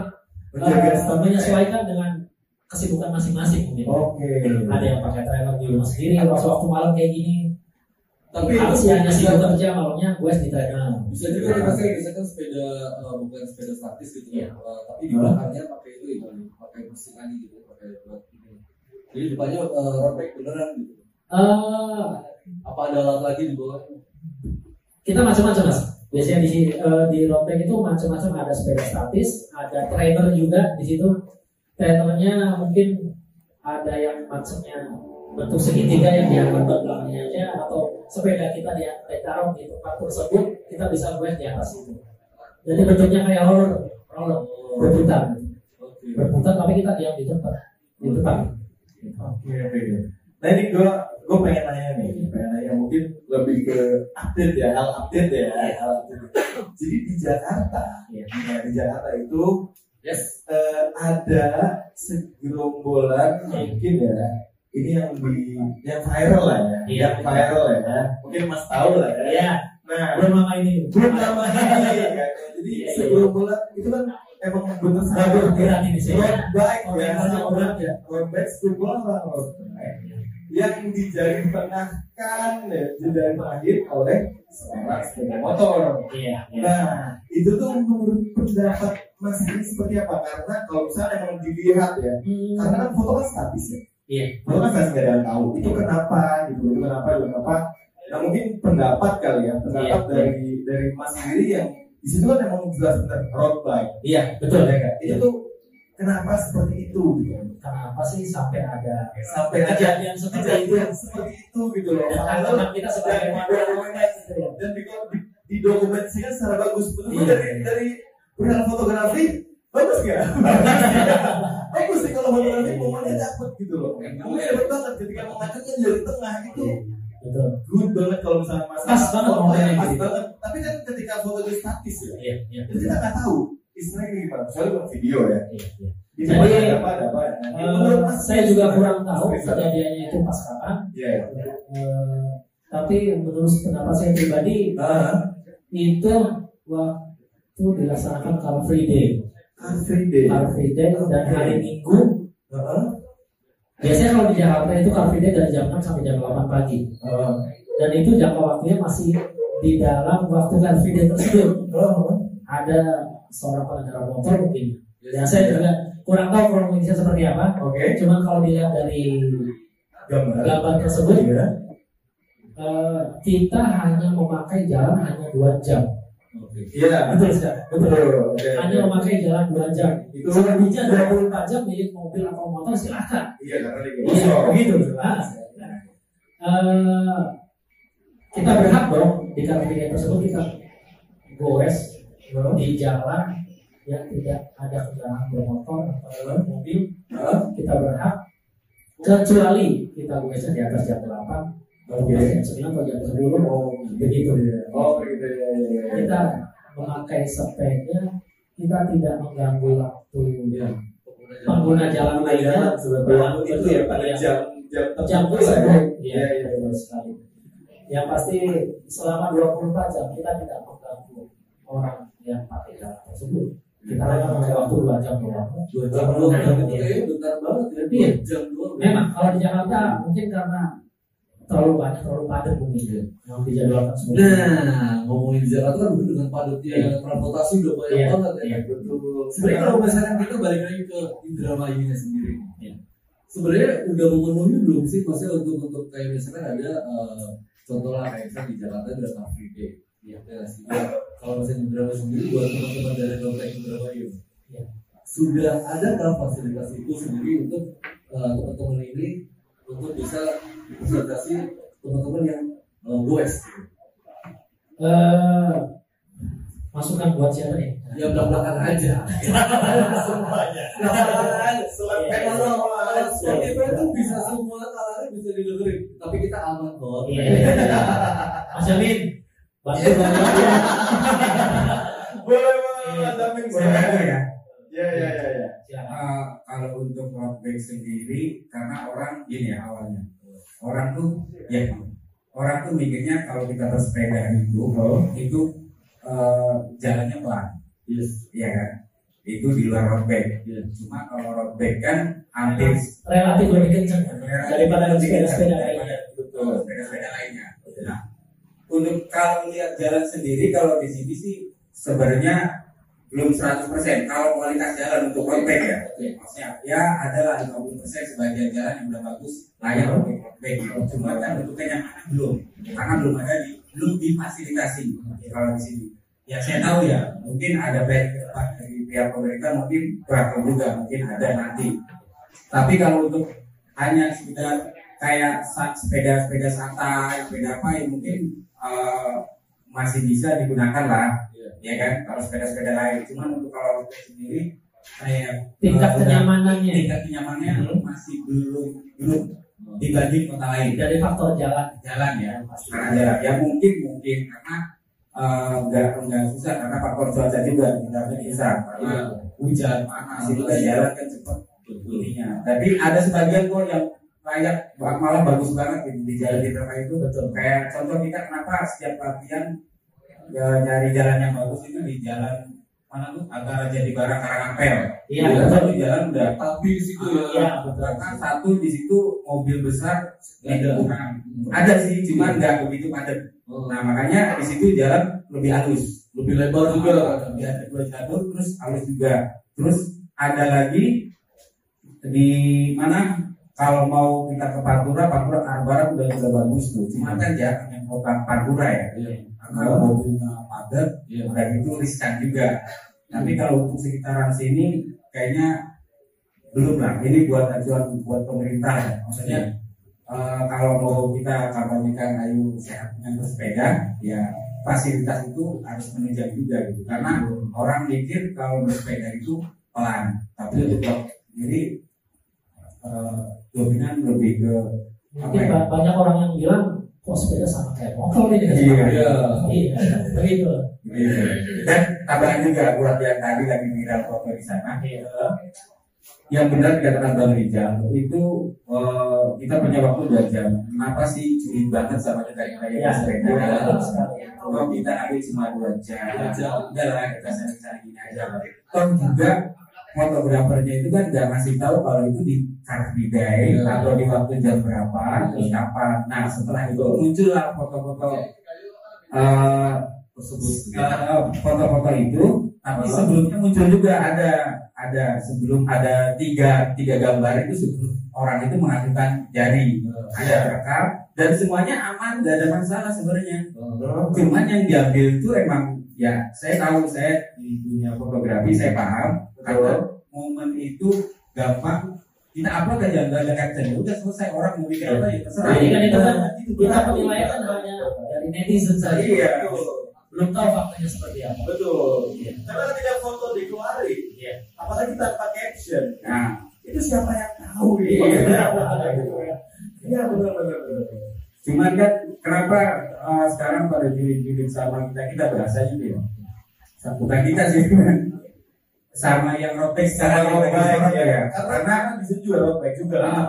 [SPEAKER 3] stamina.
[SPEAKER 5] menyesuaikan dengan kesibukan masing-masing. Gitu.
[SPEAKER 3] Oke.
[SPEAKER 5] Ada yang pakai trainer di rumah sendiri, waktu waktu malam kayak gini.
[SPEAKER 4] Tapi
[SPEAKER 5] harus
[SPEAKER 4] bisa-
[SPEAKER 5] sibuk kerja malamnya gue di trainer.
[SPEAKER 4] Bisa juga dipakai misalkan sepeda eh, bukan sepeda statis gitu ya, eh, tapi di belakangnya pakai itu ya, pakai mesin lagi gitu, pakai buat ini. Jadi depannya eh, road bike beneran gitu.
[SPEAKER 5] Eh,
[SPEAKER 4] Apa ada alat lagi di bawah?
[SPEAKER 5] kita macam-macam mas. Biasanya di eh, di road bike itu macam-macam ada sepeda statis, ada trainer juga di situ. Trainernya mungkin ada yang macamnya bentuk segitiga yang diangkat ke belakangnya aja atau sepeda kita di ditaruh di tempat tersebut kita bisa buat di atas itu. Jadi bentuknya kayak roller, roller berputar,
[SPEAKER 4] Oke.
[SPEAKER 5] berputar tapi kita diam di tempat di tempat.
[SPEAKER 3] Oke, oke. Nah ini gue gue pengen nanya nih, pengen nanya mungkin lebih ke update ya, hal update ya, hal update. Jadi di Jakarta,
[SPEAKER 5] Iya.
[SPEAKER 3] nah, di Jakarta itu
[SPEAKER 4] Yes.
[SPEAKER 3] eh, ada segerombolan mungkin ya, ini yang di yang viral lah ya,
[SPEAKER 5] Iya.
[SPEAKER 3] yang viral ya, mungkin mas tahu lah ya.
[SPEAKER 5] Ya,
[SPEAKER 3] Nah,
[SPEAKER 5] belum lama ini.
[SPEAKER 3] belum lama ini kan. Jadi
[SPEAKER 5] Iya, iya.
[SPEAKER 3] segerombolan itu kan emang bener
[SPEAKER 5] Bagus
[SPEAKER 3] sahabat
[SPEAKER 5] berat ini sih.
[SPEAKER 3] road bike
[SPEAKER 5] Oke,
[SPEAKER 3] ya,
[SPEAKER 5] berat ya.
[SPEAKER 3] road bike road bike yang dijari tengahkan ya, dijari terakhir oleh seorang sepeda motor.
[SPEAKER 5] Iya, iya.
[SPEAKER 3] Nah, itu tuh menurut pendapat Mas ini seperti apa? Karena kalau misalnya emang dilihat ya,
[SPEAKER 5] Hmm,
[SPEAKER 3] karena kan foto kan statis ya.
[SPEAKER 5] Iya.
[SPEAKER 3] Foto kan statis nggak ada yang tahu. Itu kenapa? Gitu, itu kenapa? Itu kenapa? Nah mungkin pendapat kali ya, pendapat
[SPEAKER 5] Iya.
[SPEAKER 3] dari dari Mas sendiri yang di situ kan emang jelas benar road bike.
[SPEAKER 5] Iya, betul.
[SPEAKER 3] Ya kan? Itu tuh kenapa seperti itu? Gitu.
[SPEAKER 5] Kenapa sih sampai ada
[SPEAKER 3] Sampai ada
[SPEAKER 5] kejadian seperti itu?
[SPEAKER 3] kejadian seperti itu gitu loh.
[SPEAKER 5] Dan teman-teman kita sebagai
[SPEAKER 3] Dan
[SPEAKER 5] manusia gitu ya.
[SPEAKER 3] dan di, di, didokumentasikan secara bagus. Betul
[SPEAKER 5] Iya.
[SPEAKER 3] dari dari perihal fotografi bagus nggak? <laughs> bagus sih kalau fotografi momennya dapet gitu loh. Momennya dapet banget ketika mengangkatnya dari tengah itu
[SPEAKER 5] Betul.
[SPEAKER 3] good banget kalau misalnya mas
[SPEAKER 5] Pas banget momennya
[SPEAKER 3] pas
[SPEAKER 5] gitu.
[SPEAKER 3] banget. Tapi kan ketika foto itu statis ya,
[SPEAKER 5] Iya, iya.
[SPEAKER 3] itu kita nggak tahu istilahnya gimana. Soalnya bukan video ya.
[SPEAKER 5] Iya, iya.
[SPEAKER 3] Di
[SPEAKER 5] Jadi,
[SPEAKER 3] ada apa ada apa. Nah,
[SPEAKER 5] Eh, saya juga kurang tahu kejadiannya itu pas kapan.
[SPEAKER 3] Iya. iya.
[SPEAKER 5] Eh, tapi menurut pendapat saya pribadi
[SPEAKER 3] Ah,
[SPEAKER 5] itu waktu dilaksanakan Car Free Day.
[SPEAKER 3] Car Free Day.
[SPEAKER 5] Car Free Day dan hari Minggu.
[SPEAKER 3] Heeh.
[SPEAKER 5] Biasanya kalau di Jakarta itu Car Free Day dari jam 6 sampai jam 8 pagi.
[SPEAKER 3] Heeh.
[SPEAKER 5] Dan itu jangka waktunya masih di dalam waktu Car Free Day tersebut.
[SPEAKER 3] Heeh.
[SPEAKER 5] Ada seorang pengendara motor mungkin. Dan saya juga kurang tahu kronologisnya seperti apa.
[SPEAKER 3] Oke.
[SPEAKER 5] Cuman kalau dilihat dari
[SPEAKER 3] Gambar.
[SPEAKER 5] gambar tersebut,
[SPEAKER 3] Iya.
[SPEAKER 5] eh, kita hanya memakai jalan hanya dua jam.
[SPEAKER 3] Iya.
[SPEAKER 5] Betul Ustaz? Betul.
[SPEAKER 3] Betul. Oke.
[SPEAKER 5] Hanya memakai jalan dua jam.
[SPEAKER 3] Itu
[SPEAKER 5] Selebihnya 24 jam milik mobil atau motor silahkan.
[SPEAKER 3] Iya karena di
[SPEAKER 5] Iya, begitu. Nah, eh, kita berhak dong di kategori tersebut kita goes di jalan yang tidak ada kendaraan bermotor atau mobil kita berhak kecuali kita goesnya di atas jam 8 jam 9 atau jam 10 oh begitu
[SPEAKER 3] Oh gitu ya. ya, ya.
[SPEAKER 5] kita memakai sepeda kita tidak mengganggu waktu pengguna jalan lainnya
[SPEAKER 3] Sebelum itu ya pada
[SPEAKER 5] Iya.
[SPEAKER 3] jam jam
[SPEAKER 5] jam
[SPEAKER 3] lah ya.
[SPEAKER 5] tersebut
[SPEAKER 3] Iya iya.
[SPEAKER 5] betul sekali yang pasti selama 24 jam kita tidak mengganggu orang yang pakai jalan tersebut kita lagi memakai waktu dua jam doang
[SPEAKER 4] dua jam doang
[SPEAKER 5] iya.
[SPEAKER 4] bentar banget ya
[SPEAKER 5] Iya.
[SPEAKER 4] dua jam doang
[SPEAKER 5] memang kalau di Jakarta mungkin karena terlalu banyak terlalu padat mungkin yang dijadwalkan semua
[SPEAKER 4] Nah, ngomongin di Jakarta kan udah dengan padatnya transportasi udah banyak
[SPEAKER 5] Iya.
[SPEAKER 4] banget ya.
[SPEAKER 5] Iya.
[SPEAKER 4] Betul. Sebenarnya kalau misalkan kita balik lagi ke Indramayunya sendiri,
[SPEAKER 5] Iya.
[SPEAKER 4] sebenarnya udah memenuhi belum sih? Maksudnya untuk untuk kayak misalkan ada eh, contoh lah kayak misalnya di Jakarta ada Car Free Day. Iya. Ya, sih. kalau misalnya Indramayu sendiri buat teman-teman dari Dompet Indramayu,
[SPEAKER 5] Iya.
[SPEAKER 4] sudah ada kan fasilitas itu sendiri untuk eh, teman-teman ini untuk bisa fasilitasi teman-teman yang uh, goes
[SPEAKER 5] eh masukan buat siapa nih
[SPEAKER 4] ya belak-belakan aja
[SPEAKER 3] Semuanya.
[SPEAKER 4] Kayak kalau kalau Spotify itu bisa semua kalangan bisa didengerin tapi kita aman kok
[SPEAKER 5] Iya, iya, iya. Mas Jamin bantu bantu ya.
[SPEAKER 3] Boleh boleh Mas Amin boleh.
[SPEAKER 7] Saya ya.
[SPEAKER 3] Ya ya ya ya.
[SPEAKER 7] Eh, kalau untuk road bike sendiri karena orang gini ya awalnya orang tuh ya orang tuh mikirnya kalau kita bersepeda itu kalau itu eh, jalannya pelan
[SPEAKER 4] yes
[SPEAKER 7] ya kan itu di luar road bike
[SPEAKER 4] Iya.
[SPEAKER 7] cuma kalau road bike kan hampir
[SPEAKER 5] relatif lebih kencang daripada sepeda-sepeda lainnya.
[SPEAKER 7] betul sepeda-sepeda lainnya nah untuk kalau lihat jalan sendiri kalau di sini sih sebenarnya belum 100% kalau kualitas jalan untuk road bike ya maksudnya ya adalah 50% sebagian jalan yang udah bagus layak untuk road bike cuma kan untuk kenyamanan belum. Karena belum ada di belum difasilitasi kalau di sini ya saya tahu ya mungkin ada baik depan dari pihak pemerintah mungkin berapa juga mungkin ada nanti. Tapi kalau untuk hanya sekedar kayak sepeda-sepeda santai sepeda apa ya mungkin eh, masih bisa digunakan lah. Ya kan kalau sepeda-sepeda lain. Cuman untuk kalau bike sendiri saya
[SPEAKER 5] tingkat
[SPEAKER 7] eh,
[SPEAKER 5] kenyamanannya.
[SPEAKER 7] tingkat kenyamanannya masih belum belum dibanding kota lain.
[SPEAKER 5] Dari faktor jalan.
[SPEAKER 7] Jalan ya.
[SPEAKER 5] Pasti.
[SPEAKER 7] karena jalan. Ya mungkin mungkin. Karena eh, nggak nggak susah. Karena faktor cuaca juga kita bisa karena
[SPEAKER 4] Iya.
[SPEAKER 7] hujan panas. Itu kan jalan kan cepat. Ininya tapi ada sebagian kok yang layak malah bagus banget gitu, di jalan di itu.
[SPEAKER 5] Betul.
[SPEAKER 7] kayak contoh kita kenapa setiap latihan ya, nyari jalan yang bagus itu di jalan mana tuh? Antara jadi barang Karangapel
[SPEAKER 5] Iya, betul.
[SPEAKER 7] satu jalan udah
[SPEAKER 4] tapi di situ ya.
[SPEAKER 5] Iya,
[SPEAKER 7] karena satu di situ mobil besar
[SPEAKER 4] ada.
[SPEAKER 7] kurang. Ada sih cuma nggak begitu padat.
[SPEAKER 4] Oh,
[SPEAKER 7] nah makanya di situ jalan lebih halus.
[SPEAKER 4] Lebih lebar juga
[SPEAKER 7] ya dua jalur terus halus juga. Terus ada lagi di mana? Kalau mau kita ke Pantura Pantura arah barat udah udah bagus tuh. Cuma kan jarang yang ke Pantura ya.
[SPEAKER 4] Iya.
[SPEAKER 7] Kalau mobilnya padat
[SPEAKER 4] Iya.
[SPEAKER 7] dan itu riskan juga. Tapi kalau untuk sekitaran sini kayaknya belum lah. Ini buat ajuan buat pemerintah ya. Maksudnya eh, kalau mau kita kampanyekan ayo sehat dengan bersepeda ya fasilitas itu harus menunjang juga gitu. Karena orang mikir kalau bersepeda itu pelan. Tapi untuk road jadi eh, dominan lebih ke
[SPEAKER 5] mungkin ba- banyak orang yang bilang kok sepeda sama kayak motor ini
[SPEAKER 7] Iya.
[SPEAKER 5] iya iya begitu
[SPEAKER 7] Gitu. Dan tambahan juga buat yang tadi lagi viral foto di sana,
[SPEAKER 5] Iya.
[SPEAKER 7] yang benar dikatakan Bang Rijal itu eh, kita punya waktu dua jam. Kenapa sih curi banget sama kita yang kayak
[SPEAKER 5] Iya,
[SPEAKER 7] sepeda?
[SPEAKER 5] betul sekali.
[SPEAKER 7] Kalau kita ada cuma dua jam, udah lah kita sering gini aja. Toh juga fotografernya itu kan nggak ngasih tahu kalau itu di Free Day
[SPEAKER 4] Iya.
[SPEAKER 7] atau di waktu jam berapa, terus kapan. Nah setelah itu muncullah foto-foto
[SPEAKER 4] tersebut.
[SPEAKER 7] Eh, foto-foto itu tapi sebelumnya muncul juga ada ada sebelum ada tiga tiga gambar itu sebelum orang itu menghasilkan jari. Ada rekam dan semuanya aman nggak ada masalah sebenarnya. Cuman yang diambil itu emang ya saya tahu saya di dunia fotografi saya paham kalau momen itu gampang kita upload aja nggak ada caption udah selesai orang mau bikin apa ya terserah
[SPEAKER 5] Jadi kan itu kan
[SPEAKER 7] Itu
[SPEAKER 5] kita
[SPEAKER 7] berat.
[SPEAKER 5] penilaian kan hanya dari netizen saja.
[SPEAKER 7] Iya.
[SPEAKER 5] Belum tahu faktanya seperti apa.
[SPEAKER 3] Betul.
[SPEAKER 5] Iya.
[SPEAKER 3] Karena ketika foto dikeluarin,
[SPEAKER 5] Iya.
[SPEAKER 3] apalagi tanpa caption,
[SPEAKER 7] nah
[SPEAKER 3] itu siapa yang tahu gitu.
[SPEAKER 7] Iya.
[SPEAKER 3] Iya benar benar benar.
[SPEAKER 7] Cuman kan kenapa uh, sekarang pada juri-juri sama kita kita berasa gitu ya. Bukan kita sih sama yang yang lagi sorot ya.
[SPEAKER 3] Karena kan bisa juga road bike juga lah.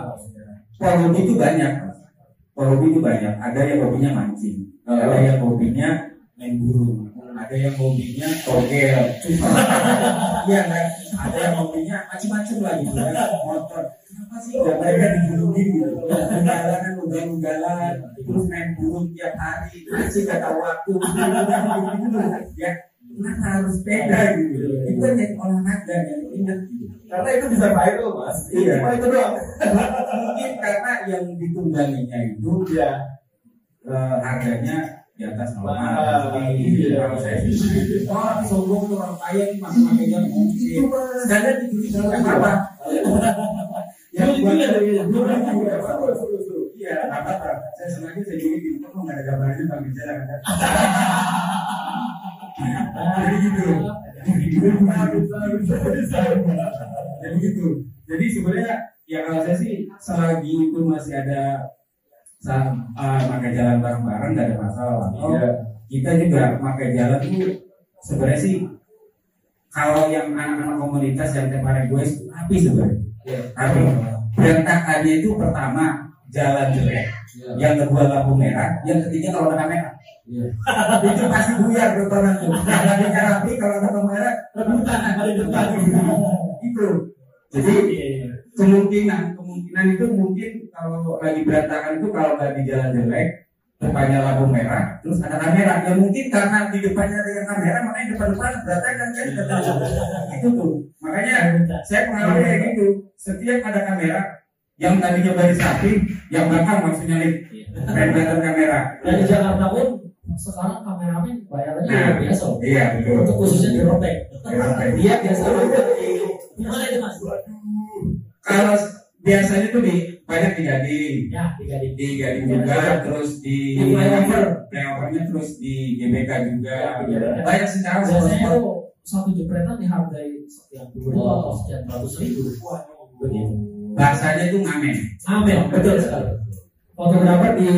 [SPEAKER 7] Hobi itu banyak. Hobi itu banyak. Ada yang hobinya mancing, ada yang hobinya main burung, ada yang hobinya togel, <laughs> iya kan, ada yang hobinya macam-macam lah gitu kan, motor. Kenapa sih gak mereka digulungin gitu? Ugalan, ugal-ugalan, terus main burung tiap hari, masih gak tahu waktu, <laughs> ya. Kenapa harus sepeda gitu? Itu yang olahraga yang gitu.
[SPEAKER 3] Karena itu bisa viral mas.
[SPEAKER 7] Iya.
[SPEAKER 3] Cuma itu doang.
[SPEAKER 7] Mungkin karena yang ditungganginya itu
[SPEAKER 3] Ya.
[SPEAKER 7] harganya di atas normal. Jadi,
[SPEAKER 3] Iya.
[SPEAKER 7] kalau saya sih, orang sombong tuh orang kaya nih masih makainya mungkin. Sedangkan di Indonesia nggak. Yang buat Iya, apa-apa. Saya sengaja saya juga di rumah nggak ada gambarnya sambil jalan. <laughs> Jadi gitu. Jadi gitu. Jadi sebenarnya ya kalau saya sih selagi itu masih ada eh, pakai jalan bareng-bareng nggak ada masalah.
[SPEAKER 3] Iya.
[SPEAKER 7] Kita juga pakai jalan tuh sebenarnya sih kalau yang anak-anak komunitas yang kemarin gue api sebenarnya. Tapi berantakannya itu pertama jalan jelek, yang kedua lampu merah, yang ketiga kalau kena merah. <laughs> itu pasti buyar tuh. Jalannya rapi kalau kena merah, rebutan ada depan. Itu. Jadi kemungkinan kemungkinan itu mungkin kalau lagi berantakan itu kalau nggak di jalan jelek depannya lampu merah terus ada kamera. Ya mungkin karena di depannya ada yang kamera makanya depan depan berantakan kan itu tuh. Makanya saya pengalaman kayak gitu. Setiap ada kamera yang tadinya baris rapi yang belakang maksudnya nih kelihatan kamera.
[SPEAKER 5] Dan di Jakarta pun sekarang kameramen bayarannya
[SPEAKER 7] Nah,
[SPEAKER 5] biasa. loh.
[SPEAKER 7] iya betul
[SPEAKER 5] Untuk khususnya di. Ropek. Dia biasa Gimana itu mas?
[SPEAKER 7] kalau biasanya tuh di banyak di Gading
[SPEAKER 5] Ya, di
[SPEAKER 7] di Gading juga terus di
[SPEAKER 5] flyover.
[SPEAKER 7] flyovernya terus di GBK juga
[SPEAKER 5] Ya, iya.
[SPEAKER 7] banyak secara
[SPEAKER 5] Biasanya tuh satu jepretan dihargai sekian puluh ribu atau sekian ratus ribu. Begitu.
[SPEAKER 7] bahasanya itu ngamen
[SPEAKER 5] Amin, betul sekali. Fotografer di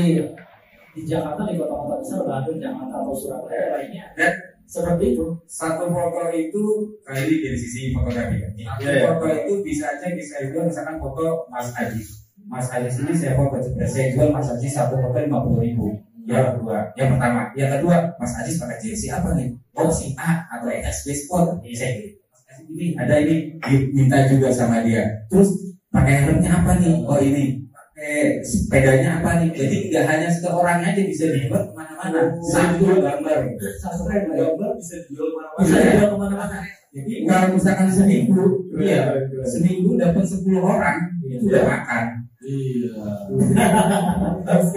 [SPEAKER 5] di Jakarta di kota-kota besar, Bandung, Jakarta atau Surabaya lainnya
[SPEAKER 7] dan
[SPEAKER 5] seperti itu.
[SPEAKER 7] satu foto itu kali dari sisi fotografi kan. Satu
[SPEAKER 3] iya.
[SPEAKER 7] foto itu bisa aja bisa jual misalkan foto Mas Haji. Mas Haji sini saya foto saya jual Mas Haji satu foto lima puluh ribu. Yang kedua, yang pertama, yang kedua Mas Haji pakai jersey apa nih? Oh si A atau XB Sport. Saya. Mas Haji ini ada ini minta juga sama dia. Terus pakai helmnya apa nih? Oh ini pakai sepedanya apa nih? Jadi tidak hanya satu orang aja bisa dibuat ke mana-mana. Satu gambar.
[SPEAKER 5] Satu
[SPEAKER 3] Gambar bisa dijual mana-mana.
[SPEAKER 5] bisa dijual ke mana-mana.
[SPEAKER 7] Jadi kalau misalkan seminggu, iya,
[SPEAKER 3] Iya.
[SPEAKER 7] seminggu dapat 10 orang, itu udah makan.
[SPEAKER 4] Iya.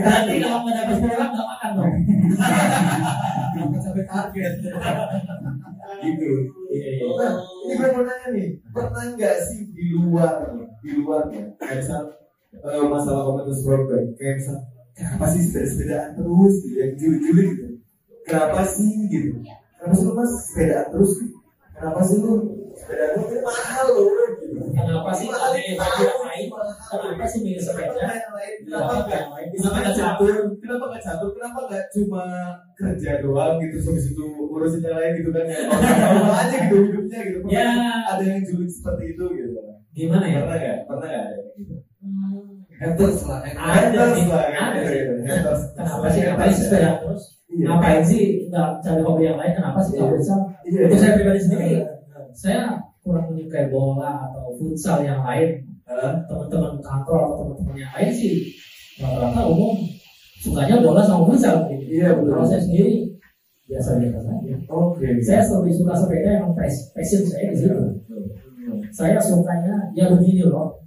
[SPEAKER 5] Nanti kalau nggak dapat sepuluh orang nggak makan dong.
[SPEAKER 4] Sampai target.
[SPEAKER 7] Gitu.
[SPEAKER 5] Iya, iya.
[SPEAKER 3] Ini gue mau nanya nih, pernah nggak sih di luar di luarnya, misal eh, masalah komunitas broadband, kayak misal kenapa sih sepeda-sepedaan terus gitu, yang juli-juli gitu, kenapa sih gitu, kenapa sih lu mas sepedaan terus gitu, kenapa sih lu sepedaan terus ini mahal loh gitu,
[SPEAKER 5] Kenapa sih di baju yang lain? Kenapa sih milih sepeda?
[SPEAKER 3] Kenapa yang lain? Kenapa
[SPEAKER 5] Kenapa
[SPEAKER 3] nggak? Kenapa nggak catur? Kenapa nggak catur? Kenapa nggak cuma kerja doang gitu, habis itu urusin yang lain gitu kan? Ya, normal aja gitu hidupnya gitu.
[SPEAKER 5] Ya.
[SPEAKER 3] Ada yang julid seperti itu gitu.
[SPEAKER 5] Gimana ya?
[SPEAKER 3] Pernah nggak? Pernah nggak gitu?
[SPEAKER 4] Haters lah.
[SPEAKER 3] Haters lah.
[SPEAKER 5] Kenapa sih ngapain sih sepeda terus?
[SPEAKER 3] Iya.
[SPEAKER 5] Ngapain sih nggak cari hobi yang lain? Kenapa sih nggak bisa?
[SPEAKER 3] Iya.
[SPEAKER 5] Untuk saya pribadi sendiri, saya kurang menyukai bola atau futsal yang lain. Teman-teman kantor atau teman-teman yang lain sih rata-rata umum sukanya bola sama futsal. gitu.
[SPEAKER 3] Iya, betul.
[SPEAKER 5] Kalau saya sendiri biasa-biasa saja.
[SPEAKER 3] Oke.
[SPEAKER 5] Saya lebih suka sepeda yang pas- passion saya di situ. Saya sukanya ya begini loh,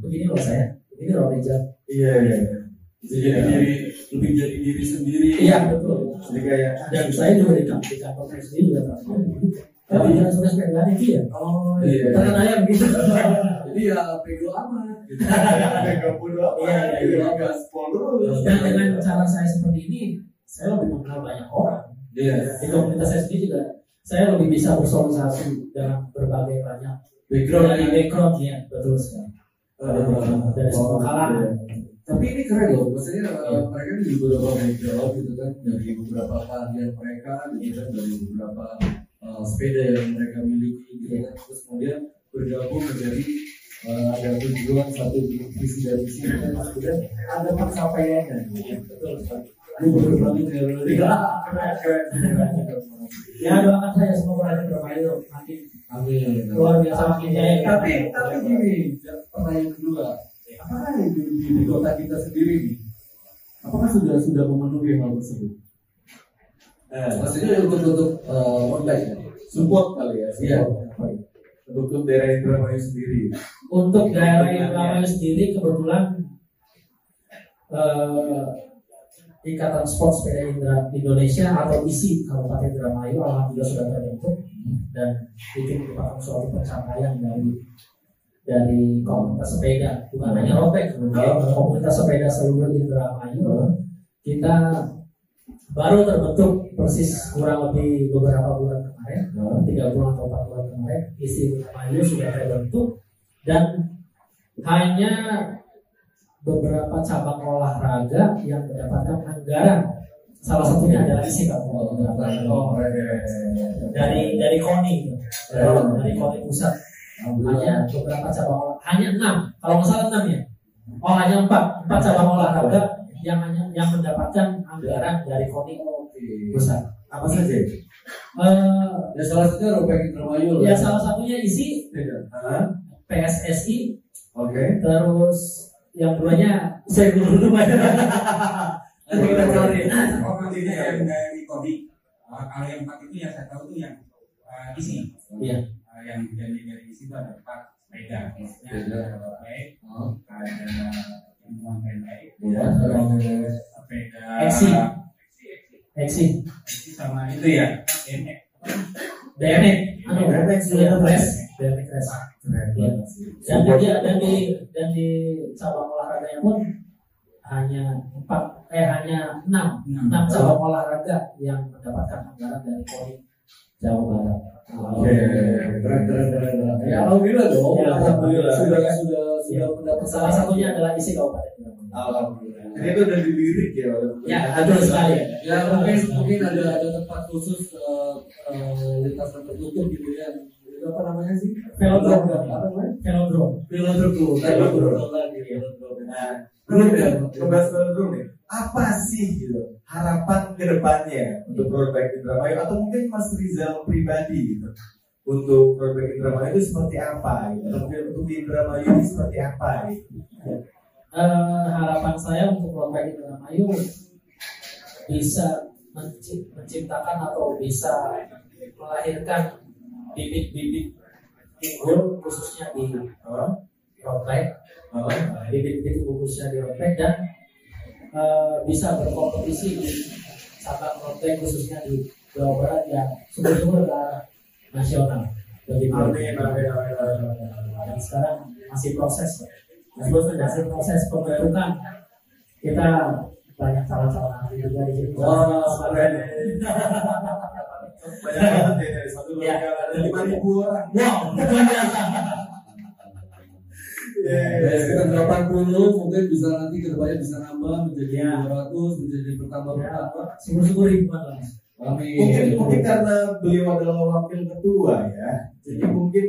[SPEAKER 5] begini loh saya, begini loh Rizal.
[SPEAKER 3] Iya, iya. iya.
[SPEAKER 4] Jadi diri, lebih jadi diri sendiri.
[SPEAKER 5] Iya betul.
[SPEAKER 3] Jadi kayak
[SPEAKER 5] Dan saya juga di kantor, di kantor sendiri juga begitu. Tapi jangan suka sepeda itu ya.
[SPEAKER 3] oh
[SPEAKER 4] Iya.
[SPEAKER 5] Tangan saya begitu. <laughs>
[SPEAKER 4] Jadi ya pego amat.
[SPEAKER 3] Gak bodo apa.
[SPEAKER 5] Iya, iya, iya.
[SPEAKER 3] Gak spol terus.
[SPEAKER 5] Dan dengan cara saya seperti ini, saya lebih mengenal banyak orang.
[SPEAKER 4] Iya.
[SPEAKER 5] Di komunitas saya sendiri juga, saya lebih bisa bersosialisasi dengan berbagai banyak
[SPEAKER 4] Background
[SPEAKER 5] dari background ya, betul sekali. Dari semua kalangan.
[SPEAKER 4] Tapi ini keren loh, maksudnya eh, mereka di beberapa background gitu kan, dari beberapa keahlian mereka, gitu kan, dari beberapa eh, sepeda yang mereka miliki, gitu kan, terus kemudian bergabung menjadi eh, ada tujuan satu visi dan misi, dan kemudian ada pencapaiannya. Gitu.
[SPEAKER 5] Betul
[SPEAKER 4] ya.
[SPEAKER 5] Iya. <laughs> Ya doakan saya semoga Raja Indramayu nanti
[SPEAKER 4] Amin.
[SPEAKER 5] luar biasa makin jaya.
[SPEAKER 4] Tapi tapi gini, pertanyaan kedua, apakah di, di, di kota kita sendiri nih, apakah sudah sudah memenuhi hal tersebut?
[SPEAKER 3] Nah,
[SPEAKER 4] Maksudnya untuk untuk uh, online ya?
[SPEAKER 3] support kali ya.
[SPEAKER 4] Iya.
[SPEAKER 3] support. Untuk daerah Indramayu sendiri.
[SPEAKER 5] Untuk daerah Indramayu sendiri kebetulan eh, Ikatan Sport Sepeda Indonesia atau ISI Kabupaten Indramayu alhamdulillah sudah terbentuk dan itu merupakan suatu pencapaian dari dari komunitas sepeda. Bukan hanya robek komunitas sepeda seluruh Indramayu kita baru terbentuk persis kurang lebih beberapa bulan kemarin tiga bulan atau empat bulan kemarin isi Indramayu sudah terbentuk dan hanya beberapa cabang olahraga yang mendapatkan anggaran. Salah satunya adalah isi kamu dari dari KONI. Dari KONI. Pusat. Hanya beberapa cabang olahraga hanya enam. Kalau nggak salah enam ya? Oh hanya empat. Empat cabang olahraga yang hanya yang mendapatkan anggaran dari KONI pusat.
[SPEAKER 3] Apa saja?
[SPEAKER 5] Eh,
[SPEAKER 4] Ya salah satunya Robek Indramayu
[SPEAKER 5] ya salah satunya isi? PSSI
[SPEAKER 3] Oke.
[SPEAKER 5] terus yang keduanya saya dulu lupa
[SPEAKER 4] Nanti kita cari.
[SPEAKER 7] Oh, nanti itu yang dari Kodik. Uh, kalau yang empat itu yang saya tahu itu yang uh, isi.
[SPEAKER 5] Iya.
[SPEAKER 7] Uh, yang dari dari isi itu ada empat sepeda. Maksudnya ada bike,
[SPEAKER 4] Oh,
[SPEAKER 7] ada ilmuwan pendek,
[SPEAKER 4] Iya.
[SPEAKER 7] terus sepeda.
[SPEAKER 5] Eksi.
[SPEAKER 7] Eksi, sama itu ya. Ini
[SPEAKER 5] BMX anu
[SPEAKER 3] BMX,
[SPEAKER 5] iya,
[SPEAKER 3] BMX.
[SPEAKER 5] BMX Iya. dan di dan di dan di cabang olahraganya pun hanya empat eh hanya enam enam cabang olahraga yang mendapatkan anggaran dari Polri Jawa Barat.
[SPEAKER 3] Oke.
[SPEAKER 4] keren keren keren. Ya alhamdulillah dong.
[SPEAKER 5] Ya,
[SPEAKER 3] alhamdulillah.
[SPEAKER 4] Sudah sudah sudah mendapat
[SPEAKER 5] Salah satunya adalah isi Kabupaten.
[SPEAKER 3] Alhamdulillah. Jadi itu udah dilirik ya.
[SPEAKER 5] Ya, betul sekali.
[SPEAKER 4] Ya mungkin mungkin ada ada tempat khusus lintasan tertutup gitu ya. Itu apa namanya sih?
[SPEAKER 5] Velodrome.
[SPEAKER 4] Apa namanya?
[SPEAKER 5] Velodrome.
[SPEAKER 4] Velodrome tuh.
[SPEAKER 3] Velodrome.
[SPEAKER 4] Velodrome lagi. Velodrome.
[SPEAKER 3] Nah, ngebahas dulu nih. Apa sih gitu harapan ke depannya untuk Road Bike Indramayu atau mungkin Mas Rizal pribadi gitu untuk Bike Indramayu itu seperti apa gitu? Atau mungkin untuk Indramayu ini seperti apa gitu?
[SPEAKER 5] Eh, harapan saya untuk Road Indramayu bisa menciptakan atau bisa melahirkan bibit-bibit unggul khususnya di
[SPEAKER 3] Hah?
[SPEAKER 5] bibit-bibit unggul khususnya di road bike dan eh, bisa berkompetisi di cabang road bike khususnya di Jawa Barat yang sumber-sumber nasional.
[SPEAKER 3] Amin, amin, amin, amin.
[SPEAKER 5] Dan sekarang masih proses, masih proses, masih proses pembentukan. Kita banyak calon-calon ahli juga di sini.
[SPEAKER 3] Wah, keren. Banyak banget ya dari satu dua
[SPEAKER 5] Ya.
[SPEAKER 3] ada lima ribu orang.
[SPEAKER 5] Wow, luar biasa.
[SPEAKER 3] Iya, iya,
[SPEAKER 4] Ya, sekitar 80 mungkin bisa nanti ke depannya bisa nambah menjadi
[SPEAKER 5] Ya.
[SPEAKER 4] 200 menjadi bertambah bertambah.
[SPEAKER 5] Syukur-syukur ribuan lah.
[SPEAKER 4] Amin.
[SPEAKER 3] Mungkin mungkin karena beliau adalah wakil ketua ya, jadi mungkin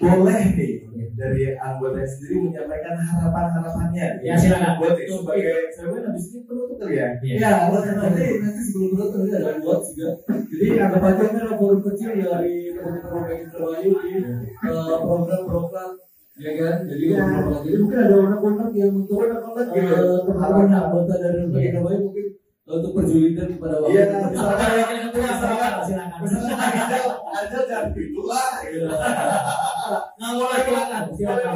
[SPEAKER 3] boleh nih dari anggota sendiri menyampaikan harapan-harapannya.
[SPEAKER 5] Ya, silakan.
[SPEAKER 3] Buat itu sebagai saya habis ini penutup kali ya.
[SPEAKER 4] Ya, nanti nanti sebelum penutup ini ada buat juga. Jadi anggap aja ini adalah forum kecil dari teman-teman Romain Terbayu di eh, program-program ya kan. Jadi program- jadi mungkin ada orang-orang yang untuk eh, teman-teman anggota dari Romain Terbayu mungkin untuk perjulitan kepada wakil
[SPEAKER 3] Iya, misalkan
[SPEAKER 5] silakan, silakan.
[SPEAKER 3] misalkan Rizal, Rizal jangan gitu.
[SPEAKER 5] Nggak boleh, silakan, silakan.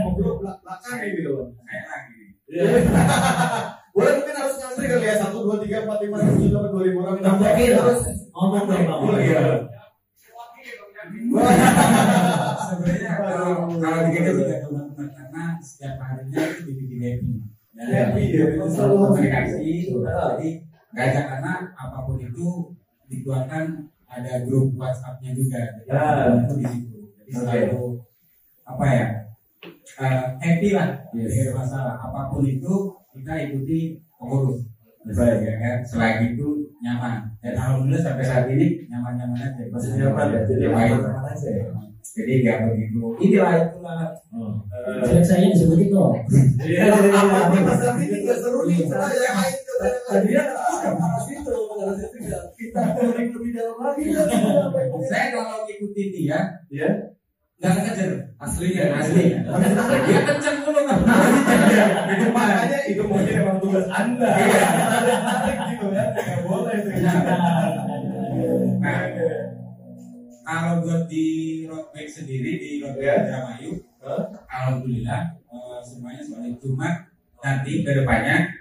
[SPEAKER 3] Ngobrol belakang gitu loh.
[SPEAKER 7] lagi.
[SPEAKER 3] Boleh mungkin harus ngantri kali ya satu dua tiga empat lima enam tujuh delapan dua ribu orang.
[SPEAKER 5] Nambahin, ngomong dong.
[SPEAKER 3] Boleh ya.
[SPEAKER 7] Sebenarnya kalau kalau di kita juga teman-teman karena setiap harinya itu dibikin happy.
[SPEAKER 3] Happy ya, itu selalu
[SPEAKER 7] komunikasi. Jadi ngajak karena apa pun itu dikeluarkan ada grup WhatsApp-nya juga. Jadi itu di situ. Jadi selalu apa ya? eh, happy lah dari masalah apa pun itu kita ikuti pengurus Baik ya kan, selagi itu nyaman. Dan alhamdulillah sampai saat ini nyaman-nyaman aja.
[SPEAKER 3] Masih nyaman ya, jadi
[SPEAKER 7] Baik.
[SPEAKER 3] aman aja ya.
[SPEAKER 7] Jadi nggak begitu. Ini lah itu lah.
[SPEAKER 3] Eh,
[SPEAKER 5] Jelek saya disebutin kok.
[SPEAKER 3] Iya, iya, iya.
[SPEAKER 4] Tapi ini nggak seru nih. Kita yang lain tuh. Tadinya harus itu, harus itu. Kita lebih dalam lagi.
[SPEAKER 7] Saya kalau ngikutin dia,
[SPEAKER 3] Iya.
[SPEAKER 7] nggak ngejar aslinya asli. Dia kenceng mulu kan.
[SPEAKER 3] Itu makanya itu mungkin emang tugas anda. gitu kan, nggak boleh itu.
[SPEAKER 7] Nah, kalau buat di road bike sendiri di road bike Indramayu, alhamdulillah eh, semuanya solid. Cuma nanti ke depannya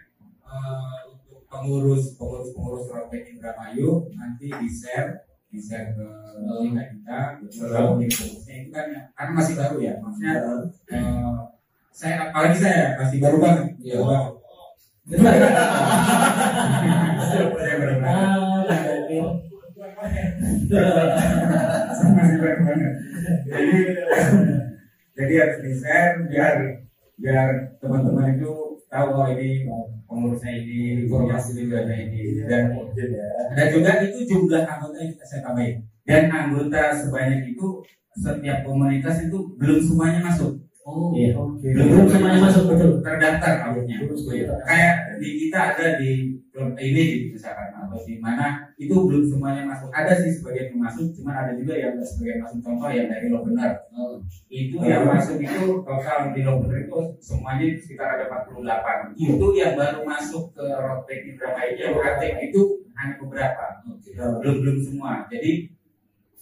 [SPEAKER 7] eh, untuk pengurus pengurus pengurus road bike Indramayu nanti di share share ke kita kita di pengurusnya itu kan ya- karena masih baru ya maksudnya eh, saya apalagi saya masih baru banget
[SPEAKER 4] Iya.
[SPEAKER 7] baru banget. Saya baru masih baru banget. Jadi jadi harus di share biar biar teman-teman itu tahu oh ini pengurusnya ini informasi juga ada ini dan dan juga itu jumlah anggota yang kita saya tambahin dan anggota sebanyak itu setiap komunitas itu belum semuanya masuk
[SPEAKER 5] Oh, iya.
[SPEAKER 3] Oke.
[SPEAKER 5] Belum semuanya masuk betul.
[SPEAKER 7] terdaftar maksudnya kayak di kita ada di ini misalkan atau di mana itu belum semuanya masuk. Ada sih sebagian yang masuk cuma ada juga yang sebagian masuk. Contoh yang dari lo benar itu yang masuk itu total di lo benar itu semuanya sekitar ada 48 itu yang baru masuk ke rotek Indramayu. Praktek itu hanya beberapa. Belum belum semua. Jadi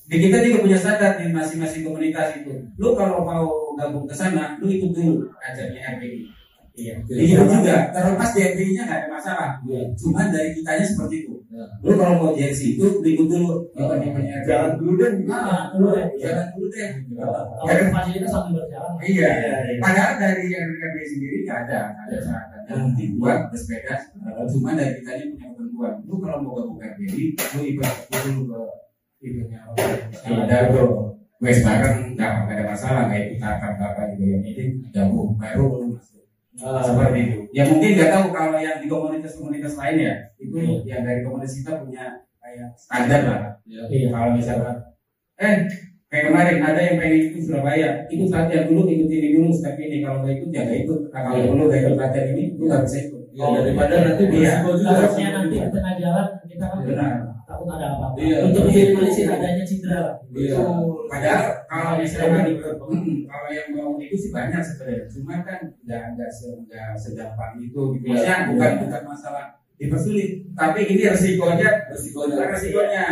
[SPEAKER 7] di kita juga punya standar di masing-masing komunitas itu lu kalau mau gabung ke sana lu ikut dulu ajarnya RPI Iya, jadi itu juga terlepas di RPI-nya nggak ada masalah. Cuman dari kitanya seperti itu.
[SPEAKER 4] Ya.
[SPEAKER 7] Lu kalau mau JLC itu lu ikut dulu RPI.
[SPEAKER 3] Jangan dulu deh.
[SPEAKER 5] Ah, dulu ya.
[SPEAKER 7] Jangan dulu deh.
[SPEAKER 5] Kalau fasilitas sambil berjalan.
[SPEAKER 7] Iya, padahal dari RPI sendiri nggak ada, nggak ada syarat. Yang penting buat bersepeda, cuma dari kitanya punya ketentuan. Lu kalau mau gabung RPI, lu ikut dulu ke eventnya yang ada tuh. Gue bareng nggak nggak ada masalah, kayak kita akan apa juga yang ini gabung baru lu masuk. seperti itu. Ya mungkin nggak tahu kalau yang di komunitas-komunitas lain ya, itu yang dari komunitas kita punya kayak standar lah.
[SPEAKER 5] Iya.
[SPEAKER 7] Kalau misalkan, eh kayak kemarin ada yang pengen ikut Surabaya, ikut latihan dulu, ikut ini dulu, step ini. Kalau nggak ikut ya nggak ikut. Nah, kalau dulu nggak ikut latihan ini, lu nggak bisa ikut.
[SPEAKER 4] Ya, daripada nanti
[SPEAKER 7] Iya.
[SPEAKER 4] juga.
[SPEAKER 5] Takutnya nanti di tengah jalan kita kan
[SPEAKER 7] Benar.
[SPEAKER 5] Takut ada apa-apa.
[SPEAKER 4] Iya.
[SPEAKER 5] Untuk minimalisir adanya cedera.
[SPEAKER 4] Iya.
[SPEAKER 7] Padahal kalau misalkan hmm, kalau yang mau itu sih banyak sebenarnya, cuma kan nggak nggak se- nggak segampang itu. Gitu. Bukan bukan masalah dipersulit, tapi ini resikonya
[SPEAKER 4] Resikonya.
[SPEAKER 7] resikonya.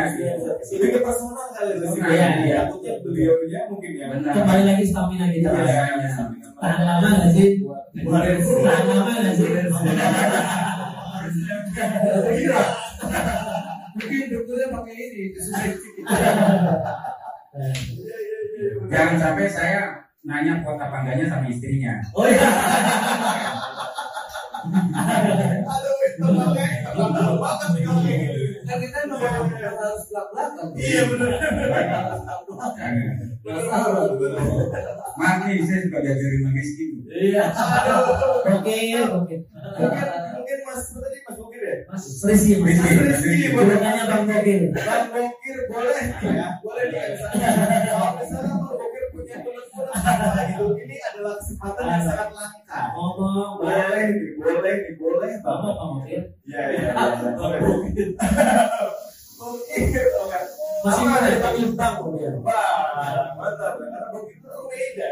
[SPEAKER 3] Lebih ke personal kali resiko.
[SPEAKER 5] Iya, iya.
[SPEAKER 3] Takutnya beliaunya mungkin ya.
[SPEAKER 7] Benar.
[SPEAKER 5] Kembali lagi stamina kita.
[SPEAKER 7] Iya.
[SPEAKER 5] Tahan lama nggak sih? Tahan lama nggak sih? <laughs>
[SPEAKER 4] Mungkin dokternya pakai ini.
[SPEAKER 7] Jangan sampai saya nanya kuota pangganya sama istrinya.
[SPEAKER 4] Oh iya.
[SPEAKER 3] Aduh, itu banget nih kalau kayak gitu.
[SPEAKER 4] Kan kita harus belak-belakan.
[SPEAKER 3] Iya benar.
[SPEAKER 7] Jangan. Maaf nih, saya juga diajarin sama Rizky.
[SPEAKER 4] Iya.
[SPEAKER 5] Oke, oke.
[SPEAKER 3] Mungkin mungkin Mas tadi Mas Bokir ya.
[SPEAKER 5] Mas Rizky, Mas
[SPEAKER 7] Rizky.
[SPEAKER 3] Rizky, boleh.
[SPEAKER 5] Bukannya Bang Bokir.
[SPEAKER 3] Bang Bokir boleh ya, boleh. Kalau misalnya Bokir punya gitu, ini adalah kesempatan yang sangat langka.
[SPEAKER 5] Ngomong,
[SPEAKER 3] Boleh boleh boleh banget.
[SPEAKER 5] Bang Bokir.
[SPEAKER 3] Iya iya. iya. Bokir, oke.
[SPEAKER 5] Masih ada
[SPEAKER 3] nih?
[SPEAKER 5] dipanggil Bang Bokir.
[SPEAKER 3] Wah, mantap. Karena Bokir itu beda.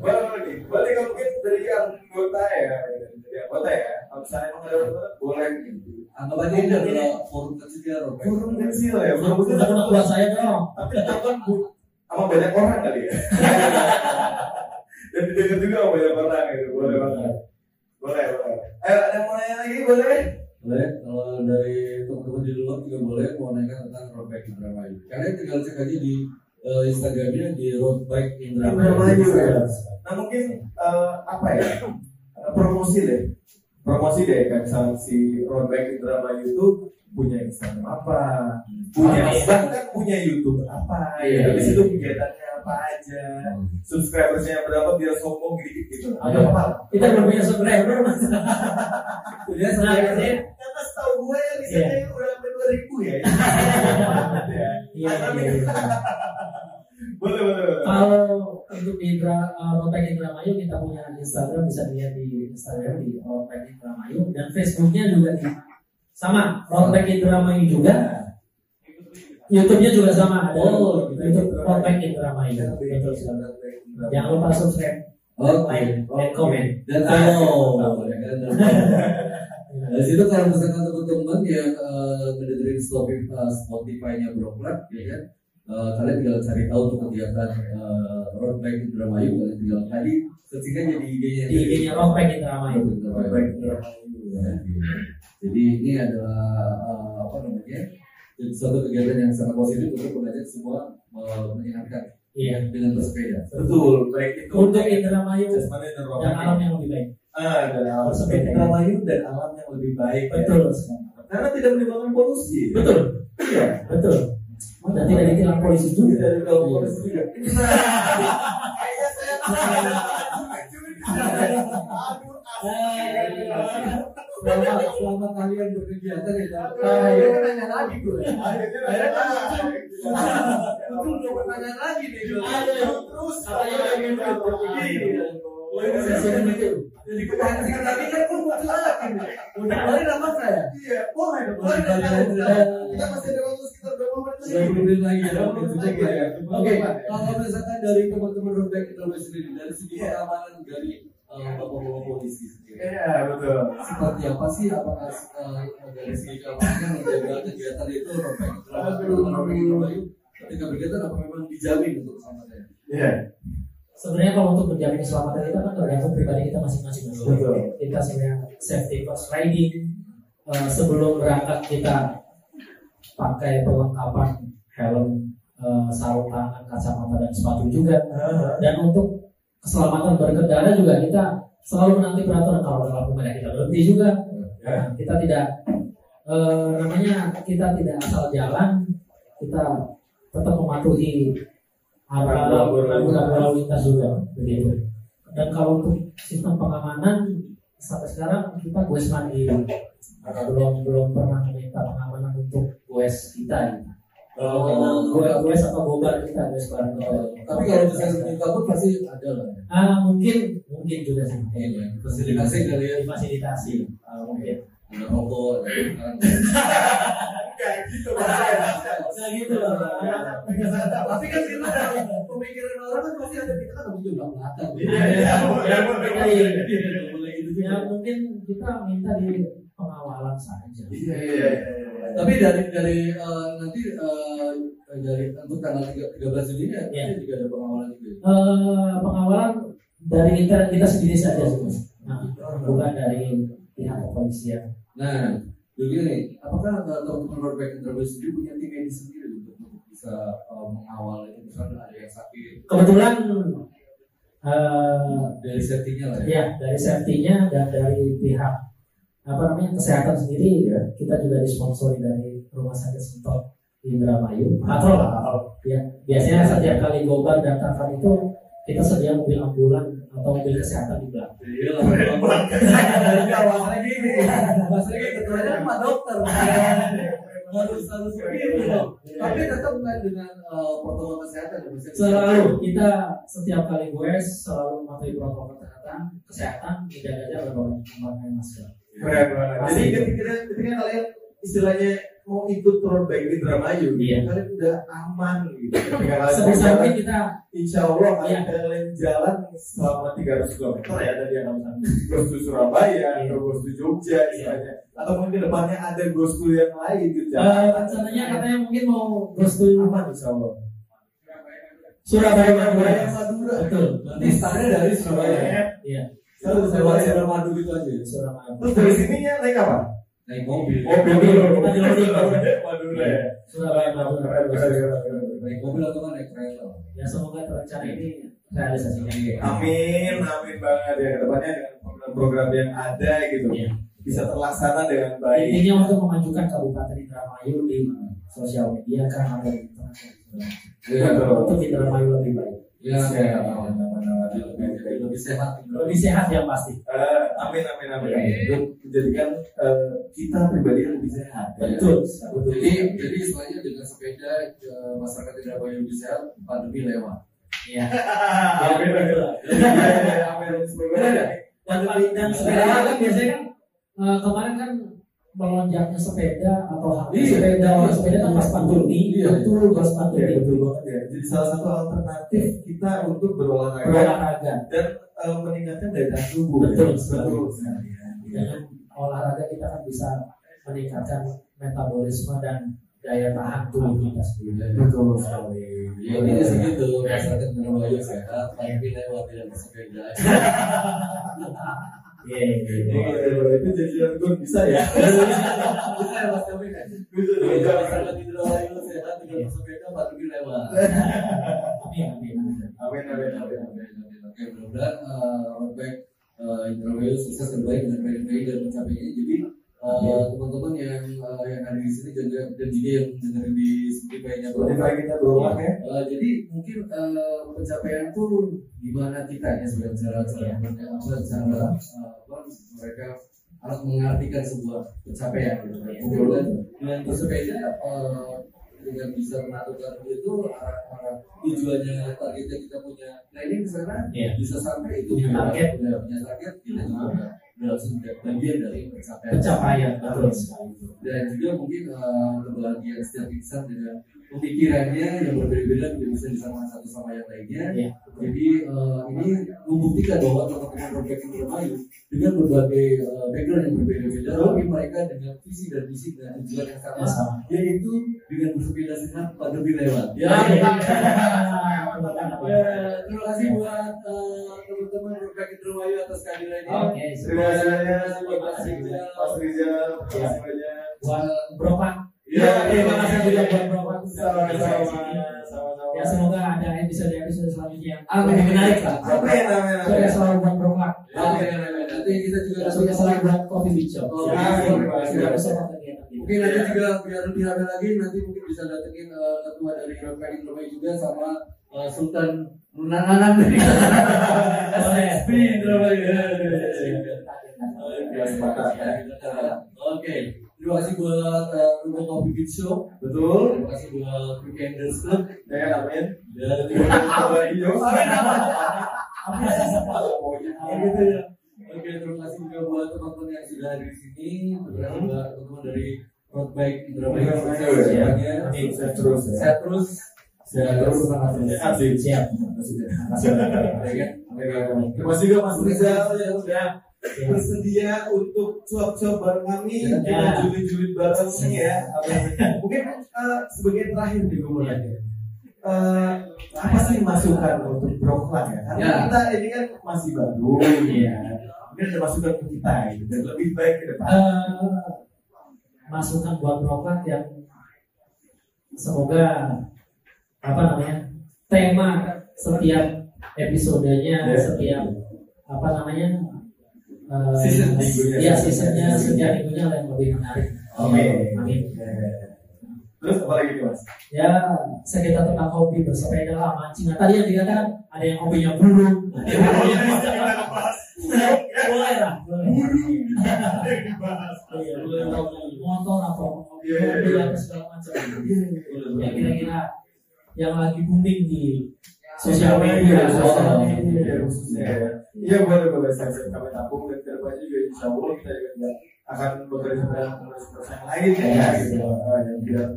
[SPEAKER 3] Boleh nih, boleh kalau mungkin dari anggota ya, dari anggota ya. Kalau misalnya emang ada boleh gitu.
[SPEAKER 4] Anggap aja ini adalah forum kecil ya, Rob.
[SPEAKER 3] Forum kecil ya, forum kecil.
[SPEAKER 5] Kena buat saya dong.
[SPEAKER 3] Tapi ditonton bu, sama banyak orang kali ya. Dan didengar juga sama banyak orang gitu, boleh banget. Boleh, boleh. Ayo, ada mau nanya lagi, boleh?
[SPEAKER 4] Boleh, kalau dari teman-teman di luar juga boleh mau nanya tentang road bike Indramayu. Kalian tinggal cek aja di eh, Instagramnya di road bike Indramayu.
[SPEAKER 3] Indramayu, ya. Nah mungkin eh, apa ya? Eh, promosi deh. promosi deh kayak misalnya si Roadback Indramayu itu punya Instagram apa, punya
[SPEAKER 5] Oh, iya.
[SPEAKER 3] bahkan punya YouTube apa,
[SPEAKER 4] Iya,
[SPEAKER 3] ya. di
[SPEAKER 4] iya.
[SPEAKER 3] situ kegiatannya apa aja, subscribersnya berapa biar sombong dikit gitu. Ada
[SPEAKER 5] Iya.
[SPEAKER 3] apa?
[SPEAKER 5] Kita belum punya subscriber mas.
[SPEAKER 4] Punya
[SPEAKER 5] Nah,
[SPEAKER 4] subscriber.
[SPEAKER 5] iya.
[SPEAKER 3] Karena setahu gue ya risetnya udah sampai dua ribu ya. <laughs>
[SPEAKER 5] Iya, iya, iya.
[SPEAKER 3] Boleh boleh. boleh.
[SPEAKER 5] Kalau untuk di Indra, uh, Rotek Indramayu kita punya Instagram bisa dilihat di Instagram di Rotek Indramayu dan Facebooknya juga di sama Rotek Indramayu juga. YouTube-nya juga sama ada
[SPEAKER 4] Oh,
[SPEAKER 5] YouTube Rotek Indramayu. Betul. Jangan lupa subscribe,
[SPEAKER 4] Oke.
[SPEAKER 5] like, dan komen.
[SPEAKER 4] Dan follow. <laughs> Dari situ kalau misalkan teman-teman yang eh, ngedengerin Spotify, eh, Spotify-nya Broklat, ya kan, eh, kalian tinggal cari tahu tuh kegiatan uh, Road Bike Indramayu, kalian tinggal tadi searching aja di IG-nya.
[SPEAKER 5] Di IG-nya Rotek Indramayu.
[SPEAKER 4] Road Bike Indramayu. Ya, gitu. Jadi ini adalah eh, apa namanya? suatu kegiatan yang sangat positif untuk mengajak semua eh, menyenangkan
[SPEAKER 5] Iya.
[SPEAKER 4] dengan bersepeda.
[SPEAKER 3] Betul, baik itu
[SPEAKER 5] Untuk Indramayu
[SPEAKER 3] jasmani dan
[SPEAKER 5] alam yang lebih baik.
[SPEAKER 3] Ah, dan alam
[SPEAKER 5] Bersepeda.
[SPEAKER 3] Indramayu dan alam yang lebih baik. ya.
[SPEAKER 5] Betul sekali.
[SPEAKER 3] Karena tidak menimbulkan polusi.
[SPEAKER 5] Betul.
[SPEAKER 3] Iya.
[SPEAKER 5] Betul. Tidak ditilang polisi juga. Iya.
[SPEAKER 3] polusi juga. Kayaknya saya
[SPEAKER 4] Selama, selama kalian berkegiatan ya, kan nanya lagi gue.
[SPEAKER 3] Akhirnya
[SPEAKER 4] Betul pertanyaan lagi nih
[SPEAKER 3] terus
[SPEAKER 5] pengen
[SPEAKER 3] begini.
[SPEAKER 5] Sesi itu.
[SPEAKER 4] Jadi kepancing tadi kan gue mau lagi nih. Udah balik nama saya.
[SPEAKER 3] Iya, boleh.
[SPEAKER 4] Boleh.
[SPEAKER 3] Kita masih ada waktu sekitar berapa menit lagi?
[SPEAKER 4] Menit lagi ya.
[SPEAKER 3] Sudah menit lagi ya.
[SPEAKER 4] Oke, kalau misalkan dari teman-teman Roadback Indonesia sendiri dari segi keamanan dari eh, bapak-bapak polisi sendiri.
[SPEAKER 3] Iya, betul.
[SPEAKER 4] seperti apa sih apakah eh, dari segi keamanan menjaga kegiatan itu Roadback Roadback Indramayu ketika berkegiatan apa memang dijamin untuk keselamatannya?
[SPEAKER 3] Iya.
[SPEAKER 5] Sebenarnya kalau untuk menjamin keselamatan kita kan tergantung pribadi kita masing-masing. Mas.
[SPEAKER 3] Betul.
[SPEAKER 5] Kita sebenarnya safety first riding eh, sebelum berangkat kita pakai perlengkapan helm, eh, sarung tangan, kacamata dan sepatu juga. Dan untuk keselamatan berkendara juga kita selalu menanti peraturan kalau ada lampu merah kita berhenti juga.
[SPEAKER 3] Ya.
[SPEAKER 5] Nah, kita tidak eh, namanya kita tidak asal jalan, kita tetap mematuhi arah
[SPEAKER 3] Rambu-rambu lalu lintas.
[SPEAKER 5] juga begitu. Dan kalau untuk sistem pengamanan sampai sekarang kita gue mandiri belum belum pernah meminta pengamanan untuk GOES kita gitu.
[SPEAKER 4] Oh,
[SPEAKER 5] gue GOES atau gobar kita GOES bareng
[SPEAKER 4] Tapi kalau misalnya seperti kabut pasti ada lah.
[SPEAKER 5] ah mungkin mungkin juga sih
[SPEAKER 4] Iya, fasilitasi kali ya.
[SPEAKER 5] fasilitasi ah, mungkin
[SPEAKER 4] Ada rokok, ada makanan.
[SPEAKER 3] Kayak gitu.
[SPEAKER 5] Nah gitu loh.
[SPEAKER 4] Tapi kan kita pemikiran orang kan pasti ada kita kan harus belakang.
[SPEAKER 5] Ya.
[SPEAKER 3] Boleh
[SPEAKER 4] gitu
[SPEAKER 5] Ya mungkin kita minta di pengawalan saja.
[SPEAKER 3] Iya, iya, iya.
[SPEAKER 4] Tapi dari dari eh, nanti eh, dari untuk tanggal 13 Juni ya, juga ada pengawalan juga. ya?
[SPEAKER 5] Eh, pengawalan dari kita kita sendiri saja sih mas. Nah, bukan dari pihak kepolisian.
[SPEAKER 4] Nah, begini, apakah teman-teman Roadback Indonesia sendiri punya tim medis sendiri untuk, bisa eh, mengawal itu misalnya ada yang sakit
[SPEAKER 5] Kebetulan eh,
[SPEAKER 4] dari safety-nya lah ya.
[SPEAKER 5] ya dari safety-nya dan dari pihak apa namanya kesehatan sendiri ya, kita juga disponsori dari Rumah Sakit Sentot Indramayu. Atau ya biasanya setiap kali gobar datangkan itu kita sedia mobil ambulan atau mobil kesehatan di belakang.
[SPEAKER 4] Iya awalnya gini, maksudnya gitu, ketuanya Pak Dokter. Harus harus begitu dong. Tapi tetap kan dengan eh, protokol kesehatan ya,
[SPEAKER 5] Selalu kita setiap kali gue selalu mematuhi protokol kesehatan, kesehatan menjaga jarak dan memakai masker.
[SPEAKER 3] Keren banget. Jadi ketika, ketika kalian istilahnya mau ikut road bike di Indramayu,
[SPEAKER 5] Iya.
[SPEAKER 3] kalian udah aman gitu. Kalian
[SPEAKER 5] Sebisa
[SPEAKER 3] jalan,
[SPEAKER 5] mungkin kita
[SPEAKER 3] Insya Allah
[SPEAKER 5] Iya.
[SPEAKER 3] kalian jalan selama 300 km ya tadi yang kamu Ghost to Surabaya Ghost to Jogja istilahnya. Atau mungkin depannya ada to yang lain gitu.
[SPEAKER 5] eh, rencananya katanya mungkin mau to
[SPEAKER 3] aman Insya Allah.
[SPEAKER 5] Surabaya Madura.
[SPEAKER 3] Surabaya, Madura.
[SPEAKER 5] Betul.
[SPEAKER 4] Nanti startnya dari Surabaya.
[SPEAKER 5] Iya.
[SPEAKER 4] Satu sewa sewa madu gitu aja. ya.
[SPEAKER 5] Surabaya.
[SPEAKER 3] Terus dari sininya naik apa?
[SPEAKER 4] Naik mobil.
[SPEAKER 3] Mobil
[SPEAKER 5] dulu. Kita di loading.
[SPEAKER 3] Madura ya.
[SPEAKER 4] Naik mobil atau kan naik kereta.
[SPEAKER 5] Ya semoga rencana ini realisasinya.
[SPEAKER 3] Amin, amin banget ya ke depannya dengan program-program yang ada gitu
[SPEAKER 5] Iya.
[SPEAKER 3] bisa terlaksana dengan baik.
[SPEAKER 5] Intinya untuk memajukan Kabupaten Indramayu di sosial media kan ada di internet.
[SPEAKER 4] Iya,
[SPEAKER 5] Untuk Indramayu lebih baik,
[SPEAKER 4] Ya,
[SPEAKER 3] Ya,
[SPEAKER 4] ya, lebih, lebih, sehat.
[SPEAKER 5] lebih sehat yang pasti.
[SPEAKER 3] Eh, amin amin amin. Untuk menjadikan eh, kita pribadi yang lebih sehat.
[SPEAKER 5] Betul.
[SPEAKER 4] Jadi, jadi istilahnya dengan sepeda eh, masyarakat tidak boleh lebih sehat, pandemi lewat.
[SPEAKER 5] Iya. <laughs>
[SPEAKER 3] Amin amin. Ya, Amin. Semoga
[SPEAKER 5] Dan dan sepeda kan biasanya kan kemarin kan melonjaknya sepeda atau harga
[SPEAKER 4] Iya.
[SPEAKER 5] sepeda orang sepeda kan pas pandemi
[SPEAKER 4] Iya.
[SPEAKER 5] betul pas
[SPEAKER 3] Ya,
[SPEAKER 5] pandemi
[SPEAKER 3] betul banget ya. Jadi salah satu alternatif kita untuk berolahraga
[SPEAKER 5] berolahraga
[SPEAKER 3] dan eh, meningkatkan daya tahan tubuh.
[SPEAKER 5] Betul,
[SPEAKER 3] ya.
[SPEAKER 5] betul.
[SPEAKER 3] betul. sekali ya.
[SPEAKER 5] dengan olahraga kita kan bisa meningkatkan metabolisme dan daya tahan tubuh kita sendiri.
[SPEAKER 3] Betul sekali.
[SPEAKER 4] Ya, ini segitu. Masyarakat Indramayu sehat, pandemi lewat tidak bersepeda.
[SPEAKER 5] Iya, iya, iya.
[SPEAKER 3] Oh, itu jadi gue bisa ya.
[SPEAKER 4] Bisa ya, Mas Kevin?
[SPEAKER 3] Bisa bisa.
[SPEAKER 4] sehat, tidak bersepeda, pandemi lewat.
[SPEAKER 5] Amin, amin, amin.
[SPEAKER 3] Amin amin amin.
[SPEAKER 4] Oke, mudah-mudahan uh, road bike uh, Indramayu sukses terbaik dengan baik-baik dan mencapainya. Jadi uh, teman-teman yang uh, yang ada di sini dan, dan juga yang dengerin di Spotify-nya.
[SPEAKER 3] Spotify kita berulang ya.
[SPEAKER 4] Uh, jadi mungkin uh, pencapaian tuh gimana kita ya sebenarnya cara cara apa cara uh, apa mereka harus mengartikan sebuah pencapaian gitu. Kemudian dengan bersepeda uh, dengan bisa menentukan itu arah, arah tujuannya targetnya kita punya planning ke sana
[SPEAKER 5] Iya.
[SPEAKER 4] bisa sampai itu
[SPEAKER 5] Punya target.
[SPEAKER 4] punya target kita juga udah bagian dari pencapaian.
[SPEAKER 5] Pencapaian
[SPEAKER 4] dan juga mungkin uh, kebahagiaan setiap insan dengan pemikirannya yang berbeda-beda tidak bisa disamakan satu sama yang lainnya.
[SPEAKER 5] Iya.
[SPEAKER 4] Jadi uh, ini membuktikan bahwa teman-teman Robek Indramayu dengan berbagai uh, background yang berbeda-beda, tapi mereka dengan visi dan misi dan tujuan yang sama,
[SPEAKER 5] Yang sama.
[SPEAKER 4] yaitu dengan bersepeda sehat pandemi lewat.
[SPEAKER 5] Ya,
[SPEAKER 4] Ya, terima kasih buat uh, teman-teman Robek Indramayu atas kehadirannya.
[SPEAKER 5] Oke,
[SPEAKER 3] Terima kasih.
[SPEAKER 4] Terima kasih.
[SPEAKER 3] Mas Rizal. Terima kasih banyak.
[SPEAKER 5] buat.
[SPEAKER 3] Ya,
[SPEAKER 5] terima kasih juga buat Bropak.
[SPEAKER 3] Sama-sama. Sama-sama.
[SPEAKER 5] Ya semoga ada episode-episode selanjutnya yang lebih menarik lah.
[SPEAKER 3] Amin amin amin.
[SPEAKER 5] selalu buat Bropak.
[SPEAKER 4] Oke, nanti kita juga
[SPEAKER 5] Sukses selalu buat Coffee.
[SPEAKER 4] Oh,
[SPEAKER 5] Ya,
[SPEAKER 3] terima kasih.
[SPEAKER 5] sudah.
[SPEAKER 4] Mungkin nanti juga biar lebih rame lagi nanti mungkin bisa datengin eh, ketua dari Rompeng Indramayu juga sama eh, Sultan Nunanganan dari SXP Indramayu. Oke, terima kasih buat eh, Rumah Kopi Beat Show.
[SPEAKER 3] Betul.
[SPEAKER 4] Terima kasih buat Weekenders Club
[SPEAKER 3] Ya, amin.
[SPEAKER 4] dan
[SPEAKER 3] hijau.
[SPEAKER 4] gitu ya. Oke, terima kasih juga buat teman-teman yang sudah hadir di sini. Terima kasih juga teman-teman dari Road Bike Indramayu. Sukses
[SPEAKER 3] ya. Sehat terus, ya.
[SPEAKER 4] Sehat terus.
[SPEAKER 3] Sehat terus. Sehat.
[SPEAKER 5] Siap.
[SPEAKER 4] Ya kan?
[SPEAKER 3] Terima kasih juga Mas Rizal yang sudah bersedia untuk cuap-cuap bareng kami
[SPEAKER 5] Ya.
[SPEAKER 3] kita julid-julid bareng nih ya. Mungkin eh, sebagai terakhir mau nanya Eh, apa sih masukan untuk Broklan ya? Karena
[SPEAKER 4] Ya.
[SPEAKER 3] kita ini kan masih baru
[SPEAKER 5] Iya.
[SPEAKER 3] mungkin ada masukan ke kita gitu, dan lebih baik ke depan.
[SPEAKER 5] Eh, masukan buat Brokat yang semoga apa namanya tema setiap episodenya
[SPEAKER 3] Ya.
[SPEAKER 5] setiap apa namanya eh,
[SPEAKER 3] Season minggunya.
[SPEAKER 5] ya seasonnya setiap minggunya yang lebih menarik.
[SPEAKER 3] Amin.
[SPEAKER 5] amin.
[SPEAKER 3] Terus apa lagi mas?
[SPEAKER 5] Ya sekitar tentang hobi bersepeda lah mancing. Nah, tadi yang dikatakan ada yang hobinya burung. Ada yang hobinya <laughs> boleh lah. Boleh. Iya, boleh. Motor hobi
[SPEAKER 3] Iya, iya,
[SPEAKER 5] mobil
[SPEAKER 3] iya.
[SPEAKER 5] atau segala macam. Ya kira-kira yang lagi booming di sosial media
[SPEAKER 3] sosial media. khususnya ya. Iya boleh boleh. Saya kami tampung dan ke depannya juga insya Allah kita juga akan bekerja dengan komunitas yang lain ya gitu. Eh, yang tidak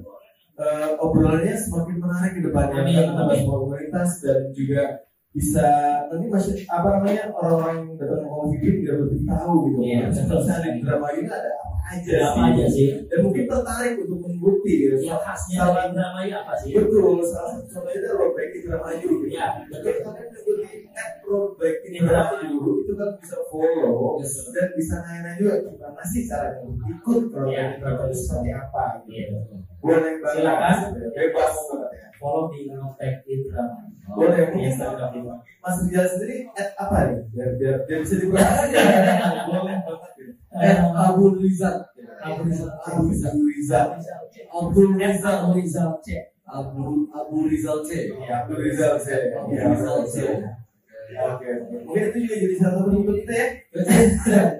[SPEAKER 3] eh, obrolannya semakin menarik ke depannya Kita
[SPEAKER 5] amin.
[SPEAKER 3] komunitas dan juga bisa nanti masih apa namanya orang-orang yang datang ke ini tidak lebih tahu gitu.
[SPEAKER 5] Iya, betul.
[SPEAKER 3] Misalnya di drama ini ada apa aja
[SPEAKER 5] apa
[SPEAKER 3] sih.
[SPEAKER 5] aja sih.
[SPEAKER 3] Dan mungkin tertarik untuk mengikuti gitu.
[SPEAKER 5] yang khasnya
[SPEAKER 3] Salah-
[SPEAKER 5] ini apa sih?
[SPEAKER 3] Betul salah satu contohnya adalah Robek di drama
[SPEAKER 5] ya
[SPEAKER 3] Jadi kalian at memperbaiki interaksi dulu itu kan bisa follow dan bisa nanya juga gimana sih untuk ikut
[SPEAKER 5] Iya,
[SPEAKER 3] interaksi itu seperti apa gitu.
[SPEAKER 5] Iya.
[SPEAKER 3] Boleh banget.
[SPEAKER 5] Silakan.
[SPEAKER 3] Bebas banget ya.
[SPEAKER 5] Follow di Ngetek Instagram.
[SPEAKER 3] Boleh mungkin
[SPEAKER 5] Instagram
[SPEAKER 3] Mas Rizal sendiri apa nih? Biar biar, biar bisa dibuat aja. Boleh banget ya.
[SPEAKER 4] Eh, Abu Rizal.
[SPEAKER 5] Abu Rizal.
[SPEAKER 3] Abu Rizal. Abu Rizal.
[SPEAKER 4] Abu Rizal.
[SPEAKER 5] Abu.
[SPEAKER 4] Abu Rizal C.
[SPEAKER 3] Abu Rizal C.
[SPEAKER 4] Abu
[SPEAKER 3] Iya,
[SPEAKER 4] Rizal C.
[SPEAKER 3] Oke. Mungkin itu juga jadi salah satu penutup kita ya. <laughs>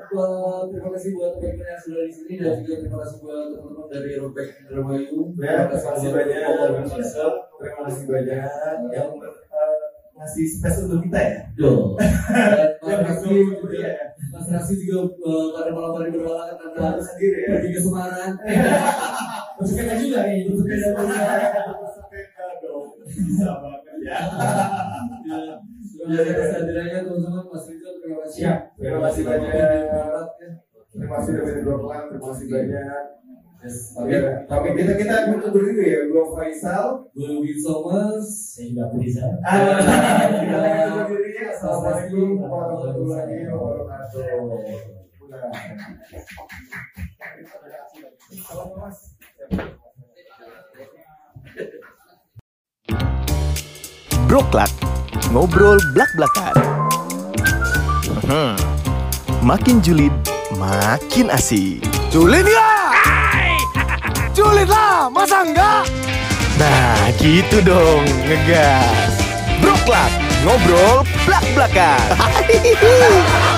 [SPEAKER 4] Terima kasih buat teman-teman yang sudah di sini dan juga terima kasih buat teman-teman dari Robek Indramayu.
[SPEAKER 3] Ya, terima kasih banyak. Terima kasih banyak yang eh, ngasih space untuk kita ya.
[SPEAKER 4] Duh. <laughs> Dan Mas Rasi juga,
[SPEAKER 3] ya.
[SPEAKER 4] Mas Rasi juga pada malam hari berhalangan
[SPEAKER 3] Harus
[SPEAKER 4] anda
[SPEAKER 3] sendiri ya.
[SPEAKER 4] pergi ke Semarang. <laughs>
[SPEAKER 5] Bersepeda juga kayaknya. Bersepeda juga.
[SPEAKER 3] Sepeda dong. Bisa banget ya.
[SPEAKER 4] Terima kasih kehadirannya teman-teman Mas Rizal terima kasih.
[SPEAKER 5] Siap.
[SPEAKER 3] Terima kasih banyak. Terima kasih udah berdoa. Terima kasih banyak.
[SPEAKER 4] Yes,
[SPEAKER 3] Oke, tapi kita kita undur dulu ya. Gue Faisal.
[SPEAKER 4] Gue Will Thomas.
[SPEAKER 5] Saya juga Rizal.
[SPEAKER 3] Ah, kita lagi undur diri ya. Assalamualaikum warahmatullahi wabarakatuh. Udah. Halo, Mas.
[SPEAKER 1] Broklak, ngobrol blak-blakan. Hmm, makin julid, makin asik.
[SPEAKER 2] Julid ya? <laughs> Julid lah, masa enggak?
[SPEAKER 1] Nah, gitu dong, ngegas. Broklak, ngobrol blak-blakan. <laughs>